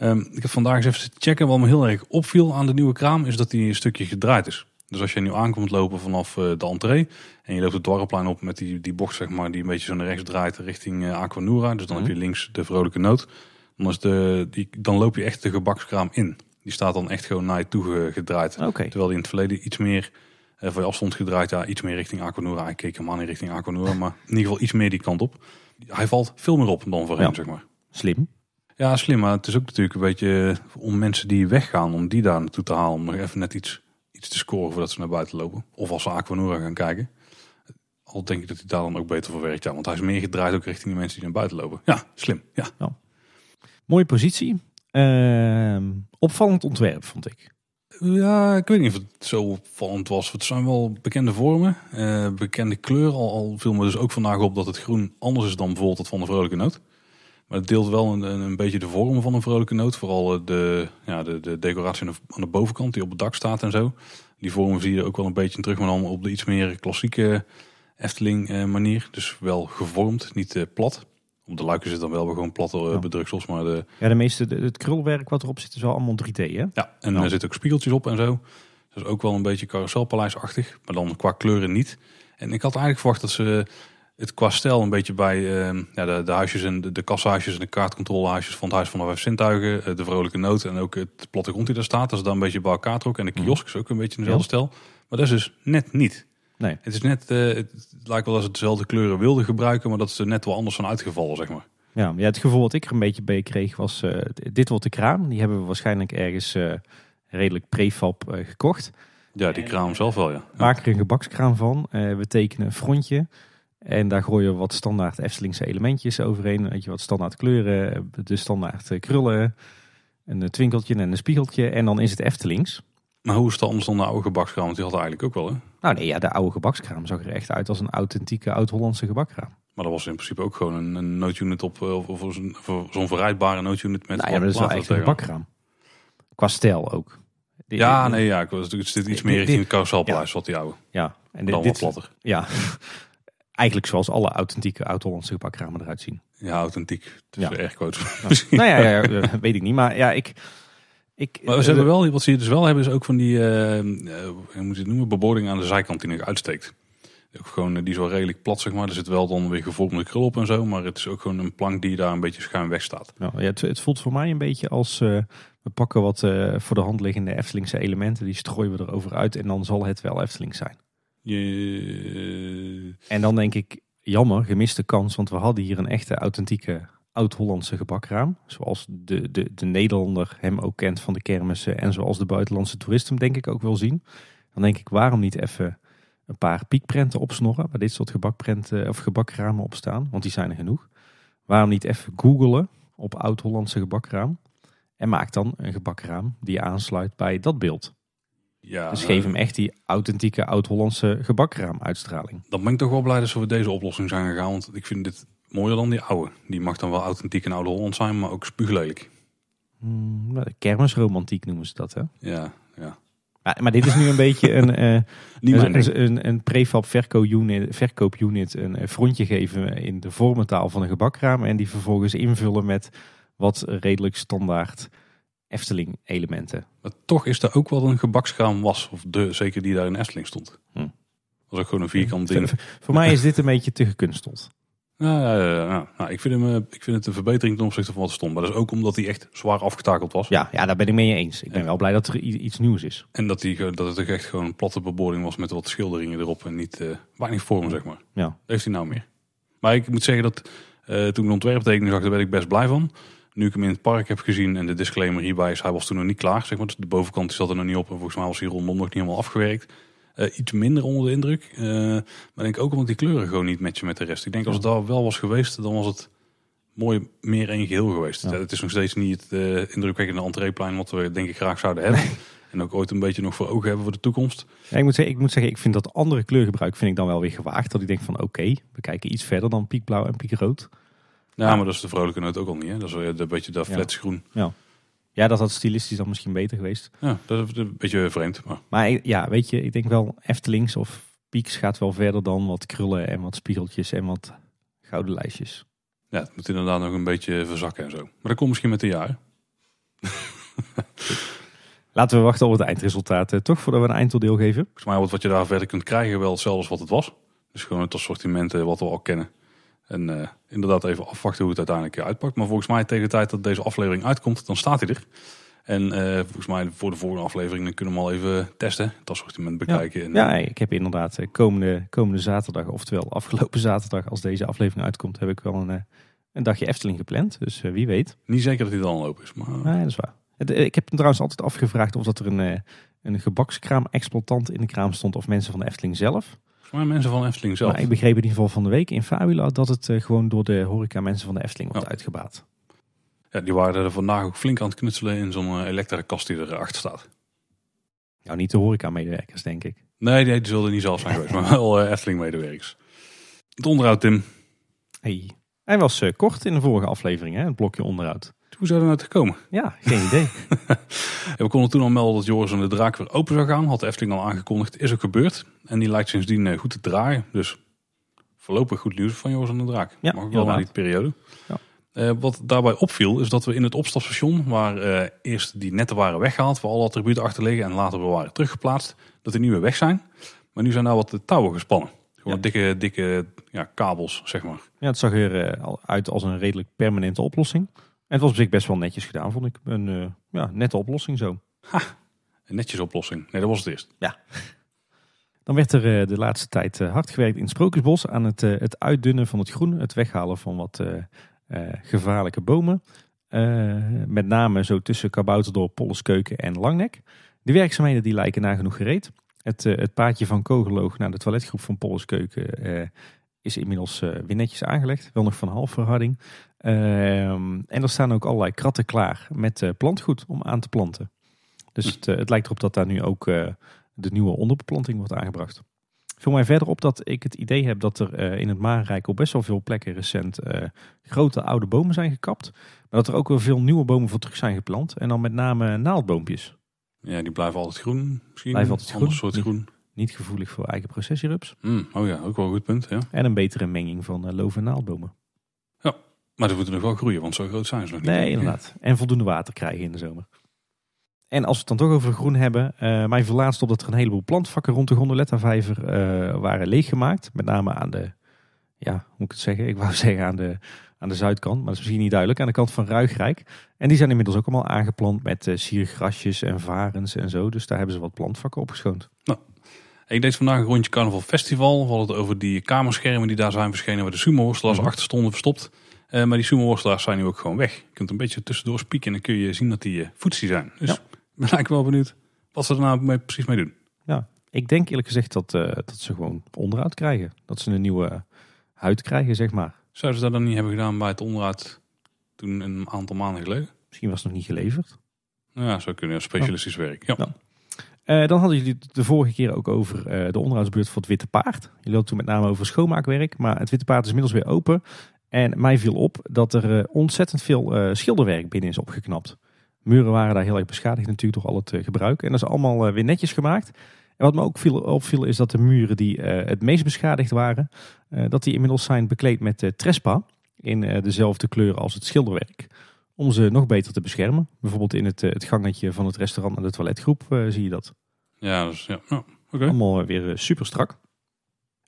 Speaker 1: Ehm, ik heb vandaag eens even zitten checken. Wat me heel erg opviel aan de nieuwe kraam is dat die een stukje gedraaid is. Dus als je nu aankomt lopen vanaf eh, de entree en je loopt het dwarrelplein op met die, die bocht zeg maar, die een beetje zo naar rechts draait richting eh, Aquanura. Dus dan
Speaker 2: Mhm.
Speaker 1: heb je links de vrolijke noot. Dan, is de, die, dan loop je echt de gebakskraam in. Die staat dan echt gewoon naar je toe ge- gedraaid.
Speaker 2: Oké.
Speaker 1: Terwijl die in het verleden iets meer eh, van je afstand gedraaid, ja, iets meer richting Aquanura. Ik keek helemaal niet richting Aquanura, maar in ieder geval iets meer die kant op. Hij valt veel meer op dan voorheen,
Speaker 2: Ja.
Speaker 1: zeg maar.
Speaker 2: Slim.
Speaker 1: Ja, slim, maar het is ook natuurlijk een beetje om mensen die weggaan, om die daar naartoe te halen, om nog even net iets, iets te scoren voordat ze naar buiten lopen. Of als ze Aquanura gaan kijken. Al denk ik dat hij daar dan ook beter voor werkt, ja, want hij is meer gedraaid ook richting de mensen die naar buiten lopen. Ja, slim, ja.
Speaker 2: Mooie positie. Ehm, opvallend ontwerp, vond ik.
Speaker 1: Ja, ik weet niet of het zo opvallend was. Het zijn wel bekende vormen, eh, bekende kleuren. Al, al viel me dus ook vandaag op dat het groen anders is dan bijvoorbeeld dat van de vrolijke noot. Maar het deelt wel een, een, beetje de vorm van een vrolijke noot. Vooral eh, de, ja, de, de decoratie aan de, aan de bovenkant die op het dak staat en zo. Die vormen zie je ook wel een beetje terug, maar dan op de iets meer klassieke Efteling eh, manier. Dus wel gevormd, niet eh, plat. Op de luiken zit dan wel weer gewoon platte eh,
Speaker 2: Ja.
Speaker 1: bedruksels, maar de,
Speaker 2: Ja, de meeste, het krulwerk wat erop zit is wel allemaal 3D, hè?
Speaker 1: ja, en
Speaker 2: Ja.
Speaker 1: er zitten ook spiegeltjes op en zo. Dus ook wel een beetje carouselpaleisachtig, maar dan qua kleuren niet. En ik had eigenlijk verwacht dat ze het qua stijl een beetje bij eh, ja, de, de huisjes en de, de kassahuisjes en de kaartcontrolehuisjes van het Huis van de Vijf Zintuigen, eh, de Vrolijke Noot en ook het plattegrond die daar staat, dat ze daar een beetje bij elkaar trok. En de kiosk is ook een beetje in dezelfde stijl. Maar dat is dus net niet.
Speaker 2: Nee.
Speaker 1: Het is net, eh, het lijkt wel dat ze dezelfde kleuren wilden gebruiken, maar dat ze er net wel anders van uitgevallen, zeg maar.
Speaker 2: Ja, ja, het gevoel wat ik er een beetje bij kreeg was, eh, dit wordt de kraam. Die hebben we waarschijnlijk ergens eh, redelijk prefab eh, gekocht.
Speaker 1: Ja, die kraam zelf wel, ja.
Speaker 2: Maak er een gebakskraam van. Eh, we tekenen een frontje. En daar gooien we wat standaard Eftelingse elementjes overheen. Weet je, wat standaard kleuren, de standaard eh, krullen. Een twinkeltje en een spiegeltje. En dan is het Eftelings.
Speaker 1: Maar hoe is het anders dan de oude gebakskraam? Want die had eigenlijk ook wel, hè?
Speaker 2: Nou nee, ja, de oude gebakskraam zag er echt uit als een authentieke oud-Hollandse gebakkraam.
Speaker 1: Maar dat was in principe ook gewoon een, een noodunit op, eh, of, of zo'n voor zo'n verrijdbare noodunit met
Speaker 2: Nou ja, dat is wel echt een gebakraam. Qua stijl ook.
Speaker 1: Ja, nee, ja, ik was natuurlijk het zit iets meer richting
Speaker 2: dit-
Speaker 1: carouselpaleis, wat die oude.
Speaker 2: Ja, en
Speaker 1: Dan
Speaker 2: dit,
Speaker 1: wat
Speaker 2: dit,
Speaker 1: platter.
Speaker 2: ja, eigenlijk zoals alle authentieke oud-Hollandse gebakramen eruit zien.
Speaker 1: Ja, authentiek. Dus
Speaker 2: Ja.
Speaker 1: erg quotes.
Speaker 2: nou ja, ja, ja, weet ik niet. Maar ja, ik... ik
Speaker 1: Maar ze hebben wel, wat ze hier dus wel hebben, is ook van die, eh, eh, hoe moet je het noemen, bebording aan de zijkant die nog uitsteekt. Ook gewoon, eh, die is wel redelijk plat, zeg maar. Er zit wel dan weer gevormde krul op en zo, maar het is ook gewoon een plank die daar een beetje schuin weg staat.
Speaker 2: Nou, ja, het, het voelt voor mij een beetje als... we pakken wat voor de hand liggende Eftelingse elementen, die strooien we erover uit en dan zal het wel Efteling zijn. En dan denk ik, jammer, gemiste kans, want we hadden hier een echte authentieke oud-Hollandse gebakraam. Zoals de, de, de Nederlander hem ook kent van de kermissen en zoals de buitenlandse toerist hem denk ik ook wil zien. Dan denk ik, waarom niet even een paar piekprenten opsnorren waar dit soort gebakprenten of gebakramen op staan, want die zijn er genoeg. Waarom niet even googelen op oud-Hollandse gebakraam en maak dan een gebakraam die aansluit bij dat beeld.
Speaker 1: Ja,
Speaker 2: Dus geef hem echt die authentieke oud-Hollandse gebakraam uitstraling.
Speaker 1: Dan ben ik toch wel blij dat we deze oplossing zijn gegaan, want ik vind dit mooier dan die oude. Die mag dan wel authentiek en oude Holland zijn, maar ook spuuglelijk.
Speaker 2: Hmm, kermisromantiek noemen ze dat, hè?
Speaker 1: Ja, ja.
Speaker 2: Maar, maar dit is nu een beetje een,
Speaker 1: mijn
Speaker 2: een,
Speaker 1: ding.
Speaker 2: een, een prefab verkoopunit, verkoopunit een eh, frontje geven in de vormentaal van een gebakraam. En die vervolgens invullen met wat redelijk standaard Efteling elementen.
Speaker 1: Maar toch is er ook wel een gebakskraam was, of de, zeker die daar in Efteling stond.
Speaker 2: Hm.
Speaker 1: Was ook gewoon een vierkant ding.
Speaker 2: Voor mij is dit een beetje te gekunsteld.
Speaker 1: Ja, ja, ja, ja. Nou, ik, vind hem, eh, ik vind het een verbetering ten opzichte van wat er stond. Maar dat is ook omdat hij echt zwaar afgetakeld was.
Speaker 2: Ja, ja, daar ben ik mee eens. Ik ben wel blij dat er iets nieuws is.
Speaker 1: En dat, die, dat het ook echt gewoon een platte bebording was met wat schilderingen erop. En niet, eh weinig vorm, zeg maar.
Speaker 2: Ja.
Speaker 1: Dat heeft hij nou meer. Maar ik moet zeggen dat eh, toen ik de ontwerptekening zag, daar werd ik best blij van. Nu ik hem in het park heb gezien en de disclaimer hierbij is, hij was toen nog niet klaar. Zeg maar. De bovenkant zat er nog niet op en volgens mij was hij rondom nog niet helemaal afgewerkt. Eh, iets minder onder de indruk. Eh, maar ik denk ook omdat die kleuren gewoon niet matchen met de rest. Ik denk als het daar wel was geweest, dan was het mooi meer één geheel geweest.
Speaker 2: Ja.
Speaker 1: Het is nog steeds niet het eh, indrukwekkende entreeplein wat we denk ik graag zouden hebben. En ook ooit een beetje nog voor ogen hebben voor de toekomst.
Speaker 2: Ja, ik, moet zeggen, ik moet zeggen, ik vind dat andere kleurgebruik vind ik dan wel weer gewaagd. Dat ik denk van oké, we kijken iets verder dan piekblauw en piekrood.
Speaker 1: Ja,
Speaker 2: Ja.
Speaker 1: maar dat is de vrolijke noot ook al niet. Hè? Dat is weer een beetje dat
Speaker 2: Ja.
Speaker 1: fletsgroen.
Speaker 2: Ja, dat had stilistisch dan misschien beter geweest.
Speaker 1: Ja, dat is een beetje vreemd. Maar
Speaker 2: Maar ja, weet je, ik denk wel Eftelings of Pieks gaat wel verder dan wat krullen en wat spiegeltjes en wat gouden lijstjes.
Speaker 1: ja, het moet inderdaad nog een beetje verzakken en zo. Maar dat komt misschien met de jaren.
Speaker 2: Laten we wachten op het eindresultaat, eh, toch, voordat we een eindoordeel geven.
Speaker 1: Volgens mij wordt wat je daar verder kunt krijgen wel hetzelfde als wat het was. Dus gewoon het assortiment eh, wat we al kennen. En eh, inderdaad even afwachten hoe het uiteindelijk eh, uitpakt. Maar volgens mij tegen de tijd dat deze aflevering uitkomt, dan staat hij er. En eh, volgens mij voor de volgende aflevering dan kunnen we hem al even testen. Het assortiment bekijken. En,
Speaker 2: Ja, ik heb inderdaad komende, komende zaterdag, oftewel afgelopen zaterdag, als deze aflevering uitkomt, heb ik wel een, een dagje Efteling gepland. Dus wie weet.
Speaker 1: Niet zeker dat hij dan lopen is. Maar
Speaker 2: Nee, dat is waar. Ik heb me trouwens altijd afgevraagd of dat er een, een gebakskraam-exploitant in de kraam stond of mensen van de Efteling zelf.
Speaker 1: Mij mensen van Efteling zelf.
Speaker 2: Maar ik begreep in ieder geval van de week in Fabula dat het eh, gewoon door de horeca mensen van de Efteling wordt
Speaker 1: Ja.
Speaker 2: uitgebaat.
Speaker 1: Ja, die waren er vandaag ook flink aan het knutselen in zo'n eh, elektrische kast die erachter staat.
Speaker 2: Nou, niet de horeca-medewerkers, denk ik.
Speaker 1: Nee, die, die zullen niet zelf zijn geweest, maar wel eh, Efteling-medewerkers. Het onderhoud, Tim.
Speaker 2: Hey. Hij was kort in de vorige aflevering, hè, het blokje onderhoud.
Speaker 1: Hoe zou er nou te komen?
Speaker 2: Ja, geen idee.
Speaker 1: We konden toen al melden dat Joris en de Draak weer open zou gaan. Had de Efteling al aangekondigd. Is ook gebeurd. En die lijkt sindsdien eh, goed te draaien. Dus voorlopig goed nieuws van Joris en de Draak.
Speaker 2: Ja,
Speaker 1: Mag ook wel na die periode.
Speaker 2: Ja.
Speaker 1: Eh, wat daarbij opviel is dat we in het opstapstation, waar eh, eerst die netten waren weggehaald, waar alle attributen achter liggen en later weer waren teruggeplaatst, dat die nu weer weg zijn. Maar nu zijn daar wat de touwen gespannen. Gewoon
Speaker 2: Ja.
Speaker 1: dikke, dikke ja, kabels, zeg maar.
Speaker 2: Ja, het zag er al uit als een redelijk permanente oplossing. En het was op zich best wel netjes gedaan, vond ik. Een eh, ja, nette oplossing zo.
Speaker 1: Een netjes oplossing. Nee, dat was het eerst.
Speaker 2: Dan werd er eh, de laatste tijd eh, hard gewerkt in het Sprookjesbos aan het, het uitdunnen van het groen. Het weghalen van wat gevaarlijke bomen. Met name zo tussen Kabouterdorp, Polleskeuken en Langnek. De werkzaamheden die lijken nagenoeg gereed. Het, het paadje van Kogeloog naar de toiletgroep van Polleskeuken is inmiddels eh, weer netjes aangelegd. Wel nog van half verharding. Ehm, en er staan ook allerlei kratten klaar met eh, plantgoed om aan te planten. Dus het, eh, het lijkt erop dat daar nu ook de nieuwe onderbeplanting wordt aangebracht. Viel mij verder op dat ik het idee heb dat er in het Maanrijk op best wel veel plekken recent grote oude bomen zijn gekapt. Maar dat er ook wel veel nieuwe bomen voor terug zijn geplant. En dan met name naaldboompjes.
Speaker 1: Ja, die blijven altijd groen misschien.
Speaker 2: Blijven altijd
Speaker 1: Ander
Speaker 2: groen.
Speaker 1: soort groen.
Speaker 2: Niet gevoelig voor eigen processierups.
Speaker 1: Hmm, oh ja, ook wel een goed punt. Ja.
Speaker 2: En een betere menging van eh, loof- en naaldbomen.
Speaker 1: Maar ze moeten nog wel groeien, want zo groot zijn ze nog niet.
Speaker 2: Nee, inderdaad. En voldoende water krijgen in de zomer. En als we het dan toch over groen hebben. eh mij viel laatst op dat er een heleboel plantvakken rond de Gondoletta-vijver eh, waren leeggemaakt. Met name aan de, ja, hoe moet ik het zeggen? Ik wou zeggen aan de, aan de zuidkant, maar dat is misschien niet duidelijk. Aan de kant van Ruigrijk. En die zijn inmiddels ook allemaal aangeplant met siergrasjes en varens en zo. Dus daar hebben ze wat plantvakken opgeschoond.
Speaker 1: Ik deed vandaag een rondje Carnaval Festival. We hadden het over die kamerschermen die daar zijn verschenen waar de sumo-worstelaars
Speaker 2: Mhm.
Speaker 1: achter stonden verstopt. Eh, maar die sumo-worstelaars zijn nu ook gewoon weg. Je kunt een beetje tussendoor spieken en dan kun je zien dat die uh, voetsie zijn. Dus
Speaker 2: Ja.
Speaker 1: ik ben eigenlijk wel benieuwd wat ze er nou mee, precies mee doen.
Speaker 2: Ik denk eerlijk gezegd dat, eh, dat ze gewoon onderhoud krijgen. Dat ze een nieuwe huid krijgen, zeg maar.
Speaker 1: Zouden ze dat dan niet hebben gedaan bij het onderhoud toen een aantal maanden geleden?
Speaker 2: Misschien was het nog niet geleverd.
Speaker 1: Nou ja, zo kunnen specialistisch werk. Ja.
Speaker 2: Ja. Eh, dan hadden jullie de vorige keer ook over eh, de onderhoudsbeurt voor het Witte Paard. Jullie hadden toen met name over schoonmaakwerk. Maar het Witte Paard is inmiddels weer open. En mij viel op dat er eh, ontzettend veel schilderwerk binnen is opgeknapt. Muren waren daar heel erg beschadigd natuurlijk door al het gebruik. En dat is allemaal weer netjes gemaakt. En wat me ook viel, opviel is dat de muren die het meest beschadigd waren... dat die inmiddels zijn bekleed met trespa in dezelfde kleur als het schilderwerk. Om ze nog beter te beschermen. Bijvoorbeeld in het, eh, het gangetje van het restaurant en de toiletgroep eh, zie je dat.
Speaker 1: Ja, dus, ja.
Speaker 2: Allemaal eh, weer super strak.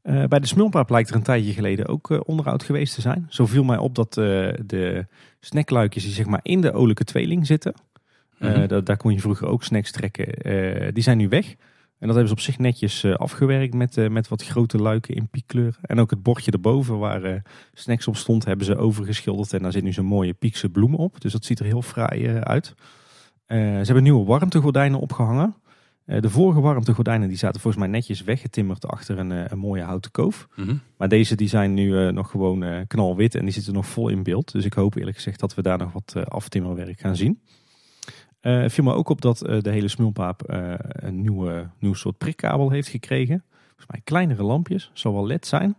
Speaker 2: Eh, bij de Smulpaap lijkt er een tijdje geleden ook eh, onderhoud geweest te zijn. Zo viel mij op dat eh, de snackluikjes die zeg maar in de olijke tweeling zitten. eh,
Speaker 1: Mhm.
Speaker 2: da- daar kon je vroeger ook snacks trekken. eh, die zijn nu weg. En dat hebben ze op zich netjes eh, afgewerkt met, eh, met wat grote luiken in piekkleur. En ook het bordje erboven waar eh, snacks op stond hebben ze overgeschilderd. En daar zit nu zo'n mooie piekse bloem op. Dus dat ziet er heel fraai uit. Ze hebben nieuwe warmtegordijnen opgehangen. Eh, de vorige warmtegordijnen die zaten volgens mij netjes weggetimmerd achter een, een mooie houten koof.
Speaker 1: Mhm.
Speaker 2: Maar deze die zijn nu nog gewoon knalwit en die zitten nog vol in beeld. Dus ik hoop eerlijk gezegd dat we daar nog wat aftimmerwerk gaan zien. Het viel me ook op dat eh, de hele smulpaap eh, een nieuwe, nieuw soort prikkabel heeft gekregen. Volgens mij kleinere lampjes, zal wel LED zijn.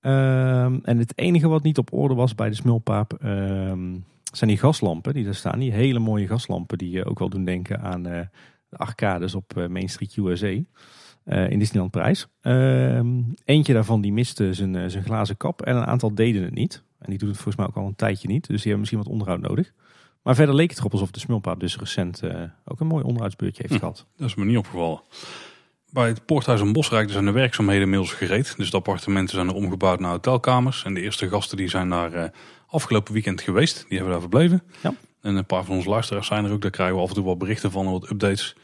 Speaker 2: Ehm, en het enige wat niet op orde was bij de smulpaap ehm, zijn die gaslampen die daar staan. Die hele mooie gaslampen die ook wel doen denken aan de arcades op Main Street USA. in Disneyland Prijs. Ehm, eentje daarvan die miste zijn, zijn glazen kap en een aantal deden het niet. En die doen het volgens mij ook al een tijdje niet. Dus die hebben misschien wat onderhoud nodig. Maar verder leek het erop alsof de smulpaap dus recent eh, ook een mooi onderhoudsbeurtje heeft
Speaker 1: Hm.
Speaker 2: gehad.
Speaker 1: Dat is me niet opgevallen. Bij het Poorthuis in Bosrijk zijn de werkzaamheden inmiddels gereed. Dus de appartementen zijn er omgebouwd naar hotelkamers. En de eerste gasten die zijn daar eh, afgelopen weekend geweest. Die hebben daar verbleven.
Speaker 2: Ja.
Speaker 1: En een paar van onze luisteraars zijn er ook. Daar krijgen we af en toe wat berichten van en wat updates.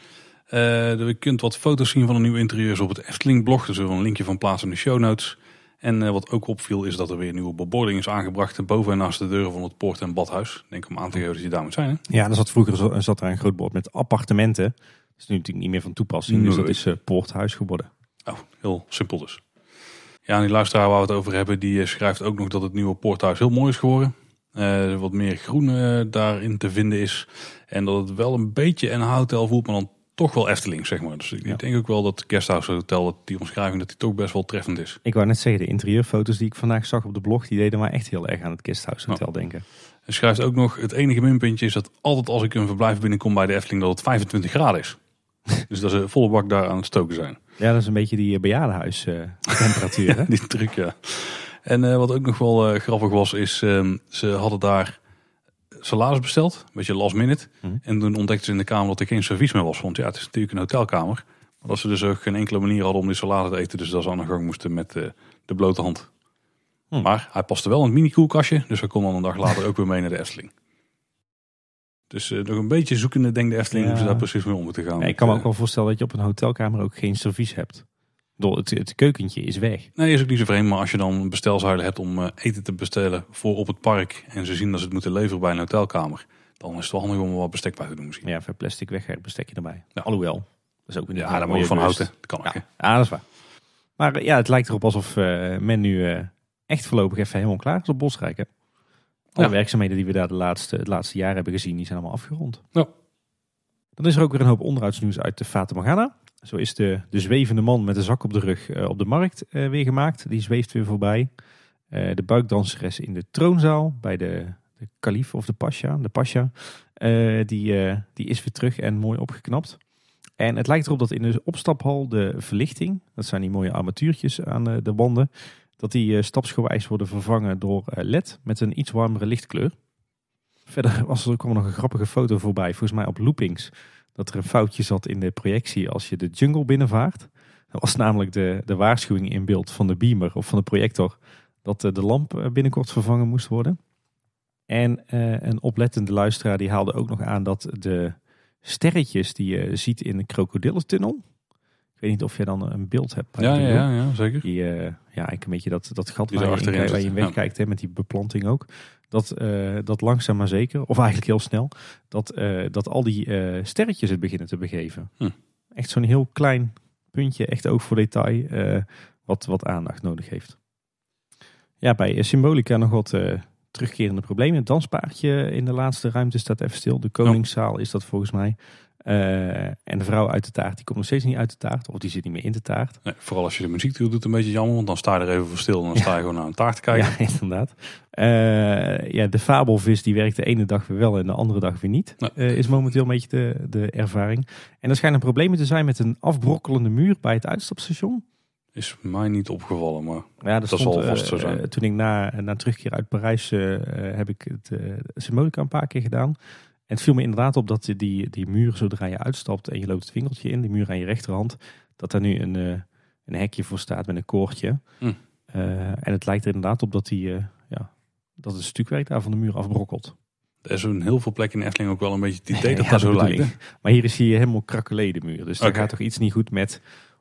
Speaker 1: Eh, je kunt wat foto's zien van de nieuwe interieurs op het Efteling blog. Daar zullen we een linkje van plaatsen in de show notes. En eh, wat ook opviel is dat er weer nieuwe bebording is aangebracht. Boven en naast de deuren van het poort- en badhuis. Ik Denk om aan te geven dat je daar moet zijn. Hè?
Speaker 2: Ja, er zat vroeger zat er een groot bord met appartementen. Dat is nu natuurlijk niet meer van toepassing. Dus
Speaker 1: Nee.
Speaker 2: dat is eh, poorthuis geworden.
Speaker 1: Oh, heel simpel dus. Ja, en die luisteraar waar we het over hebben, die eh, schrijft ook nog dat het nieuwe poorthuis heel mooi is geworden. Wat meer groen daarin te vinden is. En dat het wel een beetje een hotel voelt, maar dan toch wel Efteling, zeg maar. Dus ik
Speaker 2: Ja.
Speaker 1: denk ook wel dat Guesthouse Hotel, dat die omschrijving, dat die toch best wel treffend is.
Speaker 2: Ik wou net zeggen, de interieurfoto's die ik vandaag zag op de blog, die deden mij echt heel erg aan het Guesthouse Hotel denken.
Speaker 1: Hij schrijft ook nog, het enige minpuntje is dat altijd als ik een verblijf binnenkom bij de Efteling, dat het 25 graden is. dus dat ze volle bak daar aan het stoken zijn.
Speaker 2: Ja, dat is een beetje die eh, bejaardenhuis eh, temperatuur. hè?
Speaker 1: Die truc, ja. En eh, wat ook nog wel grappig was, is ehm, ze hadden daar salades besteld. Een beetje last minute.
Speaker 2: Mhm.
Speaker 1: En toen ontdekten ze in de kamer dat er geen servies meer was. Want ja, het is natuurlijk een hotelkamer. Maar dat ze dus ook geen enkele manier hadden om die salade te eten. Dus dat ze aan de gang moesten met eh, de blote hand.
Speaker 2: Mhm.
Speaker 1: Maar hij paste wel in het mini koelkastje. Dus we kon dan een dag later ook weer mee naar de Efteling. Dus eh, nog een beetje zoekende denkt de Efteling hoe ze daar precies mee om moeten gaan.
Speaker 2: Ja, ik kan me
Speaker 1: Eh,
Speaker 2: ook wel voorstellen dat je op een hotelkamer ook geen servies hebt. Het, het keukentje is weg.
Speaker 1: Nee, is ook niet zo vreemd. Maar als je dan een bestelzuilen hebt om eh, eten te bestellen voor op het park. En ze zien dat ze het moeten leveren bij een hotelkamer. Dan is het wel handig om er wat bestek bij te doen misschien.
Speaker 2: Ja, even plastic weg, bestekje erbij.
Speaker 1: Ja.
Speaker 2: Alhoewel, dat is ook weer
Speaker 1: Ja, daar moet je van
Speaker 2: mooie
Speaker 1: houden. Dat kan ook.
Speaker 2: Ja. dat is waar. Maar eh, ja, het lijkt erop alsof eh, men nu echt voorlopig even helemaal klaar is op Bosrijk. Hè? Alle
Speaker 1: Ja.
Speaker 2: werkzaamheden die we daar de laatste, het laatste jaar hebben gezien, die zijn allemaal afgerond.
Speaker 1: Ja.
Speaker 2: Dan is er ook weer een hoop onderhoudsnieuws uit de Fata Morgana. Zo is de, de zwevende man met de zak op de rug eh, op de markt eh, weer gemaakt. Die zweeft weer voorbij. Eh, de buikdanseres in de troonzaal bij de, de kalif of de pasha. De pasha eh, die, die is weer terug en mooi opgeknapt. En het lijkt erop dat in de opstaphal de verlichting, dat zijn die mooie armatuurtjes aan de wanden, dat die stapsgewijs worden vervangen door LED met een iets warmere lichtkleur. Verder was er, kwam er nog een grappige foto voorbij, volgens mij op loopings, dat er een foutje zat in de projectie als je de jungle binnenvaart. Dat was namelijk de, de waarschuwing in beeld van de beamer of van de projector dat eh, de lamp eh, binnenkort vervangen moest worden. En eh, een oplettende luisteraar die haalde ook nog aan dat de sterretjes die je ziet in de krokodillentunnel. Ik weet niet of je dan een beeld hebt.
Speaker 1: Ja, ja, ja, ja, zeker.
Speaker 2: Die, ja, eigenlijk een beetje dat, dat gat waar je, in, waar je in wegkijkt, hè, met die beplanting ook. Dat, eh, dat langzaam maar zeker, of eigenlijk heel snel, dat, eh, dat al die eh, sterretjes het beginnen te begeven.
Speaker 1: Hm.
Speaker 2: Echt zo'n heel klein puntje, echt oog voor detail, wat, wat aandacht nodig heeft. Ja, bij Symbolica nog wat terugkerende problemen. Het danspaardje in de laatste ruimte staat even stil. De koningszaal is dat volgens mij. Eh, en de vrouw uit de taart, die komt nog steeds niet uit de taart. Of die zit niet meer in de taart.
Speaker 1: Nee, vooral als je de muziek doet, het een beetje jammer. Want dan sta je er even voor stil en dan sta je gewoon naar een taart te kijken.
Speaker 2: Ja, inderdaad. Eh, ja, de fabelvis die werkt de ene dag weer wel en de andere dag weer niet.
Speaker 1: Nee.
Speaker 2: Eh, is momenteel een beetje de, de ervaring. En er schijnen problemen te zijn met een afbrokkelende muur bij het uitstapstation.
Speaker 1: Is mij niet opgevallen, maar
Speaker 2: Ja,
Speaker 1: Dat zal vast zo zijn.
Speaker 2: toen ik na, na terugkeer uit Parijs heb ik het uh, Symbolica een paar keer gedaan. En het viel me inderdaad op dat die, die muur, zodra je uitstapt en je loopt het winkeltje in, die muur aan je rechterhand, dat daar nu een, eh, een hekje voor staat met een koordje.
Speaker 1: Hm.
Speaker 2: Eh, en het lijkt er inderdaad op dat, die, eh, ja, dat het stukwerk daar van de muur afbrokkelt.
Speaker 1: er is heel veel plekken in Efteling ook wel een beetje het idee dat
Speaker 2: Ja,
Speaker 1: dat zo lijkt.
Speaker 2: Maar hier is hier helemaal krakelé de muur. Dus daar gaat toch iets niet goed met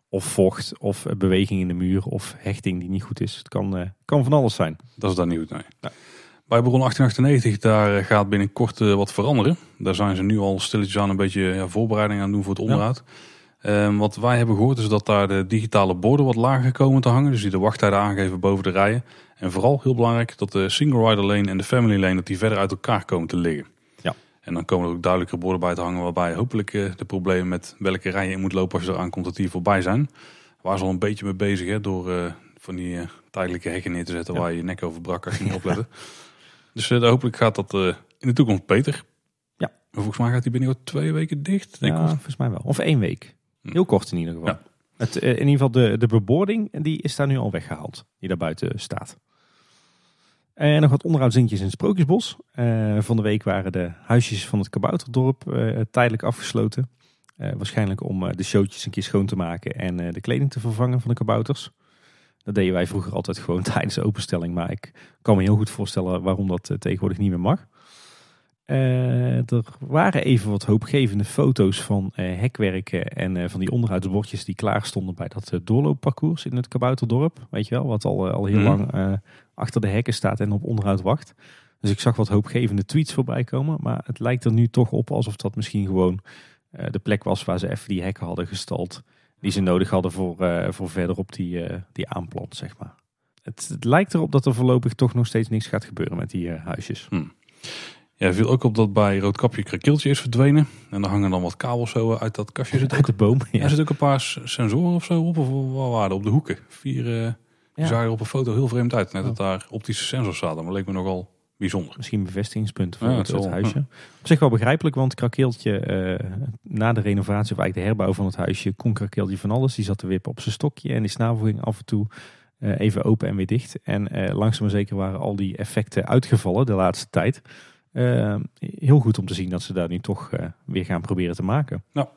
Speaker 2: of vocht of beweging in de muur of hechting die niet goed is. Het kan, kan van alles zijn.
Speaker 1: Dat is dan niet goed, nee. Bij Bron 1898, daar eh, gaat binnenkort eh, wat veranderen. Daar zijn ze nu al stilletjes aan een beetje ja, voorbereiding aan doen voor het onderhoud. Ehm, wat wij hebben gehoord is dat daar de digitale borden wat lager komen te hangen. Dus die de wachttijden aangeven boven de rijen. En vooral heel belangrijk dat de single rider lane en de family lane dat die verder uit elkaar komen te liggen.
Speaker 2: Ja.
Speaker 1: En dan komen er ook duidelijker borden bij te hangen waarbij hopelijk eh, de problemen met welke rij je in moet lopen als je eraan komt dat die voorbij zijn. Waar ze al een beetje mee bezig hè, door van die tijdelijke hekken neer te zetten
Speaker 2: Ja.
Speaker 1: waar je je nek over brak als je niet opletten. Dus eh, hopelijk gaat dat eh, in de toekomst beter.
Speaker 2: Ja.
Speaker 1: Maar volgens mij gaat die binnenkort twee weken dicht. Denk
Speaker 2: ja, volgens mij wel. Of één week.
Speaker 1: Hm.
Speaker 2: Heel kort in ieder geval.
Speaker 1: Ja.
Speaker 2: Het, eh, in ieder geval de, de bebording die is daar nu al weggehaald. Die daar buiten staat. En nog wat onderhoudsdingetjes in het Sprookjesbos. Van de week waren de huisjes van het Kabouterdorp tijdelijk afgesloten. Waarschijnlijk om de showtjes een keer schoon te maken en de kleding te vervangen van de kabouters. Dat deden wij vroeger altijd gewoon tijdens de openstelling. Maar ik kan me heel goed voorstellen waarom dat eh, tegenwoordig niet meer mag. Eh, er waren even wat hoopgevende foto's van eh, hekwerken en van die onderhoudsbordjes die klaar stonden bij dat doorloopparcours in het Kabouterdorp. Weet je wel, wat al, al heel
Speaker 1: Mhm.
Speaker 2: lang achter de hekken staat en op onderhoud wacht. Dus ik zag wat hoopgevende tweets voorbij komen. Maar het lijkt er nu toch op alsof dat misschien gewoon de plek was waar ze even die hekken hadden gestald. Die ze nodig hadden voor, eh, voor verderop die, eh, die aanplant, zeg maar. Het, het lijkt erop dat er voorlopig toch nog steeds niks gaat gebeuren met die eh, huisjes.
Speaker 1: Ja, viel ook op dat bij Roodkapje Krakeeltje is verdwenen. En daar hangen dan wat kabels zo uit dat kastje. Zit
Speaker 2: Uit
Speaker 1: ook,
Speaker 2: de boom.
Speaker 1: ja.
Speaker 2: Ja.
Speaker 1: zit ook een paar sensoren of zo op. Of waar waren er? Op de hoeken. Vier
Speaker 2: Ja.
Speaker 1: die zagen er op een foto heel vreemd uit. Net
Speaker 2: Oh.
Speaker 1: dat daar optische sensors zaten. Maar leek me nogal bijzonder.
Speaker 2: Misschien bevestigingspunten voor
Speaker 1: Ja,
Speaker 2: het, huisje. Op zich wel begrijpelijk, want Krakeeltje, eh, na de renovatie of eigenlijk de herbouw van het huisje, kon Krakeeltje van alles. Die zat te wippen op zijn stokje en die snavel ging af en toe eh, even open en weer dicht. En eh, langzaam maar zeker waren al die effecten uitgevallen de laatste tijd. Heel goed om te zien dat ze daar nu toch weer gaan proberen te maken.
Speaker 1: Ja.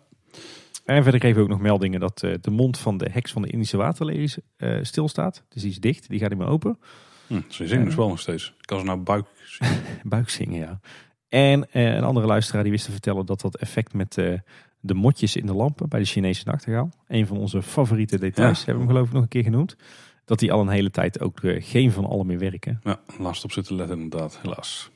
Speaker 2: En verder kregen we ook nog meldingen dat de mond van de heks van de Indische waterlelies stilstaat. Dus die is dicht, die gaat niet meer open.
Speaker 1: Hm, ze zingen dus wel nog steeds. Ik kan ze nou buik zien.
Speaker 2: Buikzingen, ja. En eh, een andere luisteraar die wist te vertellen dat dat effect met eh, de motjes in de lampen bij de Chinese nachtegaal, een van onze favoriete details,
Speaker 1: Ja.
Speaker 2: hebben we hem geloof ik nog een keer genoemd, dat die al een hele tijd ook eh, geen van alle meer werken.
Speaker 1: Ja, laatst op zitten letten inderdaad. Helaas.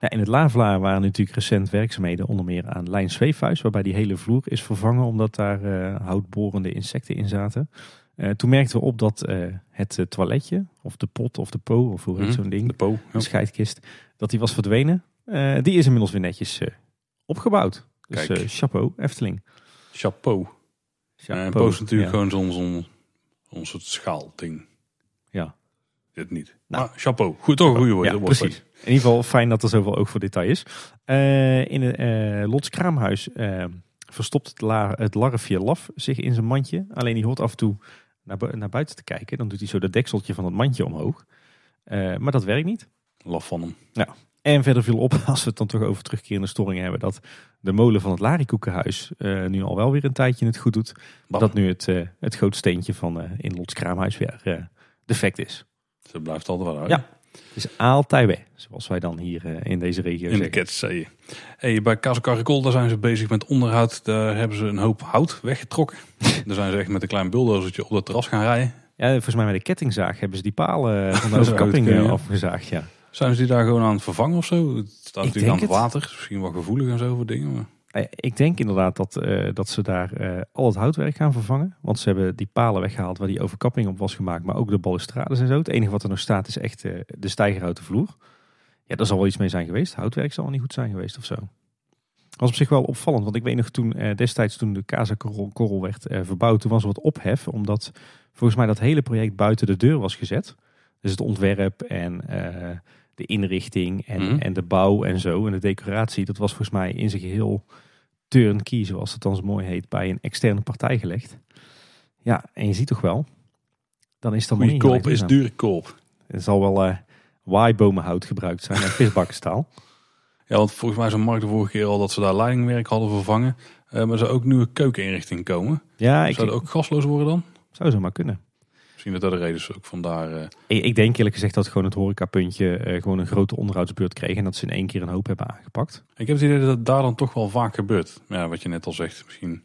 Speaker 2: Ja, in het Lavelaar waren natuurlijk recent werkzaamheden onder meer aan Lijn Zweefhuis, waarbij die hele vloer is vervangen omdat daar houtborende insecten in zaten. Eh, toen merkten we op dat eh, het eh, toiletje, of de pot of de po, of hoe heet
Speaker 1: Mhm.
Speaker 2: zo'n ding,
Speaker 1: De Po.
Speaker 2: de
Speaker 1: Ja.
Speaker 2: scheidkist, dat die was verdwenen. Die is inmiddels weer netjes opgebouwd. Dus
Speaker 1: Kijk.
Speaker 2: chapeau, Efteling.
Speaker 1: Chapeau. En
Speaker 2: Chapeau.
Speaker 1: post natuurlijk
Speaker 2: Ja.
Speaker 1: gewoon zo'n zo'n soort schaalding.
Speaker 2: Ja.
Speaker 1: Dit niet.
Speaker 2: Nou.
Speaker 1: maar chapeau. Goed, toch een goede woord.
Speaker 2: Ja, precies. In ieder geval fijn dat er zoveel oog voor detail is. In het Lots kraamhuis verstopt het, la het larfje laf zich in zijn mandje. Alleen die hoort af en toe naar, bu- naar buiten te kijken. Dan doet hij zo dat dekseltje van het mandje omhoog. Eh, maar dat werkt niet.
Speaker 1: Laf van hem.
Speaker 2: En verder viel op, als we het dan toch over terugkerende storingen hebben, dat de molen van het Larikoekenhuis eh, nu al wel weer een tijdje het goed doet.
Speaker 1: Bam.
Speaker 2: Dat nu het, eh het grootsteentje van in Lots kraamhuis weer defect is.
Speaker 1: Ze blijft altijd wel uit.
Speaker 2: Ja. Altijd weg, zoals wij dan hier eh, in deze regio
Speaker 1: In de
Speaker 2: zeggen.
Speaker 1: Ketszee. Hey, bij Casa Caracol, daar zijn ze bezig met onderhoud. Daar hebben ze een hoop hout weggetrokken. daar zijn ze echt met een klein bulldozertje op dat terras gaan rijden.
Speaker 2: Ja, volgens mij met de kettingzaag hebben ze die palen van de overkapping eh,
Speaker 1: ja.
Speaker 2: afgezaagd. Ja.
Speaker 1: Zijn ze die daar gewoon aan het vervangen of zo? Het staat
Speaker 2: Ik
Speaker 1: natuurlijk aan het. water. Misschien wel gevoelig en zo voor dingen. Maar...
Speaker 2: Eh, Ik denk inderdaad dat, eh, dat ze daar eh, al het houtwerk gaan vervangen. Want ze hebben die palen weggehaald waar die overkapping op was gemaakt. Maar ook de balustrades en zo. Het enige wat er nog staat is echt de stijgerhouten vloer. Ja, daar zal wel iets mee zijn geweest. Houtwerk zal wel niet goed zijn geweest of zo. was op zich wel opvallend. Want ik weet nog toen destijds toen de Casa Korrel, Korrel werd verbouwd. Toen was er wat ophef. Omdat volgens mij dat hele project buiten de deur was gezet. Dus het ontwerp en de inrichting en,
Speaker 1: Mhm.
Speaker 2: en de bouw en zo. En de decoratie. Dat was volgens mij in zijn geheel turnkey, zoals het dan zo mooi heet, bij een externe partij gelegd. Ja, en je ziet toch wel, dan is dat
Speaker 1: Goede
Speaker 2: niet
Speaker 1: koop is dure koop.
Speaker 2: Er zal wel eh waaibomenhout gebruikt zijn en visbakkenstaal.
Speaker 1: Ja, want volgens mij zei Mark de vorige keer al dat ze daar leidingwerk hadden vervangen. Eh, maar er zou ook nieuwe keukeninrichting komen.
Speaker 2: Ja, ik
Speaker 1: Zou dat ook gasloos worden dan?
Speaker 2: zou zo maar kunnen.
Speaker 1: Misschien dat dat de reden is ook vandaar. eh
Speaker 2: Ik, ik denk eerlijk gezegd dat gewoon het horecapuntje eh, gewoon een grote onderhoudsbeurt kreeg en dat ze in één keer een hoop hebben aangepakt.
Speaker 1: Ik heb het idee dat het daar dan toch wel vaak gebeurt. Ja, wat je net al zegt, misschien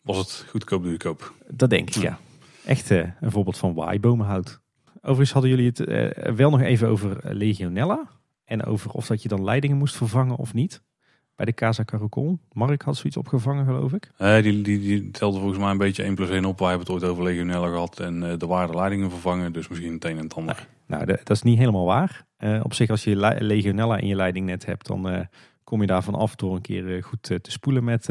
Speaker 1: was het goedkoop duurkoop.
Speaker 2: Dat denk ik, ja. Echt eh, een voorbeeld van waaibomenhout. Overigens hadden jullie het wel nog even over Legionella. En over of dat je dan leidingen moest vervangen of niet. Bij de Casa Caracol. Mark had zoiets opgevangen, geloof ik.
Speaker 1: Eh, die, die, die telde volgens mij een beetje 1 plus 1 op. Wij hebben het ooit over Legionella gehad en eh de waarde leidingen vervangen. Dus misschien het een en het ander.
Speaker 2: Nou, de- dat is niet helemaal waar. Eh, op zich, als je le- Legionella in je leidingnet hebt, dan kom je daarvan af door een keer goed te spoelen met,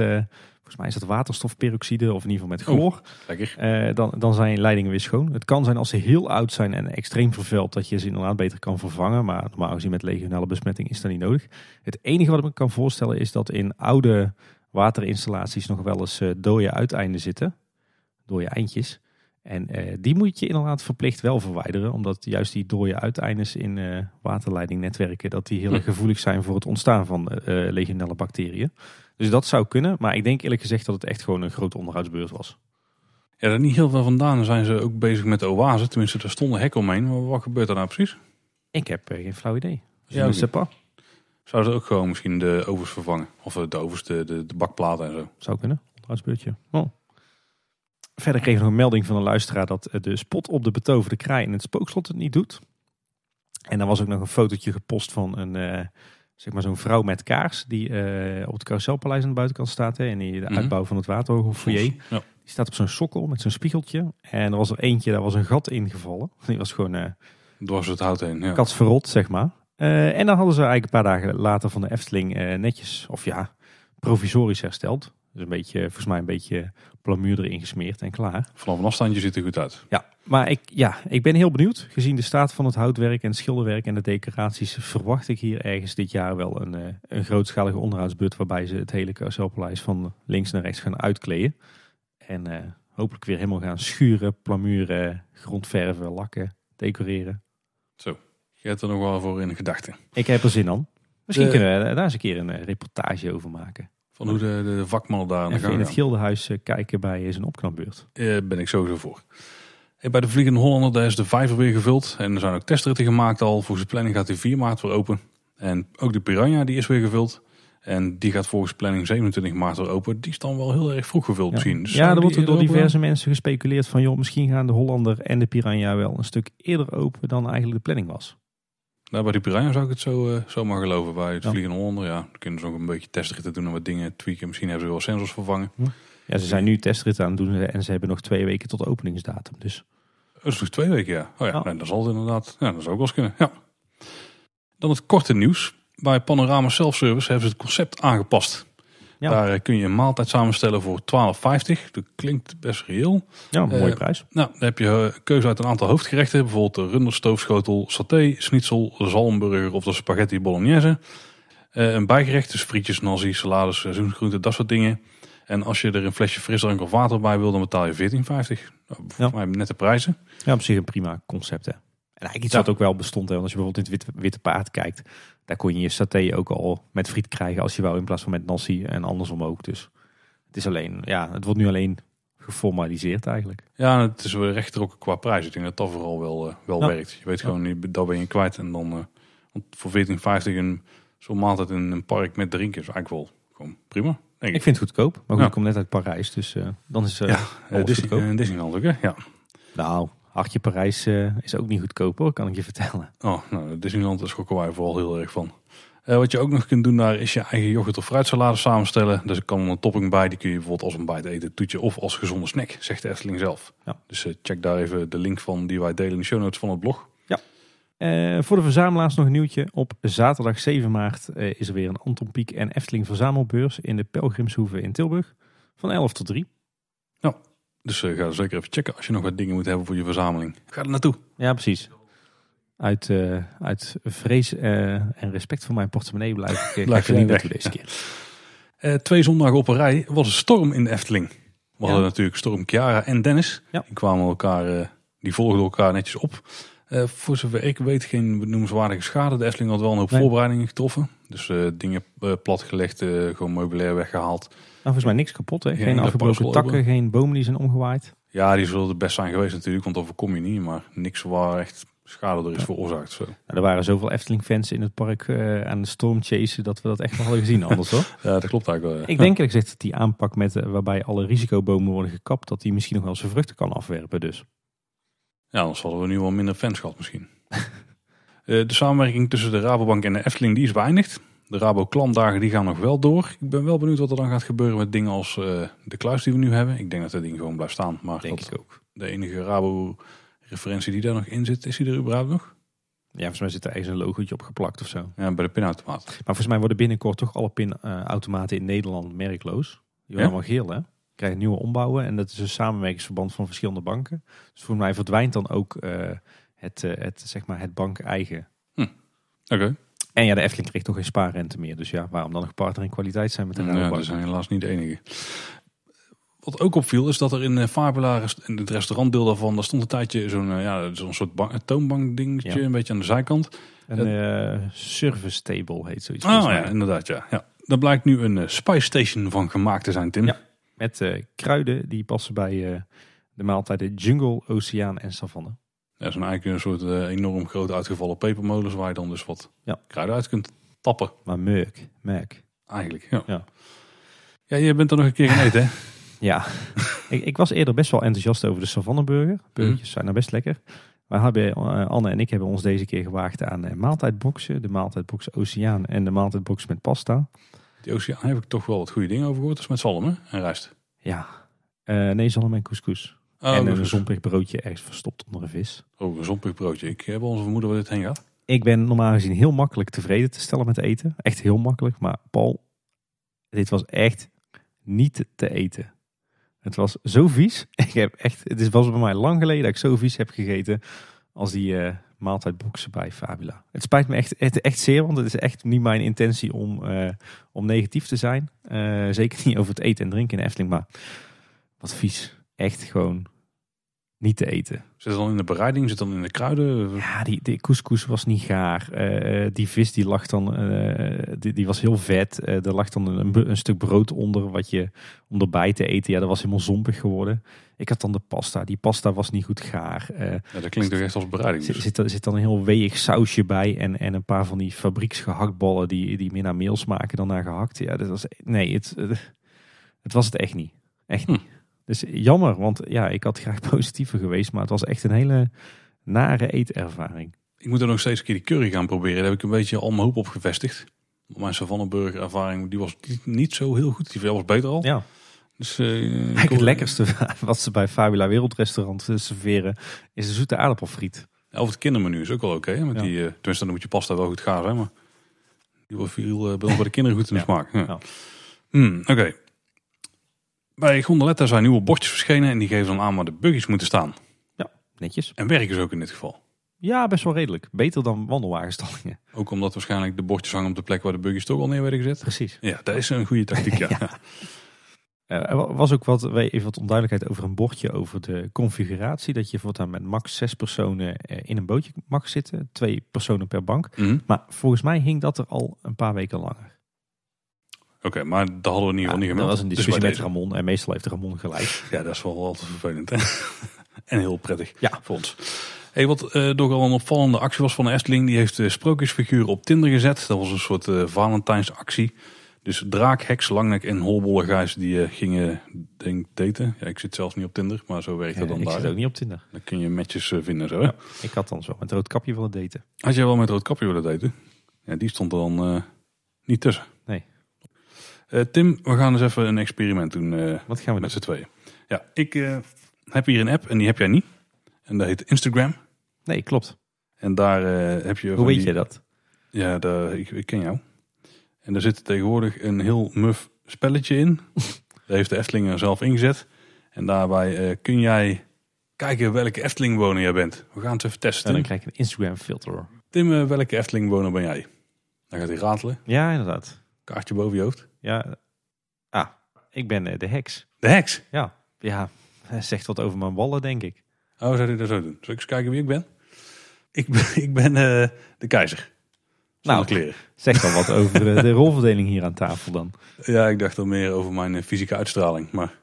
Speaker 2: volgens mij is dat waterstofperoxide of in ieder geval met chloor. Eh, dan, dan zijn leidingen weer schoon. Het kan zijn als ze heel oud zijn en extreem vervuild dat je ze inderdaad beter kan vervangen. Maar normaal gezien met legionelle besmetting is dat niet nodig. Het enige wat ik me kan voorstellen is dat in oude waterinstallaties nog wel eens eh, dode uiteinden zitten. Dode eindjes. En eh, die moet je inderdaad verplicht wel verwijderen. Omdat juist die dode uiteindes in waterleidingnetwerken, dat die heel
Speaker 1: Hm.
Speaker 2: erg gevoelig zijn voor het ontstaan van eh legionelle bacteriën. Dus dat zou kunnen. Maar ik denk eerlijk gezegd dat het echt gewoon een grote onderhoudsbeurt was.
Speaker 1: Ja, daar niet heel veel vandaan zijn ze ook bezig met de oase. Tenminste, er stond een hek omheen. Maar wat gebeurt er nou precies?
Speaker 2: Ik heb eh, geen flauw idee.
Speaker 1: Ja,
Speaker 2: pas.
Speaker 1: Zouden ze ook gewoon misschien de ovens vervangen? Of eh, de ovens, de, de, de bakplaten en zo.
Speaker 2: Zou kunnen. Onderhoudsbeurtje. Oh. Verder kreeg ik nog een melding van een luisteraar dat eh, de spot op de betoverde kraai in het spookslot het niet doet. En dan was ook nog een fotootje gepost van een, zeg maar zo'n vrouw met kaars die eh, op het carouselpaleis aan de buitenkant staat. Hè, en die de
Speaker 1: Mhm.
Speaker 2: uitbouw van het waterhoog foyer.
Speaker 1: Ja.
Speaker 2: Die staat op zo'n sokkel met zo'n spiegeltje. En er was er eentje, daar was een gat ingevallen. Die was gewoon eh
Speaker 1: Dwars het hout heen. Ja.
Speaker 2: katsverrot, zeg maar. Eh, en dan hadden ze eigenlijk een paar dagen later van de Efteling netjes, of ja, provisorisch hersteld. Dus een beetje, volgens mij een beetje plamuur erin gesmeerd en klaar.
Speaker 1: Vanaf een afstandje ziet er goed uit.
Speaker 2: Ja, maar ik, ja, ik ben heel benieuwd. Gezien de staat van het houtwerk en het schilderwerk en de decoraties verwacht ik hier ergens dit jaar wel een, eh, een grootschalige onderhoudsbeurt waarbij ze het hele carouselpaleis van links naar rechts gaan uitkleden. En eh, hopelijk weer helemaal gaan schuren, plamuren, grondverven, lakken, decoreren.
Speaker 1: Je hebt er nog wel voor in de gedachten.
Speaker 2: Ik heb er zin aan. Misschien
Speaker 1: De-
Speaker 2: kunnen we daar eens een keer een eh, reportage over maken.
Speaker 1: Van hoe de, de vakmannen daar aan de
Speaker 2: Even
Speaker 1: gang
Speaker 2: in het
Speaker 1: gaan.
Speaker 2: Gildenhuis eh, kijken bij zijn opknapbeurt.
Speaker 1: Eh, ben ik sowieso voor. Bij de Vliegende Hollander daar is de vijver weer gevuld. En er zijn ook testritten gemaakt al. Volgens de planning gaat die 4 maart weer open. En ook de Piranha die is weer gevuld. En die gaat volgens planning 27 maart weer open. Die is dan wel heel erg vroeg gevuld
Speaker 2: Ja,
Speaker 1: misschien. Dus
Speaker 2: ja er wordt ook door
Speaker 1: open
Speaker 2: diverse mensen gespeculeerd van... joh, misschien gaan de Hollander en de Piranha wel een stuk eerder open dan eigenlijk de planning was.
Speaker 1: Nou, bij die Piranha zou ik het zo, eh, zomaar geloven. Bij het
Speaker 2: Ja.
Speaker 1: Vliegende Hollander, ja. Dan kunnen ze ook een beetje testritten doen en wat dingen tweaken. Misschien hebben ze wel sensors vervangen.
Speaker 2: Ja, ze zijn nu testritten aan het doen en ze hebben nog twee weken tot openingsdatum. Dus
Speaker 1: Dat is nog twee weken, ja. Oh ja. Nee, dat zal het inderdaad. Ja, dat zou ook wel eens kunnen. Ja. Dan het korte nieuws. Bij Panorama Self-Service hebben ze het concept aangepast.
Speaker 2: Ja.
Speaker 1: Daar eh, kun je een maaltijd samenstellen voor 12,50. Dat klinkt best reëel.
Speaker 2: Ja, een mooie
Speaker 1: Eh,
Speaker 2: prijs.
Speaker 1: Nou, dan heb je eh, keuze uit een aantal hoofdgerechten. Bijvoorbeeld de runderstoofschotel, saté, schnitzel, zalmburger of de spaghetti bolognese. Een bijgerecht, dus frietjes, nasi, salades, seizoensgroenten, dat soort dingen. En als je er een flesje frisdrank of water bij wil, dan betaal je 14,50. Nou,
Speaker 2: Ja.
Speaker 1: mij net de prijzen.
Speaker 2: Ja, op zich een prima concept hè. En eigenlijk iets
Speaker 1: Ja.
Speaker 2: wat ook wel bestond hè. Want als je bijvoorbeeld in het Witte, Witte Paard kijkt. Daar kon je je saté ook al met friet krijgen als je wou. In plaats van met nasi en andersom ook. Dus het is alleen, ja, het wordt nu alleen geformaliseerd eigenlijk.
Speaker 1: Ja, het is weer rechtgetrokken qua prijs. Ik denk dat dat vooral wel, eh, wel
Speaker 2: Ja.
Speaker 1: werkt. Je weet gewoon, nu, dat ben je kwijt. En dan want voor 14,50 een zo'n maaltijd in een park met drinken is eigenlijk wel gewoon prima. Ik.
Speaker 2: Ik vind het goedkoop. Maar goed,
Speaker 1: Ja.
Speaker 2: ik kom net uit Parijs. Dus eh, dan is eh
Speaker 1: Ja,
Speaker 2: alles
Speaker 1: Disney,
Speaker 2: goedkoop.
Speaker 1: Disneyland ook, hè? Ja.
Speaker 2: Nou, hartje Parijs eh, is ook niet goedkoop hoor, kan ik je vertellen.
Speaker 1: Oh, nou, Disneyland daar schokken wij vooral heel erg van. Eh, wat je ook nog kunt doen daar is je eigen yoghurt of fruitsalade samenstellen. Dus er kan een topping bij, die kun je bijvoorbeeld als ontbijt eten, toetje of als gezonde snack, zegt de Efteling zelf.
Speaker 2: Ja.
Speaker 1: Dus eh, check daar even de link van die wij delen in de show notes van het blog.
Speaker 2: Eh, voor de verzamelaars nog een nieuwtje. Op zaterdag 7 maart is er weer een Anton Pieck en Efteling verzamelbeurs in de Pelgrimshoeve in Tilburg. Van 11 tot 3.
Speaker 1: Dus eh, ga er zeker even checken als je nog wat dingen moet hebben voor je verzameling. Ga er naartoe.
Speaker 2: Ja, precies. Uit, eh, uit vrees eh, en respect voor mijn portemonnee blijf ik,
Speaker 1: Blijf
Speaker 2: ik er niet naartoe deze keer.
Speaker 1: Twee zondagen op een rij was een storm in de Efteling. We
Speaker 2: Ja.
Speaker 1: hadden natuurlijk storm Chiara en Dennis.
Speaker 2: Ja.
Speaker 1: Die kwamen elkaar, die volgden elkaar netjes op. Eh, voor zover ik weet geen noemenswaardige schade. De Efteling had wel een hoop
Speaker 2: Nee.
Speaker 1: voorbereidingen getroffen. Dus eh, dingen eh, platgelegd, gewoon meubilair weggehaald.
Speaker 2: Nou, volgens mij niks kapot. Hè?
Speaker 1: Geen
Speaker 2: afgebroken takken, geen bomen die zijn omgewaaid.
Speaker 1: Ja, die zullen het best zijn geweest natuurlijk, want dat voorkom je niet. Maar niks waar echt schade er is veroorzaakt. Zo.
Speaker 2: Nou, er waren zoveel Efteling-fans in het park aan de stormchasen dat we dat echt wel hadden gezien anders hoor.
Speaker 1: Ja, dat klopt eigenlijk wel. ja.
Speaker 2: Ik denk eerlijk gezegd dat die aanpak met, waarbij alle risicobomen worden gekapt, dat die misschien nog wel zijn vruchten kan afwerpen. Dus.
Speaker 1: Ja, anders hadden we nu wel minder fans gehad misschien. Eh, de samenwerking tussen de Rabobank en de Efteling die is beëindigd. De Rabo klantdagen die gaan nog wel door. Ik ben wel benieuwd wat er dan gaat gebeuren met dingen als eh, de kluis die we nu hebben. Ik denk dat dat ding gewoon blijft staan. Maar
Speaker 2: Denk
Speaker 1: dat
Speaker 2: ik ook.
Speaker 1: de enige Rabo referentie die daar nog in zit, is die er überhaupt nog?
Speaker 2: Ja, volgens mij zit er ergens een logootje op geplakt of zo.
Speaker 1: Ja, bij de pinautomaat.
Speaker 2: Maar volgens mij worden binnenkort toch alle pinautomaten in Nederland merkloos. Die worden
Speaker 1: Ja?
Speaker 2: allemaal geel hè. Krijgen nieuwe ombouwen en dat is een samenwerkingsverband van verschillende banken. Dus voor mij verdwijnt dan ook eh, het, eh, het, zeg maar het bank eigen.
Speaker 1: Oké.
Speaker 2: En ja, de Efteling kreeg toch geen spaarrente meer. Dus ja, waarom dan nog partner in kwaliteit zijn met de
Speaker 1: Ja,
Speaker 2: Rabobank?
Speaker 1: dat zijn helaas niet de enige. Wat ook opviel is dat er in eh, Fabula, in het restaurantdeel daarvan, daar stond een tijdje zo'n ja, zo'n soort bank, toonbank dingetje,
Speaker 2: Ja.
Speaker 1: een beetje aan de zijkant.
Speaker 2: Een eh, service table heet zoiets. Volgens
Speaker 1: ja, inderdaad ja. ja. Daar blijkt nu een spice station van gemaakt te zijn, Tim.
Speaker 2: Ja. Met eh, kruiden die passen bij eh, de maaltijden jungle, oceaan en savanne.
Speaker 1: Dat zijn eigenlijk een soort eh, enorm groot uitgevallen pepermolens waar je dan dus wat
Speaker 2: Ja.
Speaker 1: kruiden uit kunt tappen.
Speaker 2: Maar merk, merk.
Speaker 1: Eigenlijk, ja.
Speaker 2: Ja.
Speaker 1: Ja, je bent er nog een keer gaan eten, hè?
Speaker 2: Ja, ik, ik was eerder best wel enthousiast over de savanneburger. Burgertjes zijn nou best lekker. Maar hebben, Anne en ik hebben ons deze keer gewaagd aan maaltijdboxen. De maaltijdbox Oceaan en de maaltijdbox met pasta.
Speaker 1: Die oceaan heb ik toch wel wat goede dingen over gehoord. Dat is met zalm, hè? En rijst.
Speaker 2: Ja, Eh, nee, zalm en couscous.
Speaker 1: Oh,
Speaker 2: en een zompig broodje ergens verstopt onder een vis.
Speaker 1: Oh, een zompig broodje. Ik heb onze vermoeden waar dit heen gaat.
Speaker 2: Ik ben normaal gezien heel makkelijk tevreden te stellen met eten. Echt heel makkelijk. Maar Paul, dit was echt niet te eten. Het was zo vies. Ik heb echt, het is- was bij mij lang geleden dat ik zo vies heb gegeten als die eh maaltijdboxen bij Fabula. Het spijt me echt, echt, echt zeer, want het is echt niet mijn intentie om, eh, om negatief te zijn. Eh, zeker niet over het eten en drinken in Efteling, maar wat vies. Echt gewoon niet te eten.
Speaker 1: Zit het dan in de bereiding? Zit het dan in de kruiden?
Speaker 2: Ja, die, die couscous was niet gaar. Eh, die vis die lag dan, eh, die, die was heel vet. Eh, er lag dan een, een stuk brood onder wat je om erbij te eten. Ja, dat was helemaal zompig geworden. Ik had dan de pasta. Die pasta was niet goed gaar. Eh,
Speaker 1: Ja, dat klinkt toch echt als bereiding.
Speaker 2: zit,
Speaker 1: Dus.
Speaker 2: zit, er zit dan een heel weeg sausje bij en, en een paar van die fabrieksgehaktballen die, die meer naar meel smaken dan naar gehakt. Ja, dat was, nee, het, eh, het was het echt niet. Echt niet. Dus jammer, want ja, ik had graag positiever geweest, maar het was echt een hele nare eetervaring.
Speaker 1: Ik moet er nog steeds een keer die curry gaan proberen. Daar heb ik een beetje al mijn hoop op gevestigd. Mijn Savannenburger ervaring die was niet, zo heel goed. Die was beter al.
Speaker 2: Ja,
Speaker 1: Dus, eh,
Speaker 2: eigenlijk het lekkerste wat ze bij Fabula Wereldrestaurant serveren is de zoete aardappelfriet.
Speaker 1: Ja, Of het kindermenu is ook wel oké. met
Speaker 2: Ja.
Speaker 1: die, eh, tenminste, dan moet je pasta wel goed gaar zijn. Maar die wordt veel eh, bij de kinderen goed in de
Speaker 2: Ja.
Speaker 1: smaak. Hmm, Oké. Bij Gondoletta zijn nieuwe bordjes verschenen en die geven dan aan waar de buggies moeten staan.
Speaker 2: Netjes.
Speaker 1: En werken ze ook in dit geval.
Speaker 2: Ja, best wel redelijk. Beter dan wandelwagenstallingen.
Speaker 1: Ook omdat waarschijnlijk de bordjes hangen op de plek waar de buggies toch al neer werden gezet.
Speaker 2: Precies.
Speaker 1: Ja, dat is een goede tactiek, ja.
Speaker 2: Ja. Eh, er wa- was ook wat, even wat onduidelijkheid over een bordje over de configuratie. Dat je voortaan met max zes personen eh, in een bootje mag zitten. Twee personen per bank.
Speaker 1: Mhm.
Speaker 2: Maar volgens mij hing dat er al een paar weken langer.
Speaker 1: Oké, maar dat hadden we in ieder geval niet
Speaker 2: dat
Speaker 1: gemeld.
Speaker 2: was een
Speaker 1: Dus
Speaker 2: discussie met. Ramon. En meestal heeft Ramon gelijk.
Speaker 1: Ja, dat is wel altijd vervelend. Hè? en heel prettig
Speaker 2: Ja.
Speaker 1: voor ons. Hey, wat eh toch al een opvallende actie was van de Efteling. Die heeft de sprookjesfiguren op Tinder gezet. Dat was een soort eh Valentijnsactie. Dus Draak, Heks, Langnek en Holbolle Gijs die eh, gingen denk, daten. Ja, ik zit zelfs niet op Tinder, maar zo werkt dat dan
Speaker 2: ik
Speaker 1: daar.
Speaker 2: zit ook niet op Tinder.
Speaker 1: Dan kun je matches eh, vinden zo.
Speaker 2: Ja. Ik had dan zo met rood kapje willen daten.
Speaker 1: Had jij wel met rood kapje willen daten? Ja, die stond er dan niet tussen. Eh, Tim, we gaan eens even een experiment doen eh,
Speaker 2: Wat gaan we
Speaker 1: met z'n tweeën. Ja, ik eh, heb hier een app en die heb jij niet. En dat heet Instagram.
Speaker 2: Nee, klopt.
Speaker 1: En daar heb je...
Speaker 2: Hoe weet
Speaker 1: die-
Speaker 2: je dat?
Speaker 1: Ja, daar, ik, ik ken jou. En daar zit tegenwoordig een heel muf spelletje in. daar heeft de Efteling er zelf ingezet. En daarbij kun jij kijken welke Efteling-woner jij bent. We gaan het even testen.
Speaker 2: En dan krijg je een Instagram filter.
Speaker 1: Tim welke Efteling-woner ben jij? Dan gaat hij ratelen.
Speaker 2: Ja, inderdaad.
Speaker 1: Kaartje boven je hoofd.
Speaker 2: Ja. Ah, ik ben eh, de heks.
Speaker 1: De heks.
Speaker 2: Ja. Ja, zegt wat over mijn wallen, denk ik.
Speaker 1: Oh, zou je dat zo doen? Zal ik eens kijken wie ik ben? Ik ben, ik ben eh, de keizer. Zonder
Speaker 2: Nou.
Speaker 1: kleren.
Speaker 2: Zeg dan wat over de rolverdeling hier aan tafel dan.
Speaker 1: Ja, ik dacht dan meer over mijn eh, fysieke uitstraling. Maar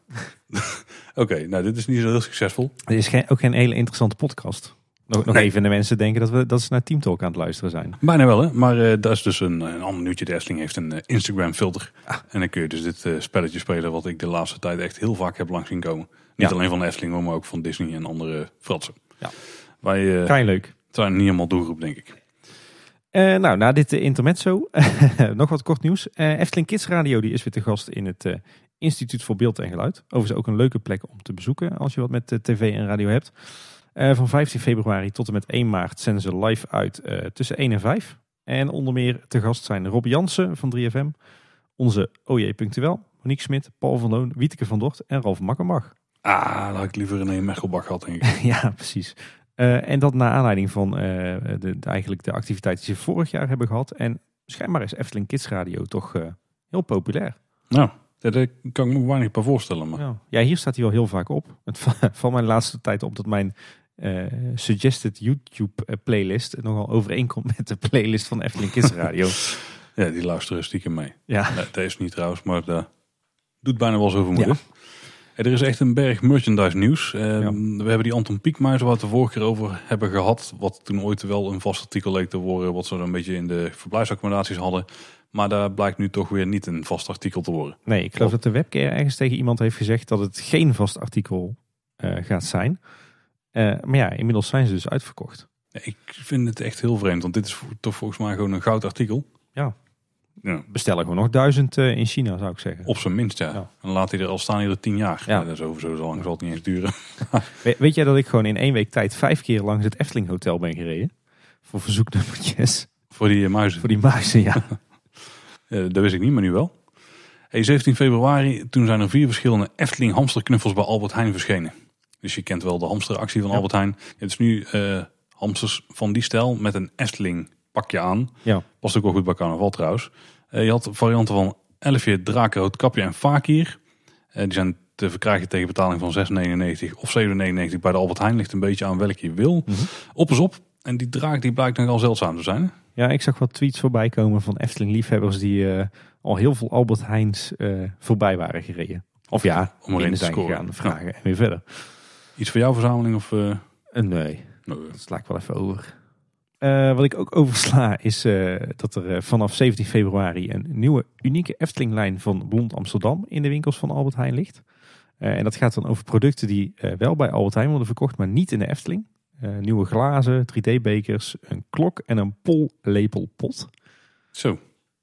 Speaker 1: oké, nou dit is niet zo heel succesvol.
Speaker 2: Het is geen, ook geen hele interessante podcast. Nog, nog
Speaker 1: Nee.
Speaker 2: even de mensen denken dat, we, dat ze naar Team Talk aan het luisteren zijn.
Speaker 1: Bijna wel, hè? Maar eh, dat is dus een, een ander nieuwtje. De Efteling heeft een eh, Instagram filter. En dan kun je dus dit eh, spelletje spelen wat ik de laatste tijd echt heel vaak heb langs zien komen. Niet
Speaker 2: Ja.
Speaker 1: alleen van de Efteling, maar ook van Disney en andere fratsen.
Speaker 2: Ja.
Speaker 1: Wij
Speaker 2: Kei leuk.
Speaker 1: zijn niet helemaal doelgroep, denk ik.
Speaker 2: Nou, na dit intermezzo, nog wat kort nieuws. Efteling Kids Radio die is weer te gast in het Instituut voor Beeld en Geluid. Overigens ook een leuke plek om te bezoeken als je wat met tv en radio hebt. Eh, van 15 februari tot en met 1 maart zenden ze live uit eh, tussen 1 en 5. En onder meer te gast zijn Rob Jansen van 3FM, onze OJ Punctueel, Monique Smit, Paul van Loon, Wieteke van Dort en Ralf Makkenbach.
Speaker 1: Ah, dat had ik liever René Merkelbach gehad, denk ik.
Speaker 2: ja, precies. Eh, en dat naar aanleiding van eh, de, de- eigenlijk de activiteiten die ze vorig jaar hebben gehad. En schijnbaar is Efteling Kids Radio toch eh, heel populair.
Speaker 1: Nou, daar kan ik me weinig bij voorstellen. Maar
Speaker 2: Ja. ja, hier staat hij wel heel vaak op. Het va- valt mij de laatste tijd op dat mijn eh, suggested YouTube eh, playlist nogal overeenkomt met de playlist van Efteling Kids Radio.
Speaker 1: ja, die luisteren stiekem mee.
Speaker 2: ja,
Speaker 1: Nee, dat is niet trouwens, maar dat doet bijna wel zoveel moeite.
Speaker 2: Ja.
Speaker 1: Er is echt een berg merchandise nieuws. Eh,
Speaker 2: Ja.
Speaker 1: We hebben die Anton Pieckmuis waar we het de vorige keer over hebben gehad. Wat toen ooit wel een vast artikel leek te worden. Wat ze een beetje in de verblijfsaccommodaties hadden. Maar daar blijkt nu toch weer niet een vast artikel te worden.
Speaker 2: nee, ik geloof dat de webcare ergens tegen iemand heeft gezegd dat het geen vast artikel eh, gaat zijn. Eh, maar ja, inmiddels zijn ze dus uitverkocht.
Speaker 1: Ik vind het echt heel vreemd. Want dit is toch volgens mij gewoon een goud artikel.
Speaker 2: Ja.
Speaker 1: Ja,
Speaker 2: bestellen gewoon nog duizend eh, in China, zou ik zeggen.
Speaker 1: op zijn minst, ja.
Speaker 2: Ja.
Speaker 1: En laat hij er al staan hier er tien jaar.
Speaker 2: Ja.
Speaker 1: Ja. dat is over zo lang zal het niet eens duren.
Speaker 2: We- weet jij dat ik gewoon in één week tijd vijf keer langs het Efteling Hotel ben gereden? Voor verzoeknummertjes.
Speaker 1: Voor die eh, muizen.
Speaker 2: Voor die muizen, ja.
Speaker 1: Dat wist ik niet, maar nu wel. Hey, 17 februari, toen zijn er vier verschillende Efteling hamsterknuffels bij Albert Heijn verschenen. Dus je kent wel de hamsteractie van
Speaker 2: Ja.
Speaker 1: Albert Heijn. Het is nu eh, hamsters van die stijl met een Efteling pakje aan.
Speaker 2: Ja.
Speaker 1: Past ook wel goed bij carnaval trouwens. Eh, je had varianten van Elfje, Drakenrood, Kapje en Fakir. Eh, die zijn te verkrijgen tegen betaling van 6,99 of 7,99 bij de Albert Heijn. Ligt een beetje aan welke je wil.
Speaker 2: Mhm.
Speaker 1: Op is op. En die draak die blijkt nogal zeldzaam te zijn.
Speaker 2: Ja, ik zag wat tweets voorbij komen van Efteling-liefhebbers die al heel veel Albert Heijns voorbij waren gereden. Of ja,
Speaker 1: Om erin
Speaker 2: in
Speaker 1: te scoren.
Speaker 2: gegaan, vragen en weer verder.
Speaker 1: Iets voor jouw verzameling of... eh,
Speaker 2: Eh, nee,
Speaker 1: nou,
Speaker 2: dat sla ik wel even over. Eh, wat ik ook oversla is eh, dat er vanaf 17 februari een nieuwe unieke Efteling-lijn van Blond Amsterdam in de winkels van Albert Heijn ligt. Eh, en dat gaat dan over producten die eh, wel bij Albert Heijn worden verkocht, maar niet in de Efteling. Eh, nieuwe glazen, 3D-bekers, een klok en een pollepelpot.
Speaker 1: Zo,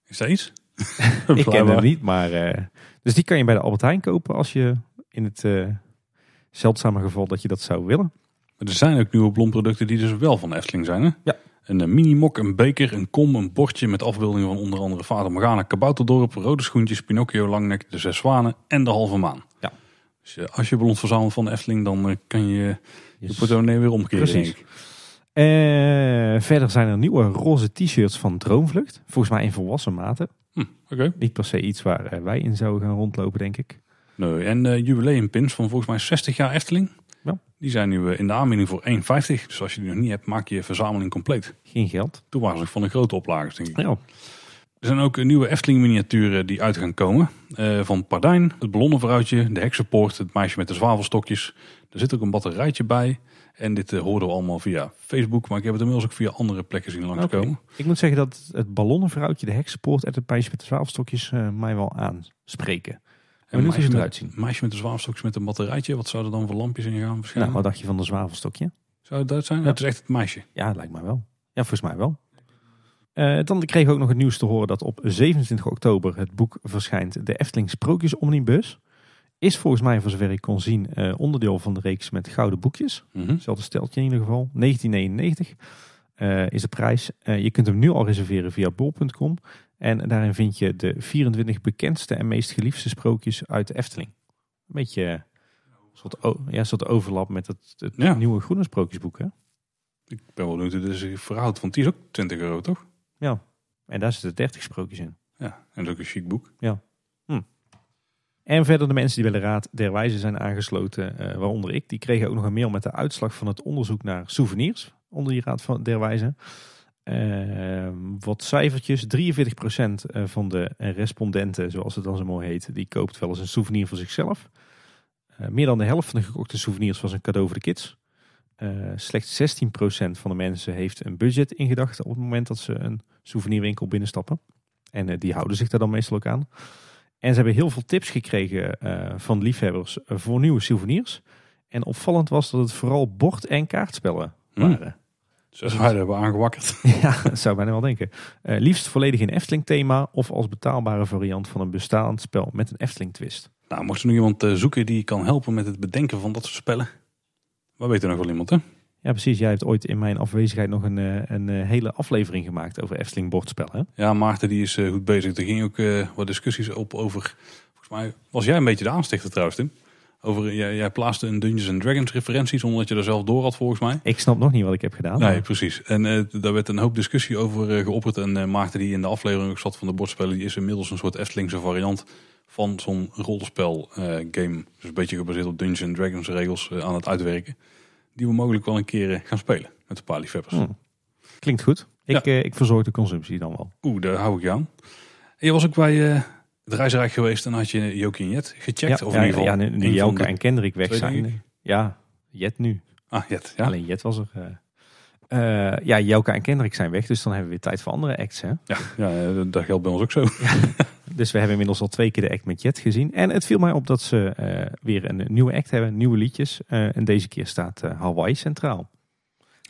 Speaker 1: is dat iets?
Speaker 2: Ik ken hem niet, maar... eh, dus die kan je bij de Albert Heijn kopen als je in het zeldzame geval dat je dat zou willen.
Speaker 1: Maar er zijn ook nieuwe blomproducten die dus wel van Efteling zijn. Hè?
Speaker 2: Ja.
Speaker 1: Een eh, mini-mok, een beker, een kom, een bordje met afbeeldingen van onder andere Vader Morgana, Kabouterdorp, Rode Schoentjes, Pinocchio, Langnek, de Zes Zwanen en de Halve Maan.
Speaker 2: Ja.
Speaker 1: Dus eh, als je ballons verzamelt van de Efteling, dan eh, kan je je
Speaker 2: Yes.
Speaker 1: portemonnee weer omkeren.
Speaker 2: Precies. verder zijn er nieuwe roze t-shirts van Droomvlucht. Volgens mij in volwassen maten.
Speaker 1: Hm, Oké.
Speaker 2: Niet per se iets waar wij in zouden gaan rondlopen, denk ik.
Speaker 1: Nee, en eh jubileumpins van volgens mij 60 jaar Efteling.
Speaker 2: Ja.
Speaker 1: Die zijn nu eh, in de aanbieding voor 1,50. Dus als je die nog niet hebt, maak je verzameling compleet.
Speaker 2: Geen geld.
Speaker 1: Toen waren ze van de grote oplagers, denk ik.
Speaker 2: Ja.
Speaker 1: Er zijn ook eh, nieuwe Efteling miniaturen die uit gaan komen. Van Pardijn, het ballonnenvrouwtje, de heksenpoort, het meisje met de zwavelstokjes. Er zit ook een batterijtje bij. En dit eh, hoorden we allemaal via Facebook. Maar ik heb het inmiddels ook via andere plekken zien langskomen.
Speaker 2: Ik moet zeggen dat het ballonnenvrouwtje, de heksenpoort en het meisje met de zwavelstokjes mij wel aanspreken.
Speaker 1: En
Speaker 2: hoe ze
Speaker 1: meisje
Speaker 2: eruit zien.
Speaker 1: meisje met de zwavelstokjes met een batterijtje. Wat zouden dan voor lampjes in gaan verschijnen?
Speaker 2: Nou, wat dacht je van de zwavelstokje?
Speaker 1: Zou het dat zijn?
Speaker 2: Ja.
Speaker 1: Het is echt het meisje.
Speaker 2: Ja, lijkt mij wel. Ja, volgens mij wel. Eh, dan kregen we ook nog het nieuws te horen dat op 27 oktober het boek verschijnt. De Efteling Sprookjes Omnibus. Is volgens mij, voor zover ik kon zien, eh, onderdeel van de reeks met gouden boekjes.
Speaker 1: Mhm.
Speaker 2: Hetzelfde steltje in ieder geval. 1999 eh, is de prijs. Je kunt hem nu al reserveren via bol.com. En daarin vind je de 24 bekendste en meest geliefde sprookjes uit de Efteling. Een beetje eh, een soort, ja, een soort overlap met het, het
Speaker 1: Ja.
Speaker 2: nieuwe groene sprookjesboek. Hè?
Speaker 1: Ik ben wel benieuwd hoe dit zich verhoudt. Want die is ook 20 euro, toch?
Speaker 2: Ja. En daar zitten 30 sprookjes in.
Speaker 1: Ja. En dat is ook een chic boek.
Speaker 2: En verder de mensen die bij de Raad der Wijzen zijn aangesloten, eh, waaronder ik, die kregen ook nog een mail met de uitslag van het onderzoek naar souvenirs onder die Raad van der Wijzen. Eh, wat cijfertjes, 43% van de respondenten, zoals het dan zo mooi heet, die koopt wel eens een souvenir voor zichzelf. Eh, meer dan de helft van de gekochte souvenirs was een cadeau voor de kids. Eh, slechts 16% van de mensen heeft een budget in gedachten op het moment dat ze een souvenirwinkel binnenstappen. En eh, die houden zich daar dan meestal ook aan. En ze hebben heel veel tips gekregen eh, van liefhebbers eh, voor nieuwe souvenirs. En opvallend was dat het vooral bord- en kaartspellen
Speaker 1: Hmm.
Speaker 2: waren.
Speaker 1: Zoals wij dat hebben aangewakkerd.
Speaker 2: Ja, dat zou bijna wel denken. Eh, liefst volledig in Efteling thema of als betaalbare variant van een bestaand spel met een Efteling twist.
Speaker 1: Nou, mocht er nog iemand eh, zoeken die kan helpen met het bedenken van dat soort spellen. We weten nog wel iemand, hè?
Speaker 2: Ja, precies. Jij hebt ooit in mijn afwezigheid nog een, eh, een hele aflevering gemaakt over Efteling bordspellen. hè?
Speaker 1: Ja, Maarten die is goed bezig. Er gingen ook wat discussies op over... Volgens mij was jij een beetje de aanstichter trouwens, Tim. Over, jij, jij plaatste een Dungeons and Dragons referentie zonder dat je er zelf door had, volgens mij.
Speaker 2: Ik snap nog niet wat ik heb gedaan.
Speaker 1: Nee,
Speaker 2: maar-
Speaker 1: precies. En eh, daar werd een hoop discussie over eh, geopperd. En eh, Maarten die in de aflevering ook zat van de bordspellen... die is inmiddels een soort Eftelingse variant van zo'n rolspel eh, game. Dus een beetje gebaseerd op Dungeons and Dragons regels eh, aan het uitwerken. Die we mogelijk wel een keer eh, gaan spelen met een paar liefhebbers.
Speaker 2: Hm. Klinkt goed. Ik,
Speaker 1: Ja.
Speaker 2: eh, ik verzorg de consumptie dan wel.
Speaker 1: Oeh, daar hou ik je aan. En je was ook bij reisrijk geweest en had je Jokie en Jet gecheckt.
Speaker 2: ja,
Speaker 1: of in ieder geval
Speaker 2: ja, nu, Jelke en Kendrick weg zijn. Ja, Jet nu.
Speaker 1: Ah, Jet, ja.
Speaker 2: Alleen Jet was er. eh. Eh, ja, Jelka en Kendrick zijn weg, dus dan hebben we weer tijd voor andere acts. Hè?
Speaker 1: Ja, ja, eh, dat geldt bij ons ook zo.
Speaker 2: Dus we hebben inmiddels al twee keer de act met Jet gezien. En het viel mij op dat ze weer een nieuwe act hebben, nieuwe liedjes. En deze keer staat Hawaii centraal.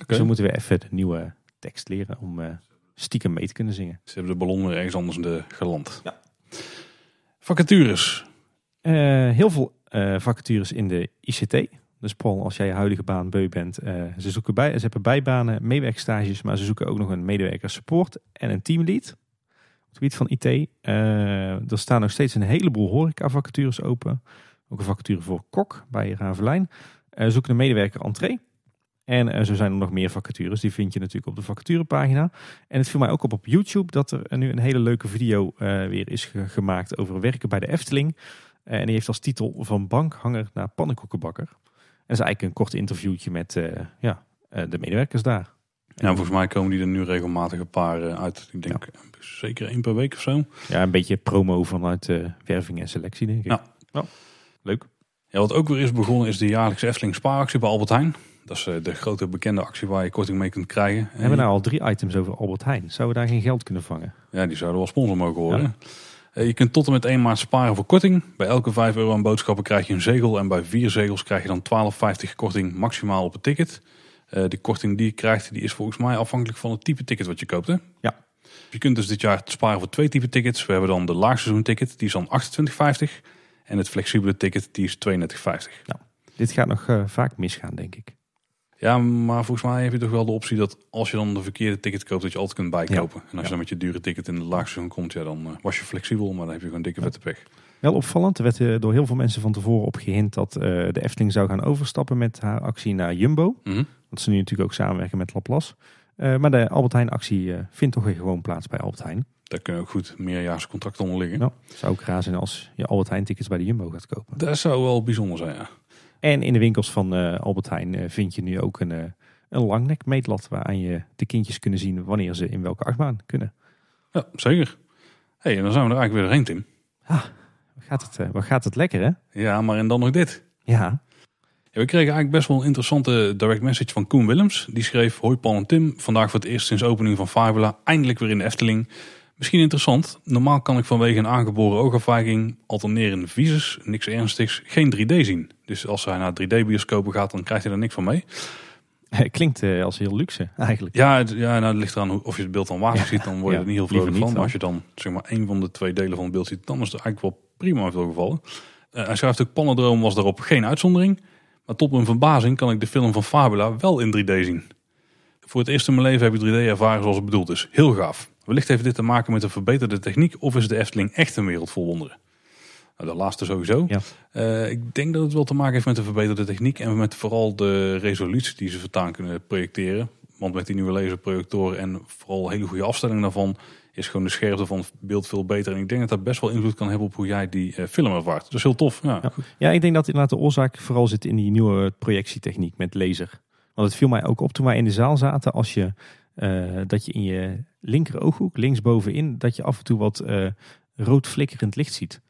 Speaker 2: Dus we moeten weer even de nieuwe tekst leren om stiekem mee te kunnen zingen.
Speaker 1: Ze hebben de ballon weer ergens anders in de geland.
Speaker 2: Ja.
Speaker 1: Vacatures.
Speaker 2: Eh, heel veel eh, vacatures in de ICT. Dus Paul, als jij je huidige baan beu bent, eh, ze, zoeken bij, ze hebben bijbanen, meewerkstages, maar ze zoeken ook nog een medewerker support en een teamlead. Op het gebied van IT. Er staan nog steeds een heleboel horeca vacatures open. Ook een vacature voor kok bij Ravelijn. Zoeken een medewerker entree. En eh, zo zijn er nog meer vacatures. Die vind je natuurlijk op de vacaturepagina. En het viel mij ook op op YouTube dat er nu een hele leuke video eh, weer is ge- gemaakt over werken bij de Efteling. Eh, en die heeft als titel Van bankhanger naar pannenkoekenbakker. En dat is eigenlijk een kort interviewtje met eh, ja, eh, de medewerkers daar.
Speaker 1: Ja, volgens mij komen die er nu regelmatig een paar eh, uit. Ik denk zeker één per week of zo.
Speaker 2: Ja, een beetje promo vanuit eh, werving en selectie, denk ik.
Speaker 1: Ja.
Speaker 2: leuk.
Speaker 1: Ja, wat ook weer is begonnen is de jaarlijkse Efteling spaaractie bij Albert Heijn. Dat is eh, de grote bekende actie waar je korting mee kunt krijgen.
Speaker 2: We hebben nou al drie items over Albert Heijn. Zouden we daar geen geld kunnen vangen?
Speaker 1: Ja, die zouden wel sponsor mogen worden. Eh, Je kunt tot en met 1 maart sparen voor korting. Bij elke 5 euro aan boodschappen krijg je een zegel. En bij vier zegels krijg je dan 12,50 korting maximaal op het ticket. Eh de korting die je krijgt, die is volgens mij afhankelijk van het type ticket wat je koopt. Hè?
Speaker 2: Ja.
Speaker 1: Je kunt dus dit jaar sparen voor twee type tickets. We hebben dan de laagseizoen-ticket, die is dan 28,50. En het flexibele ticket, die is 32,50.
Speaker 2: Dit gaat nog vaak misgaan, denk ik.
Speaker 1: Ja, maar volgens mij heb je toch wel de optie dat als je dan de verkeerde ticket koopt, dat je altijd kunt bijkopen. En als je dan met je dure ticket in de laagste komt, ja, dan eh, was je flexibel, maar dan heb je gewoon dikke vette pech.
Speaker 2: Wel opvallend, er werd eh, door heel veel mensen van tevoren op gehind dat eh, de Efteling zou gaan overstappen met haar actie naar Jumbo.
Speaker 1: Mhm.
Speaker 2: Want ze nu natuurlijk ook samenwerken met Laplace. Maar de Albert Heijn actie vindt toch weer gewoon plaats bij Albert Heijn.
Speaker 1: Daar kunnen ook goed meerjaars contracten onder liggen.
Speaker 2: Nou, zou ook raar zijn als je Albert Heijn tickets bij de Jumbo gaat kopen.
Speaker 1: Dat zou wel bijzonder zijn, ja.
Speaker 2: En in de winkels van eh, Albert Heijn eh, vind je nu ook een, eh, een langnek meetlat waaraan je de kindjes kunnen zien wanneer ze in welke achtbaan kunnen.
Speaker 1: Ja, zeker. hey, en dan zijn we er eigenlijk weer doorheen, Tim.
Speaker 2: Wat gaat het, wat gaat het lekker hè?
Speaker 1: Ja, maar en dan nog dit.
Speaker 2: Ja,
Speaker 1: Ja, we kregen eigenlijk best wel een interessante direct message van Koen Willems. Die schreef, hoi Paul en Tim, vandaag voor het eerst sinds opening van Fabula, eindelijk weer in de Efteling. Misschien interessant, normaal kan ik vanwege een aangeboren oogafwijking, alternerende visus, niks ernstigs, geen 3D zien. Dus als hij naar 3D-bioscopen gaat, dan krijgt hij er niks van mee.
Speaker 2: klinkt eh, als heel luxe eigenlijk.
Speaker 1: Ja, het, ja nou, het ligt eraan of je het beeld dan waardig ziet, dan word je
Speaker 2: Ja,
Speaker 1: er niet heel vrolijk van. Maar als je dan zeg maar één van de twee delen van het beeld ziet, dan is het eigenlijk wel prima in veel gevallen. Eh, hij schrijft ook, Pannendroom was daarop geen uitzondering. Maar tot mijn verbazing kan ik de film van Fabula wel in 3D zien. Voor het eerst in mijn leven heb ik 3D ervaren zoals het bedoeld is. Heel gaaf. Wellicht heeft dit te maken met een verbeterde techniek of is de Efteling echt een wereld vol wonderen? Nou, de laatste sowieso.
Speaker 2: Ja.
Speaker 1: Eh, ik denk dat het wel te maken heeft met de verbeterde techniek en met vooral de resolutie die ze voortaan kunnen projecteren. Want met die nieuwe laserprojectoren en vooral hele goede afstelling daarvan is gewoon de scherpte van het beeld veel beter. En ik denk dat dat best wel invloed kan hebben op hoe jij die eh, film ervaart. Dat is heel tof. Ja.
Speaker 2: Ja. Ja, ik denk dat inderdaad de oorzaak vooral zit in die nieuwe projectietechniek met laser. Want het viel mij ook op toen wij in de zaal zaten, als je, eh, dat je in je linker ooghoek, linksbovenin, dat je af en toe wat eh, rood flikkerend licht ziet.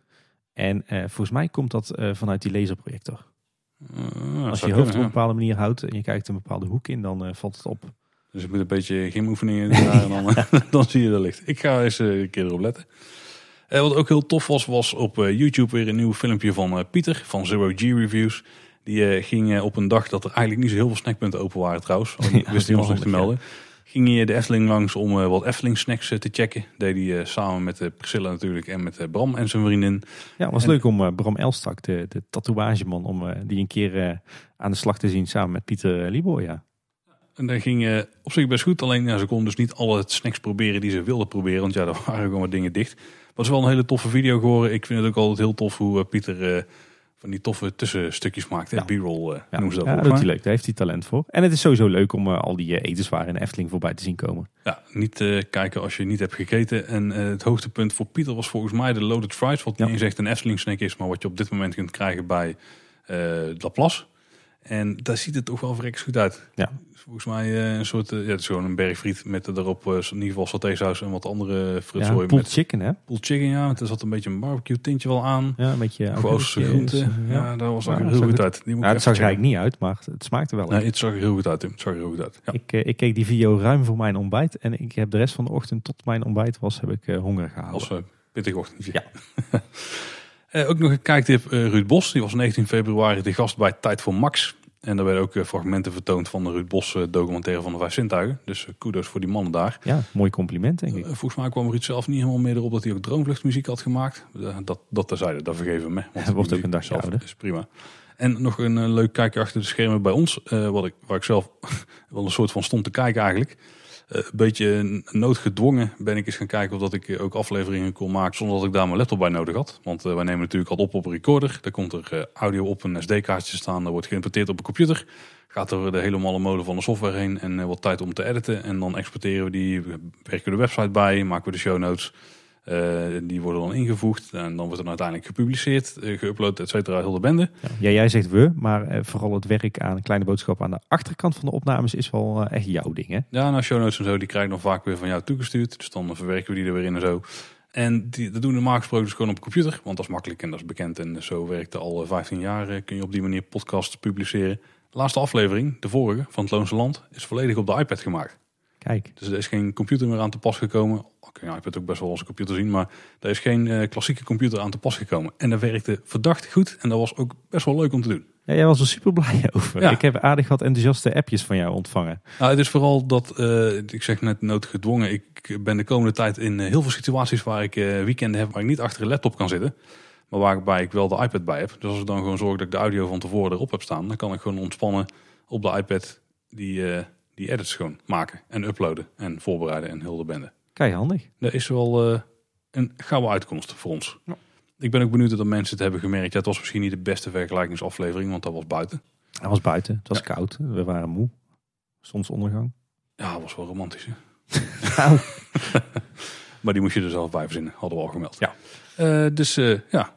Speaker 2: En eh, volgens mij komt dat eh, vanuit die laserprojector.
Speaker 1: Dat
Speaker 2: Als je je hoofd op een bepaalde manier houdt en je kijkt een bepaalde hoek in, dan valt het op.
Speaker 1: Dus ik moet een beetje gymoefeningen doen en dan, dan zie je dat licht. Ik ga eens een keer erop letten. Eh, wat ook heel tof was, was op YouTube weer een nieuw filmpje van Pieter van Zero G Reviews. Die eh, ging op een dag dat er eigenlijk niet zo heel veel snackpunten open waren trouwens. Oh,
Speaker 2: Ja,
Speaker 1: wist hij ons nog te
Speaker 2: ja.
Speaker 1: Ging hij de Efteling langs om eh, wat Efteling snacks eh, te checken. Deed hij eh, samen met Priscilla natuurlijk en met Bram en zijn vriendin.
Speaker 2: Ja, het was
Speaker 1: En-
Speaker 2: leuk om Bram Elstak, de, de tatoeageman, om die een keer aan de slag te zien samen met Pieter Lieboy. Ja.
Speaker 1: En dat ging op zich best goed. Alleen ja, ze konden dus niet alle snacks proberen die ze wilden proberen. Want ja, daar waren gewoon wat dingen dicht. Maar het is wel een hele toffe video geworden. Ik vind het ook altijd heel tof hoe Pieter van die toffe tussenstukjes maakt.
Speaker 2: Ja.
Speaker 1: B-roll eh
Speaker 2: Ja,
Speaker 1: noemen ze dat
Speaker 2: ja, hij
Speaker 1: mij.
Speaker 2: leuk. Daar heeft hij talent voor. En het is sowieso leuk om eh, al die eh, etenswaren in de Efteling voorbij te zien komen.
Speaker 1: Ja, niet eh, kijken als je niet hebt gegeten. En eh, het hoogtepunt voor Pieter was volgens mij de Loaded Fries. Wat
Speaker 2: Ja.
Speaker 1: niet eens echt een Efteling snack is. Maar wat je op dit moment kunt krijgen bij eh Laplace. En daar ziet het toch wel verrekkers goed uit.
Speaker 2: Ja.
Speaker 1: Volgens mij eh, een soort, eh, ja, het is gewoon een bergfriet met daarop eh, in ieder geval satésaus en wat andere
Speaker 2: Ja,
Speaker 1: frutzooi
Speaker 2: pulled
Speaker 1: met
Speaker 2: chicken hè?
Speaker 1: pulled chicken. Ja, want er zat een beetje een barbecue tintje wel aan.
Speaker 2: Ja, een beetje
Speaker 1: Gewoon
Speaker 2: augurkjes,
Speaker 1: groente. Ja,
Speaker 2: Ja,
Speaker 1: daar was
Speaker 2: Ja, dat
Speaker 1: heel goed uit. Die moet
Speaker 2: Ja,
Speaker 1: ik
Speaker 2: het zag er eigenlijk niet uit, maar het smaakte wel.
Speaker 1: Nee, het zag er heel goed uit, Tim. Het zag er heel goed uit. Ja.
Speaker 2: ik, ik keek die video ruim voor mijn ontbijt. En ik heb de rest van de ochtend tot mijn ontbijt was, heb ik honger gehouden.
Speaker 1: Als pittig ochtendje.
Speaker 2: Ja.
Speaker 1: Eh, ook nog een kijktip. Ruud Bos, die was 19 februari de gast bij Tijd voor Max. En daar werden ook eh, fragmenten vertoond van de Ruud Bos eh, documentaire van de Vijf Zintuigen. Dus eh, kudos voor die mannen daar.
Speaker 2: Ja, mooi compliment denk ik.
Speaker 1: Volgens mij kwam Ruud zelf niet helemaal meer erop dat hij ook droomvluchtmuziek had gemaakt. Dat, dat terzijde, dat vergeven we me. Want
Speaker 2: Het wordt ook een dagje
Speaker 1: zelf
Speaker 2: ouder.
Speaker 1: is prima. En nog een leuk kijkje achter de schermen bij ons. wat ik, waar ik zelf wel een soort van stond te kijken eigenlijk. Eh, een beetje noodgedwongen ben ik eens gaan kijken of dat ik eh, ook afleveringen kon maken zonder dat ik daar mijn laptop bij nodig had. Want eh, wij nemen natuurlijk al op op een recorder. Daar komt er audio op een SD-kaartje staan. Dat wordt geïmporteerd op een computer. Gaat er de hele malle molen van de software heen en wat tijd om te editen. En dan exporteren we die, we werken de website bij, maken we de show notes. Eh, die worden dan ingevoegd en dan wordt het uiteindelijk gepubliceerd, eh, geüpload, et cetera, heel de bende.
Speaker 2: Ja, jij zegt we, maar eh, vooral het werk aan kleine boodschap aan de achterkant van de opnames is wel echt jouw ding hè?
Speaker 1: Ja, nou show notes en zo, die krijg ik dan vaak weer van jou toegestuurd. Dus dan verwerken we die er weer in en zo. En die, dat doen we normaal gesproken dus gewoon op computer. Want dat is makkelijk en dat is bekend. En zo werkt het al eh, 15 jaar. Kun je op die manier podcasts publiceren. De laatste aflevering, de vorige, van het Loonse Land, is volledig op de iPad gemaakt.
Speaker 2: Kijk,
Speaker 1: Dus er is geen computer meer aan te pas gekomen. Kun je een iPad ook best wel als een computer zien. Maar er is geen eh, klassieke computer aan te pas gekomen. En dat werkte verdacht goed. En dat was ook best wel leuk om te doen.
Speaker 2: ja, jij was er super blij over.
Speaker 1: Ja.
Speaker 2: Ik heb aardig wat enthousiaste appjes van jou ontvangen.
Speaker 1: Nou, het is vooral dat, eh, ik zeg net noodgedwongen. Ik ben de komende tijd in eh, heel veel situaties waar ik weekenden heb waar ik niet achter een laptop kan zitten. Maar waarbij ik wel de iPad bij heb. Dus als ik dan gewoon zorg dat ik de audio van tevoren erop heb staan, dan kan ik gewoon ontspannen op de iPad die, die edits gewoon maken en uploaden en voorbereiden en heel de bende.
Speaker 2: Kei handig.
Speaker 1: Dat is wel eh, een gouden uitkomst voor ons.
Speaker 2: Ja.
Speaker 1: Ik ben ook benieuwd dat mensen het hebben gemerkt. Ja, het was misschien niet de beste vergelijkingsaflevering, want dat was buiten.
Speaker 2: Hij was buiten. Het was
Speaker 1: Ja.
Speaker 2: koud. We waren moe. Zonsondergang.
Speaker 1: Ja, dat was wel romantisch. Hè?
Speaker 2: Nou,
Speaker 1: Maar die moest je er zelf bij verzinnen, hadden we al gemeld.
Speaker 2: Ja.
Speaker 1: Eh, dus eh, ja,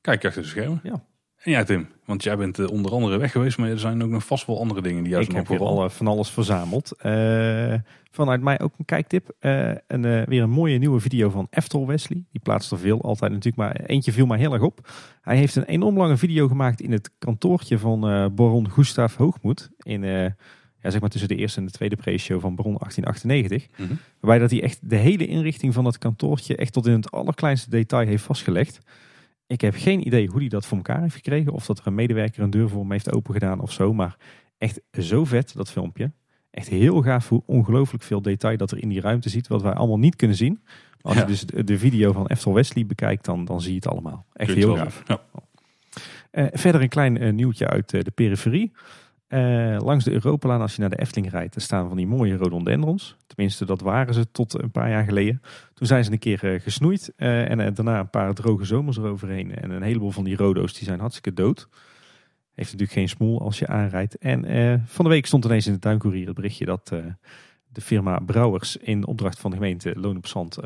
Speaker 1: kijk achter de schermen.
Speaker 2: Ja.
Speaker 1: En jij Tim, want jij bent eh, onder andere weg geweest, maar er zijn ook nog vast wel andere dingen die juist
Speaker 2: ik
Speaker 1: nog
Speaker 2: heb alle, van alles verzameld. Eh, vanuit mij ook een kijktip. Een, eh, weer een mooie nieuwe video van Eftel Wesley. Die plaatst er veel, altijd natuurlijk. Maar eentje viel mij heel erg op. Hij heeft een enorm lange video gemaakt in het kantoortje van baron Gustav Hoogmoed. In, ja, zeg maar tussen de eerste en de tweede pre-show van baron 1898.
Speaker 1: Mhm.
Speaker 2: Waarbij dat hij echt de hele inrichting van het kantoortje echt tot in het allerkleinste detail heeft vastgelegd. Ik heb geen idee hoe hij dat voor elkaar heeft gekregen. Of dat er een medewerker een deur voor hem heeft opengedaan of zo. Maar echt zo vet, dat filmpje. Echt heel gaaf hoe ongelooflijk veel detail dat er in die ruimte ziet. Wat wij allemaal niet kunnen zien. Maar als
Speaker 1: Ja.
Speaker 2: je dus de, de video van Eftel Wesley bekijkt, dan, dan zie je het allemaal. Echt heel gaaf.
Speaker 1: Ja.
Speaker 2: Eh, verder een klein eh, nieuwtje uit eh, de periferie. Eh, langs de Europalaan, als je naar de Efteling rijdt, er staan van die mooie rhododendrons. Tenminste, dat waren ze tot een paar jaar geleden. Toen zijn ze een keer eh, gesnoeid eh, en daarna een paar droge zomers eroverheen. En een heleboel van die rodo's die zijn hartstikke dood. Heeft natuurlijk geen smoel als je aanrijdt. En van de week stond ineens in de tuincourier het berichtje dat de firma Brouwers in opdracht van de gemeente Loon op Zand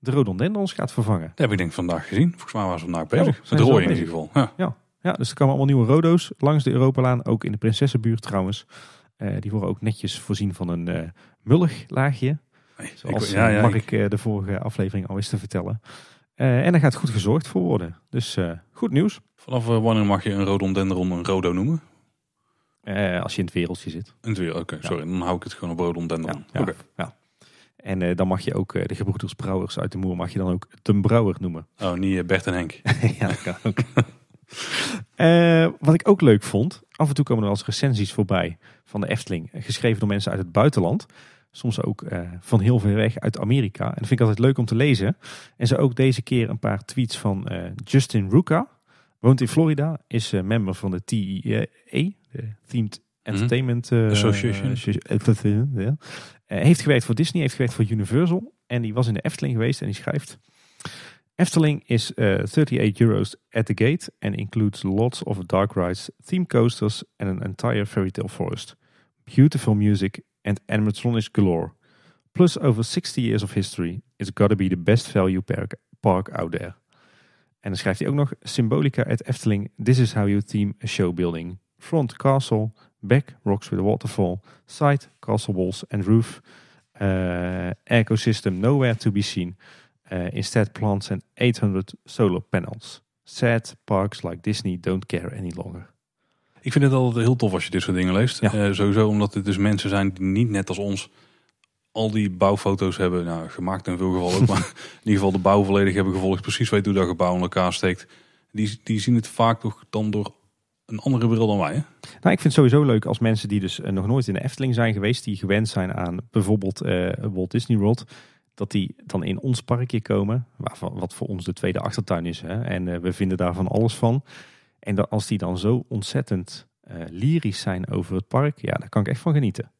Speaker 2: de rhododendrons gaat vervangen.
Speaker 1: Dat heb ik denk ik vandaag gezien. Volgens mij waren ze vandaag bezig.
Speaker 2: Oh, zijn ze
Speaker 1: rooien
Speaker 2: al
Speaker 1: in ieder geval. Ja.
Speaker 2: Ja, dus er komen allemaal nieuwe rodo's langs de Europalaan. Ook in de Prinsessenbuurt trouwens. Eh, die worden ook netjes voorzien van een eh mulliglaagje.
Speaker 1: Nee,
Speaker 2: Zoals
Speaker 1: ik, ja, ja,
Speaker 2: Mark
Speaker 1: ik-
Speaker 2: eh, de vorige aflevering al wist te vertellen. Eh, en daar gaat goed gezorgd voor worden. Dus eh, goed nieuws.
Speaker 1: vanaf eh, wanneer mag je een rhododendron een rodo noemen?
Speaker 2: Eh, als je in het wereldje zit.
Speaker 1: Een twee, oké, sorry. Dan hou ik het gewoon op rhododendron.
Speaker 2: Ja,
Speaker 1: Oké.
Speaker 2: ja. En eh, dan mag je ook eh, de gebroeders Brouwers uit de Moer mag je dan ook de Brouwer noemen.
Speaker 1: Oh, niet eh, Bert en Henk.
Speaker 2: ja, dat kan ook. Eh, wat ik ook leuk vond, af en toe komen er wel eens recensies voorbij van de Efteling, geschreven door mensen uit het buitenland. Soms ook eh, van heel ver weg uit Amerika. En dat vind ik altijd leuk om te lezen. En zo ook deze keer een paar tweets van eh, Justin Ruka. Woont in Florida, is member van de TEA, de Themed Entertainment eh,
Speaker 1: Association.
Speaker 2: heeft gewerkt voor Disney, heeft gewerkt voor Universal. En die was in de Efteling geweest en die schrijft... Efteling is eh 38 euros at the gate and includes lots of dark rides, theme coasters and an entire fairy tale forest. Beautiful music and animatronics galore. Plus over 60 years of history, it's gotta be the best value park, park out there. En dan schrijft hij ook nog Symbolica at Efteling, this is how you theme a show building. Front castle, back rocks with a waterfall, side castle walls and roof. Uh, ecosystem nowhere to be seen. Uh, instead plants and 800 solar panels. Sad parks like Disney don't care any longer.
Speaker 1: Ik vind het altijd heel tof als je dit soort dingen leest.
Speaker 2: Ja.
Speaker 1: Eh, sowieso omdat het dus mensen zijn die niet net als ons al die bouwfoto's hebben nou, gemaakt in veel gevallen ook. maar in ieder geval de bouw volledig hebben gevolgd. Precies weten hoe dat gebouw in elkaar steekt. Die, die zien het vaak toch dan door een andere bril dan wij. Hè?
Speaker 2: Nou, ik vind het sowieso leuk als mensen die dus eh, nog nooit in de Efteling zijn geweest, die gewend zijn aan bijvoorbeeld Walt Disney World, dat die dan in ons parkje komen, wat voor ons de tweede achtertuin is. Hè? En eh, we vinden daar van alles van. En dat, als die dan zo ontzettend eh, lyrisch zijn over het park, ja, daar kan ik echt van genieten.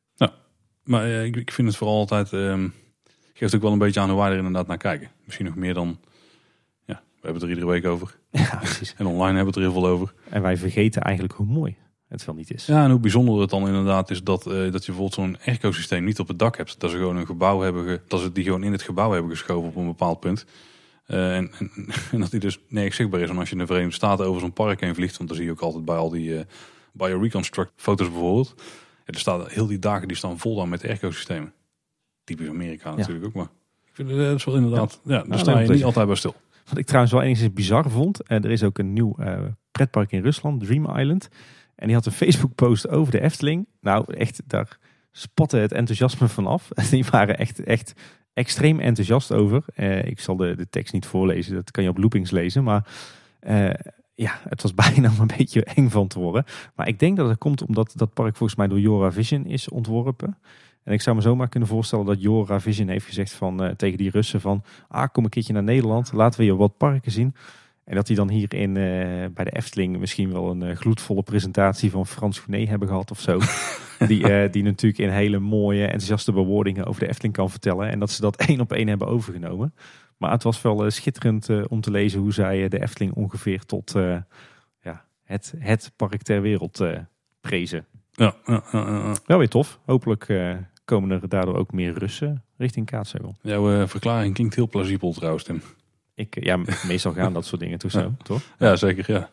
Speaker 1: Maar eh, ik, ik vind het vooral altijd... ehm, geeft ook wel een beetje aan hoe wij er inderdaad naar kijken. Misschien nog meer dan... Ja, we hebben het er iedere week over.
Speaker 2: Ja, precies.
Speaker 1: En online hebben we het er heel veel over.
Speaker 2: En wij vergeten eigenlijk hoe mooi het wel niet is.
Speaker 1: Ja, en hoe bijzonder het dan inderdaad is dat, eh, dat je bijvoorbeeld zo'n ecosysteem niet op het dak hebt. Dat ze gewoon een gebouw hebben, ge- dat ze die gewoon in het gebouw hebben geschoven op een bepaald punt. Eh, en, en, en dat die dus nergens zichtbaar is. En als je in de Verenigde Staten over zo'n park heen vliegt, want dan zie je ook altijd bij al die eh bioreconstruct foto's bijvoorbeeld. Ja, er staan heel die dagen die staan vol dan met ecosystemen. Typisch Amerika natuurlijk ook, maar ik vind het dat is wel inderdaad, ja, daar
Speaker 2: Nou,
Speaker 1: sta je niet altijd bij stil.
Speaker 2: Wat ik trouwens wel enigszins bizar vond. eh, er is ook een nieuw eh, pretpark in Rusland, Dream Island. En die had een Facebook post over de Efteling. Nou, echt, daar spatte het enthousiasme vanaf. Die waren echt, echt extreem enthousiast over. Eh, ik zal de, de tekst niet voorlezen, dat kan je op loopings lezen. Maar eh, ja, het was bijna een beetje eng van te worden. Maar ik denk dat het komt omdat dat park volgens mij door Jora Vision is ontworpen. En ik zou me zomaar kunnen voorstellen dat Jora Vision heeft gezegd van, eh, tegen die Russen van... Ah, kom een keertje naar Nederland, laten we je wat parken zien. En dat die dan hier in, eh, bij de Efteling misschien wel een eh, gloedvolle presentatie van Frans Gournay hebben gehad of zo. die, eh, die natuurlijk in hele mooie, enthousiaste bewoordingen over de Efteling kan vertellen. En dat ze dat één op één hebben overgenomen. Maar het was wel schitterend om te lezen hoe zij de Efteling ongeveer tot ja, het, het park ter wereld prezen.
Speaker 1: Ja.
Speaker 2: Wel weer tof. Hopelijk komen er daardoor ook meer Russen richting Kaatsheuvel.
Speaker 1: Jouw verklaring klinkt heel plausibel trouwens, Tim.
Speaker 2: Ik, ja, meestal gaan dat soort dingen toe zo, toch?
Speaker 1: Ja, zeker, ja.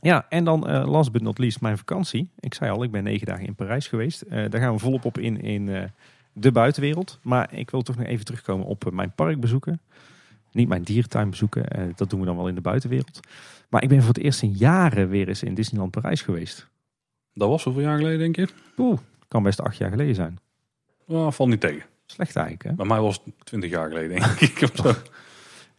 Speaker 2: Ja, en dan eh, last but not least mijn vakantie. Ik zei al, ik ben negen dagen in Parijs geweest. Eh, daar gaan we volop op in in eh, de buitenwereld. Maar ik wil toch nog even terugkomen op mijn parkbezoeken. Niet mijn dierentuin bezoeken, dat doen we dan wel in de buitenwereld. Maar ik ben voor het eerst in jaren weer eens in Disneyland Parijs geweest.
Speaker 1: Dat was hoeveel jaar geleden, denk je?
Speaker 2: Oeh, kan best acht jaar geleden zijn.
Speaker 1: Oh, valt niet tegen.
Speaker 2: Slecht eigenlijk, hè?
Speaker 1: Bij mij was het twintig jaar geleden, denk ik.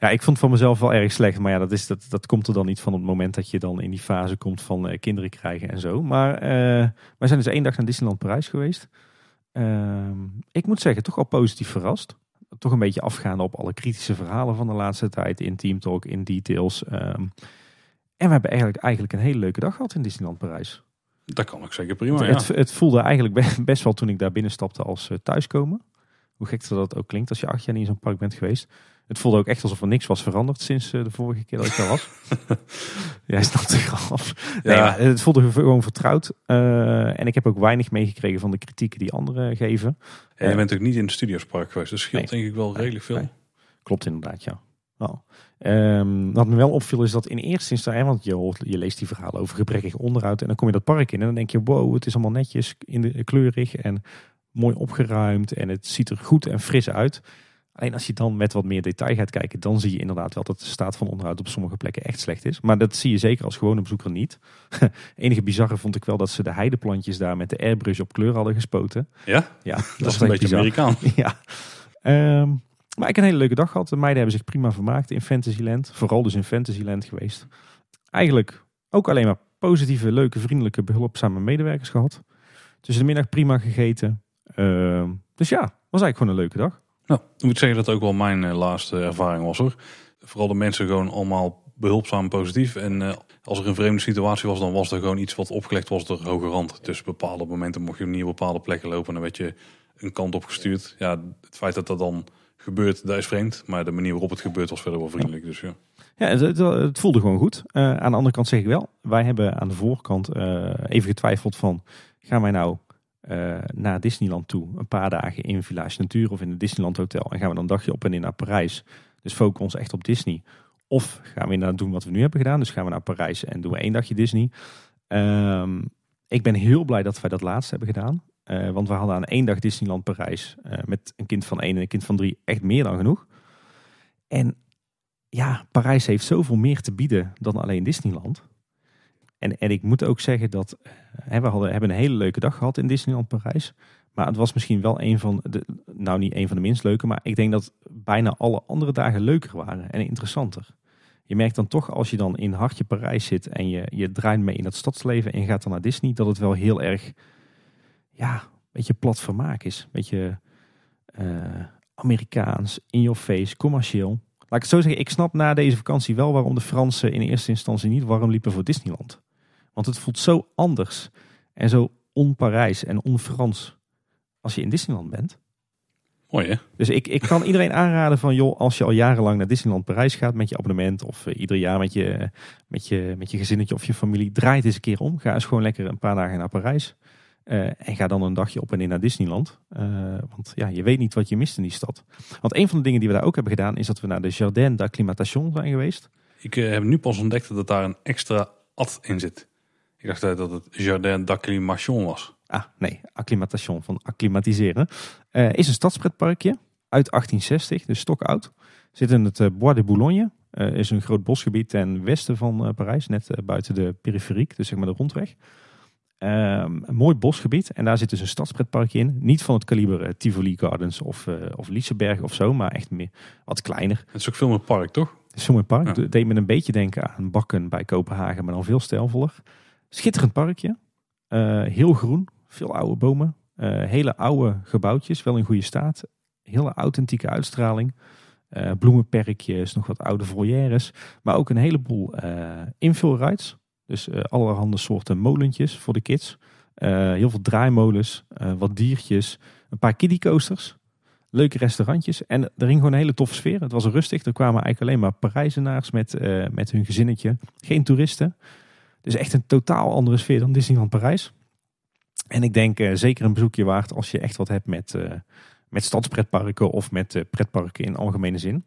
Speaker 2: Ja, ik vond van mezelf wel erg slecht. Maar ja, dat, is, dat, dat komt er dan niet van op het moment dat je dan in die fase komt van eh, kinderen krijgen en zo. Maar eh wij zijn dus één dag naar Disneyland Parijs geweest. Ehm, ik moet zeggen, toch al positief verrast. Toch een beetje afgaande op alle kritische verhalen van de laatste tijd. In Team Talk, in details. Ehm, en we hebben eigenlijk, eigenlijk een hele leuke dag gehad in Disneyland Parijs.
Speaker 1: Dat kan ook zeker prima, ja.
Speaker 2: het, het voelde eigenlijk be- best wel toen ik daar binnenstapte als eh, thuiskomen. Hoe gek dat ook klinkt als je acht jaar niet in zo'n park bent geweest. Het voelde ook echt alsof er niks was veranderd sinds eh, de vorige keer dat ik daar was. Jij snapt de grap. Nee,
Speaker 1: Ja.
Speaker 2: het voelde gewoon vertrouwd. Eh, en ik heb ook weinig meegekregen van de kritieken die anderen geven.
Speaker 1: En je bent ook niet in het Studiospark geweest. Dat scheelt
Speaker 2: Nee.
Speaker 1: denk ik wel redelijk veel.
Speaker 2: Klopt inderdaad, ja. Ehm, wat me wel opviel is dat in eerste instantie, want je, hoort, je leest die verhalen over gebrekkig onderhoud en dan kom je dat park in en dan denk je, wow, het is allemaal netjes, in de, kleurig en mooi opgeruimd en het ziet er goed en fris uit. Alleen als je dan met wat meer detail gaat kijken, dan zie je inderdaad wel dat de staat van onderhoud op sommige plekken echt slecht is. Maar dat zie je zeker als gewone bezoeker niet. Enige bizarre vond ik wel dat ze de heideplantjes daar met de airbrush op kleur hadden gespoten.
Speaker 1: Ja?
Speaker 2: Ja, dat,
Speaker 1: Dat is een beetje
Speaker 2: bizar.
Speaker 1: Amerikaan.
Speaker 2: Ja. Ehm, maar ik heb een hele leuke dag gehad. De meiden hebben zich prima vermaakt in Fantasyland. Vooral dus in Fantasyland geweest. Eigenlijk ook alleen maar positieve, leuke, vriendelijke, behulpzame medewerkers gehad. Tussen de middag prima gegeten. Ehm, dus ja, was eigenlijk gewoon een leuke dag.
Speaker 1: Nou, ik moet zeggen dat ook wel mijn eh, laatste ervaring was hoor. Vooral de mensen gewoon allemaal behulpzaam positief. En eh, als er een vreemde situatie was, dan was er gewoon iets wat opgelegd was door hoge rand. Dus bepaalde momenten mocht je niet op bepaalde plekken lopen en dan werd je een kant op gestuurd. Ja, het feit dat dat dan gebeurt, dat is vreemd. Maar de manier waarop het gebeurt was verder wel vriendelijk. Dus ja.
Speaker 2: Ja, het, het, voelde gewoon goed. Eh, aan de andere kant zeg ik wel, wij hebben aan de voorkant even getwijfeld van, gaan wij nou eh, naar Disneyland toe, een paar dagen in Village Natuur of in het Disneyland Hotel en gaan we dan een dagje op en in naar Parijs. Dus focussen ons echt op Disney. Of gaan we inderdaad doen wat we nu hebben gedaan, dus gaan we naar Parijs en doen we één dagje Disney. Ehm, ik ben heel blij dat wij dat laatste hebben gedaan. Eh, want we hadden aan één dag Disneyland Parijs eh, met een kind van één en een kind van drie echt meer dan genoeg. En ja, Parijs heeft zoveel meer te bieden dan alleen Disneyland. En, en ik moet ook zeggen dat eh, hè, we hadden, hebben een hele leuke dag gehad in Disneyland Parijs. Maar het was misschien wel een van de, nou niet een van de minst leuke, maar ik denk dat bijna alle andere dagen leuker waren en interessanter. Je merkt dan toch als je dan in hartje Parijs zit en je, je draait mee in het stadsleven en gaat dan naar Disney, dat het wel heel erg, ja, een beetje plat vermaak is. Een beetje eh, Amerikaans, in your face, commercieel. Laat ik het zo zeggen, ik snap na deze vakantie wel waarom de Fransen in eerste instantie niet warm liepen voor Disneyland. Want het voelt zo anders en zo on-Parijs en on-Frans als je in Disneyland bent.
Speaker 1: Mooi hè?
Speaker 2: Dus ik, ik kan iedereen aanraden van, joh, als je al jarenlang naar Disneyland Parijs gaat met je abonnement of eh, ieder jaar met je, met, je, met je gezinnetje of je familie, draai het eens een keer om. Ga eens gewoon lekker een paar dagen naar Parijs. Eh, en ga dan een dagje op en in naar Disneyland. Eh, want ja, je weet niet wat je mist in die stad. Want een van de dingen die we daar ook hebben gedaan, is dat we naar de Jardin d'Acclimatation zijn geweest.
Speaker 1: Ik heb nu pas ontdekt dat daar een extra ad in zit. Ik dacht eh, dat het Jardin d'Acclimation was.
Speaker 2: Ah, nee, acclimatation van acclimatiseren. Eh, is een stadspretparkje uit 1860, dus stokoud. Zit in het eh, Bois de Boulogne. Eh, is een groot bosgebied ten westen van Parijs, net buiten de periferiek, dus zeg maar de rondweg. Ehm, een mooi bosgebied en daar zit dus een stadspretparkje in. Niet van het kaliber Tivoli Gardens of, eh of Liseberg of zo, maar echt meer, wat kleiner.
Speaker 1: Het is ook veel meer park, toch?
Speaker 2: Het is zo'n mooi park.
Speaker 1: Ja.
Speaker 2: Het deed me een beetje denken aan Bakken bij Kopenhagen, maar dan veel stijlvoller. Schitterend parkje. Eh, heel groen. Veel oude bomen. Eh, hele oude gebouwtjes, wel in goede staat. Hele authentieke uitstraling. eh, bloemenperkjes, nog wat oude volières. Maar ook een heleboel invulrides. Dus allerhande soorten molentjes voor de kids. heel veel draaimolens, wat diertjes, een paar kiddiecoasters. Leuke restaurantjes. En er ging gewoon een hele toffe sfeer. Het was rustig. Er kwamen eigenlijk alleen maar Parijzenaars met, met hun gezinnetje. Geen toeristen. Dus echt een totaal andere sfeer dan Disneyland Parijs. En ik denk zeker een bezoekje waard als je echt wat hebt met met stadspretparken of met pretparken in algemene zin.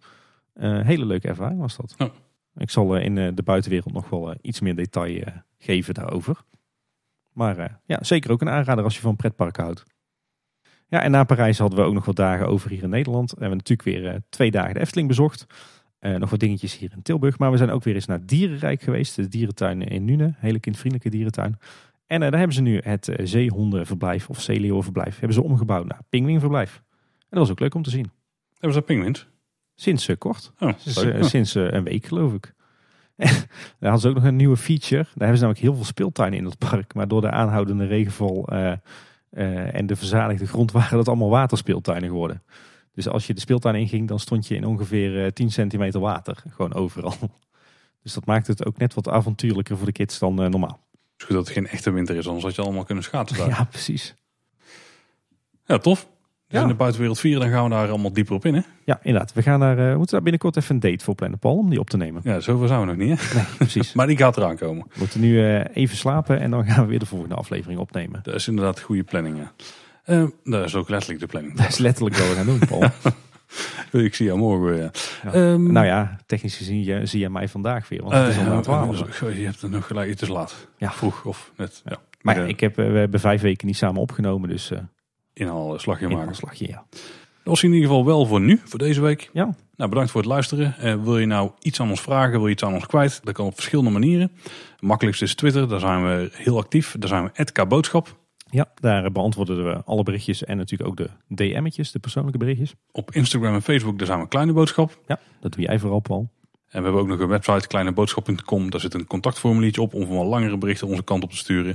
Speaker 2: Uh, hele leuke ervaring was dat.
Speaker 1: Oh.
Speaker 2: Ik zal in de buitenwereld nog wel iets meer detail geven daarover. Maar ja, zeker ook een aanrader als je van pretparken houdt. Ja, en na Parijs hadden we ook nog wat dagen over hier in Nederland. We hebben natuurlijk weer twee dagen de Efteling bezocht. Uh, nog wat dingetjes hier in Tilburg. Maar we zijn ook weer eens naar Dierenrijk geweest. De dierentuin in Nune. Hele kindvriendelijke dierentuin. En daar hebben ze nu het zeehondenverblijf of zeeleeuwenverblijf. Hebben ze omgebouwd naar pinguïnverblijf dat was ook leuk om te zien.
Speaker 1: Hebben ze pinguïns?
Speaker 2: Sinds uh, kort.
Speaker 1: Oh,
Speaker 2: sinds, sinds een week geloof ik. daar hadden ze ook nog een nieuwe feature. Daar hebben ze namelijk heel veel speeltuinen in het park. Maar door de aanhoudende regenval en de verzadigde grond waren dat allemaal waterspeeltuinen geworden. Dus als je de speeltuin inging, dan stond je in ongeveer 10 centimeter water. Gewoon overal. Dus dat maakt het ook net wat avontuurlijker voor de kids dan normaal.
Speaker 1: Dus goed dat het geen echte winter is, anders had je allemaal kunnen schaatsen daar.
Speaker 2: Ja, precies.
Speaker 1: Ja, tof. Dus in de buitenwereld 4, dan gaan we daar allemaal dieper op in. Hè?
Speaker 2: Ja, inderdaad. We, gaan daar, uh, moeten daar binnenkort even een date voor plannen, Paul, om die op te nemen.
Speaker 1: Ja, zoveel zijn we nog niet. Hè?
Speaker 2: Nee, precies.
Speaker 1: maar die gaat eraan komen.
Speaker 2: We moeten nu uh, even slapen en dan gaan we weer de volgende aflevering opnemen.
Speaker 1: Dat is inderdaad goede planning, ja. Uh, dat is ook letterlijk de planning.
Speaker 2: Dat is letterlijk wat we gaan doen, Paul.
Speaker 1: Ik zie jou morgen weer.
Speaker 2: Ja. Um, nou ja, technisch gezien zie je mij vandaag weer. Want het is al
Speaker 1: ja,
Speaker 2: 12.
Speaker 1: Je hebt er nog gelijk, het is laat.
Speaker 2: Ja.
Speaker 1: Vroeg of net. Ja.
Speaker 2: Maar ik heb, we hebben vijf weken niet samen opgenomen, dus...
Speaker 1: Inhaal slagje maken.
Speaker 2: slagje, ja.
Speaker 1: Dat was in ieder geval wel voor nu, voor deze week.
Speaker 2: Ja.
Speaker 1: Nou, bedankt voor het luisteren. Uh, wil je nou iets aan ons vragen, wil je iets aan ons kwijt? Dat kan op verschillende manieren. Het makkelijkste is Twitter, daar zijn we heel actief. Daar zijn we @kboodschap.
Speaker 2: Ja, daar beantwoorden we alle berichtjes en natuurlijk ook de DM'tjes, de persoonlijke berichtjes.
Speaker 1: Op Instagram en Facebook, daar zijn we Kleine Boodschap.
Speaker 2: Ja, dat doe jij vooral, Paul.
Speaker 1: En we hebben ook nog een website, kleineboodschap.com. Daar zit een contactformuliertje op om van langere berichten onze kant op te sturen.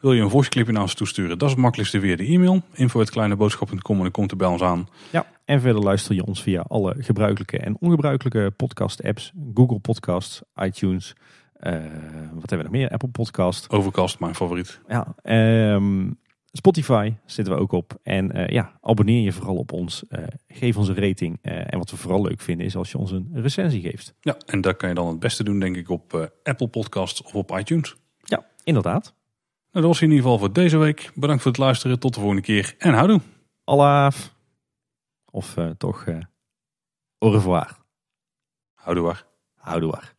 Speaker 1: Wil je een voice naar ons toesturen? Dat is het makkelijkste via de e-mail. info.kleineboodschap.com en dan komt er bij ons aan.
Speaker 2: Ja, en verder luister je ons via alle gebruikelijke en ongebruikelijke podcast apps. Google Podcasts, iTunes, wat hebben we nog meer? Apple Podcast.
Speaker 1: Overcast, mijn favoriet.
Speaker 2: Ja, um, Spotify zitten we ook op. En uh, ja, abonneer je vooral op ons. Uh, geef ons een rating. Uh, en wat we vooral leuk vinden is als je ons een recensie geeft.
Speaker 1: Ja, en dat kan je dan het beste doen denk ik op Apple Podcasts of op iTunes.
Speaker 2: Ja, inderdaad.
Speaker 1: Nou, dat was in ieder geval voor deze week. Bedankt voor het luisteren. Tot de volgende keer. En houdoe.
Speaker 2: Alaaf. Of toch au revoir.
Speaker 1: Houdoe waar.
Speaker 2: Houdoe waar.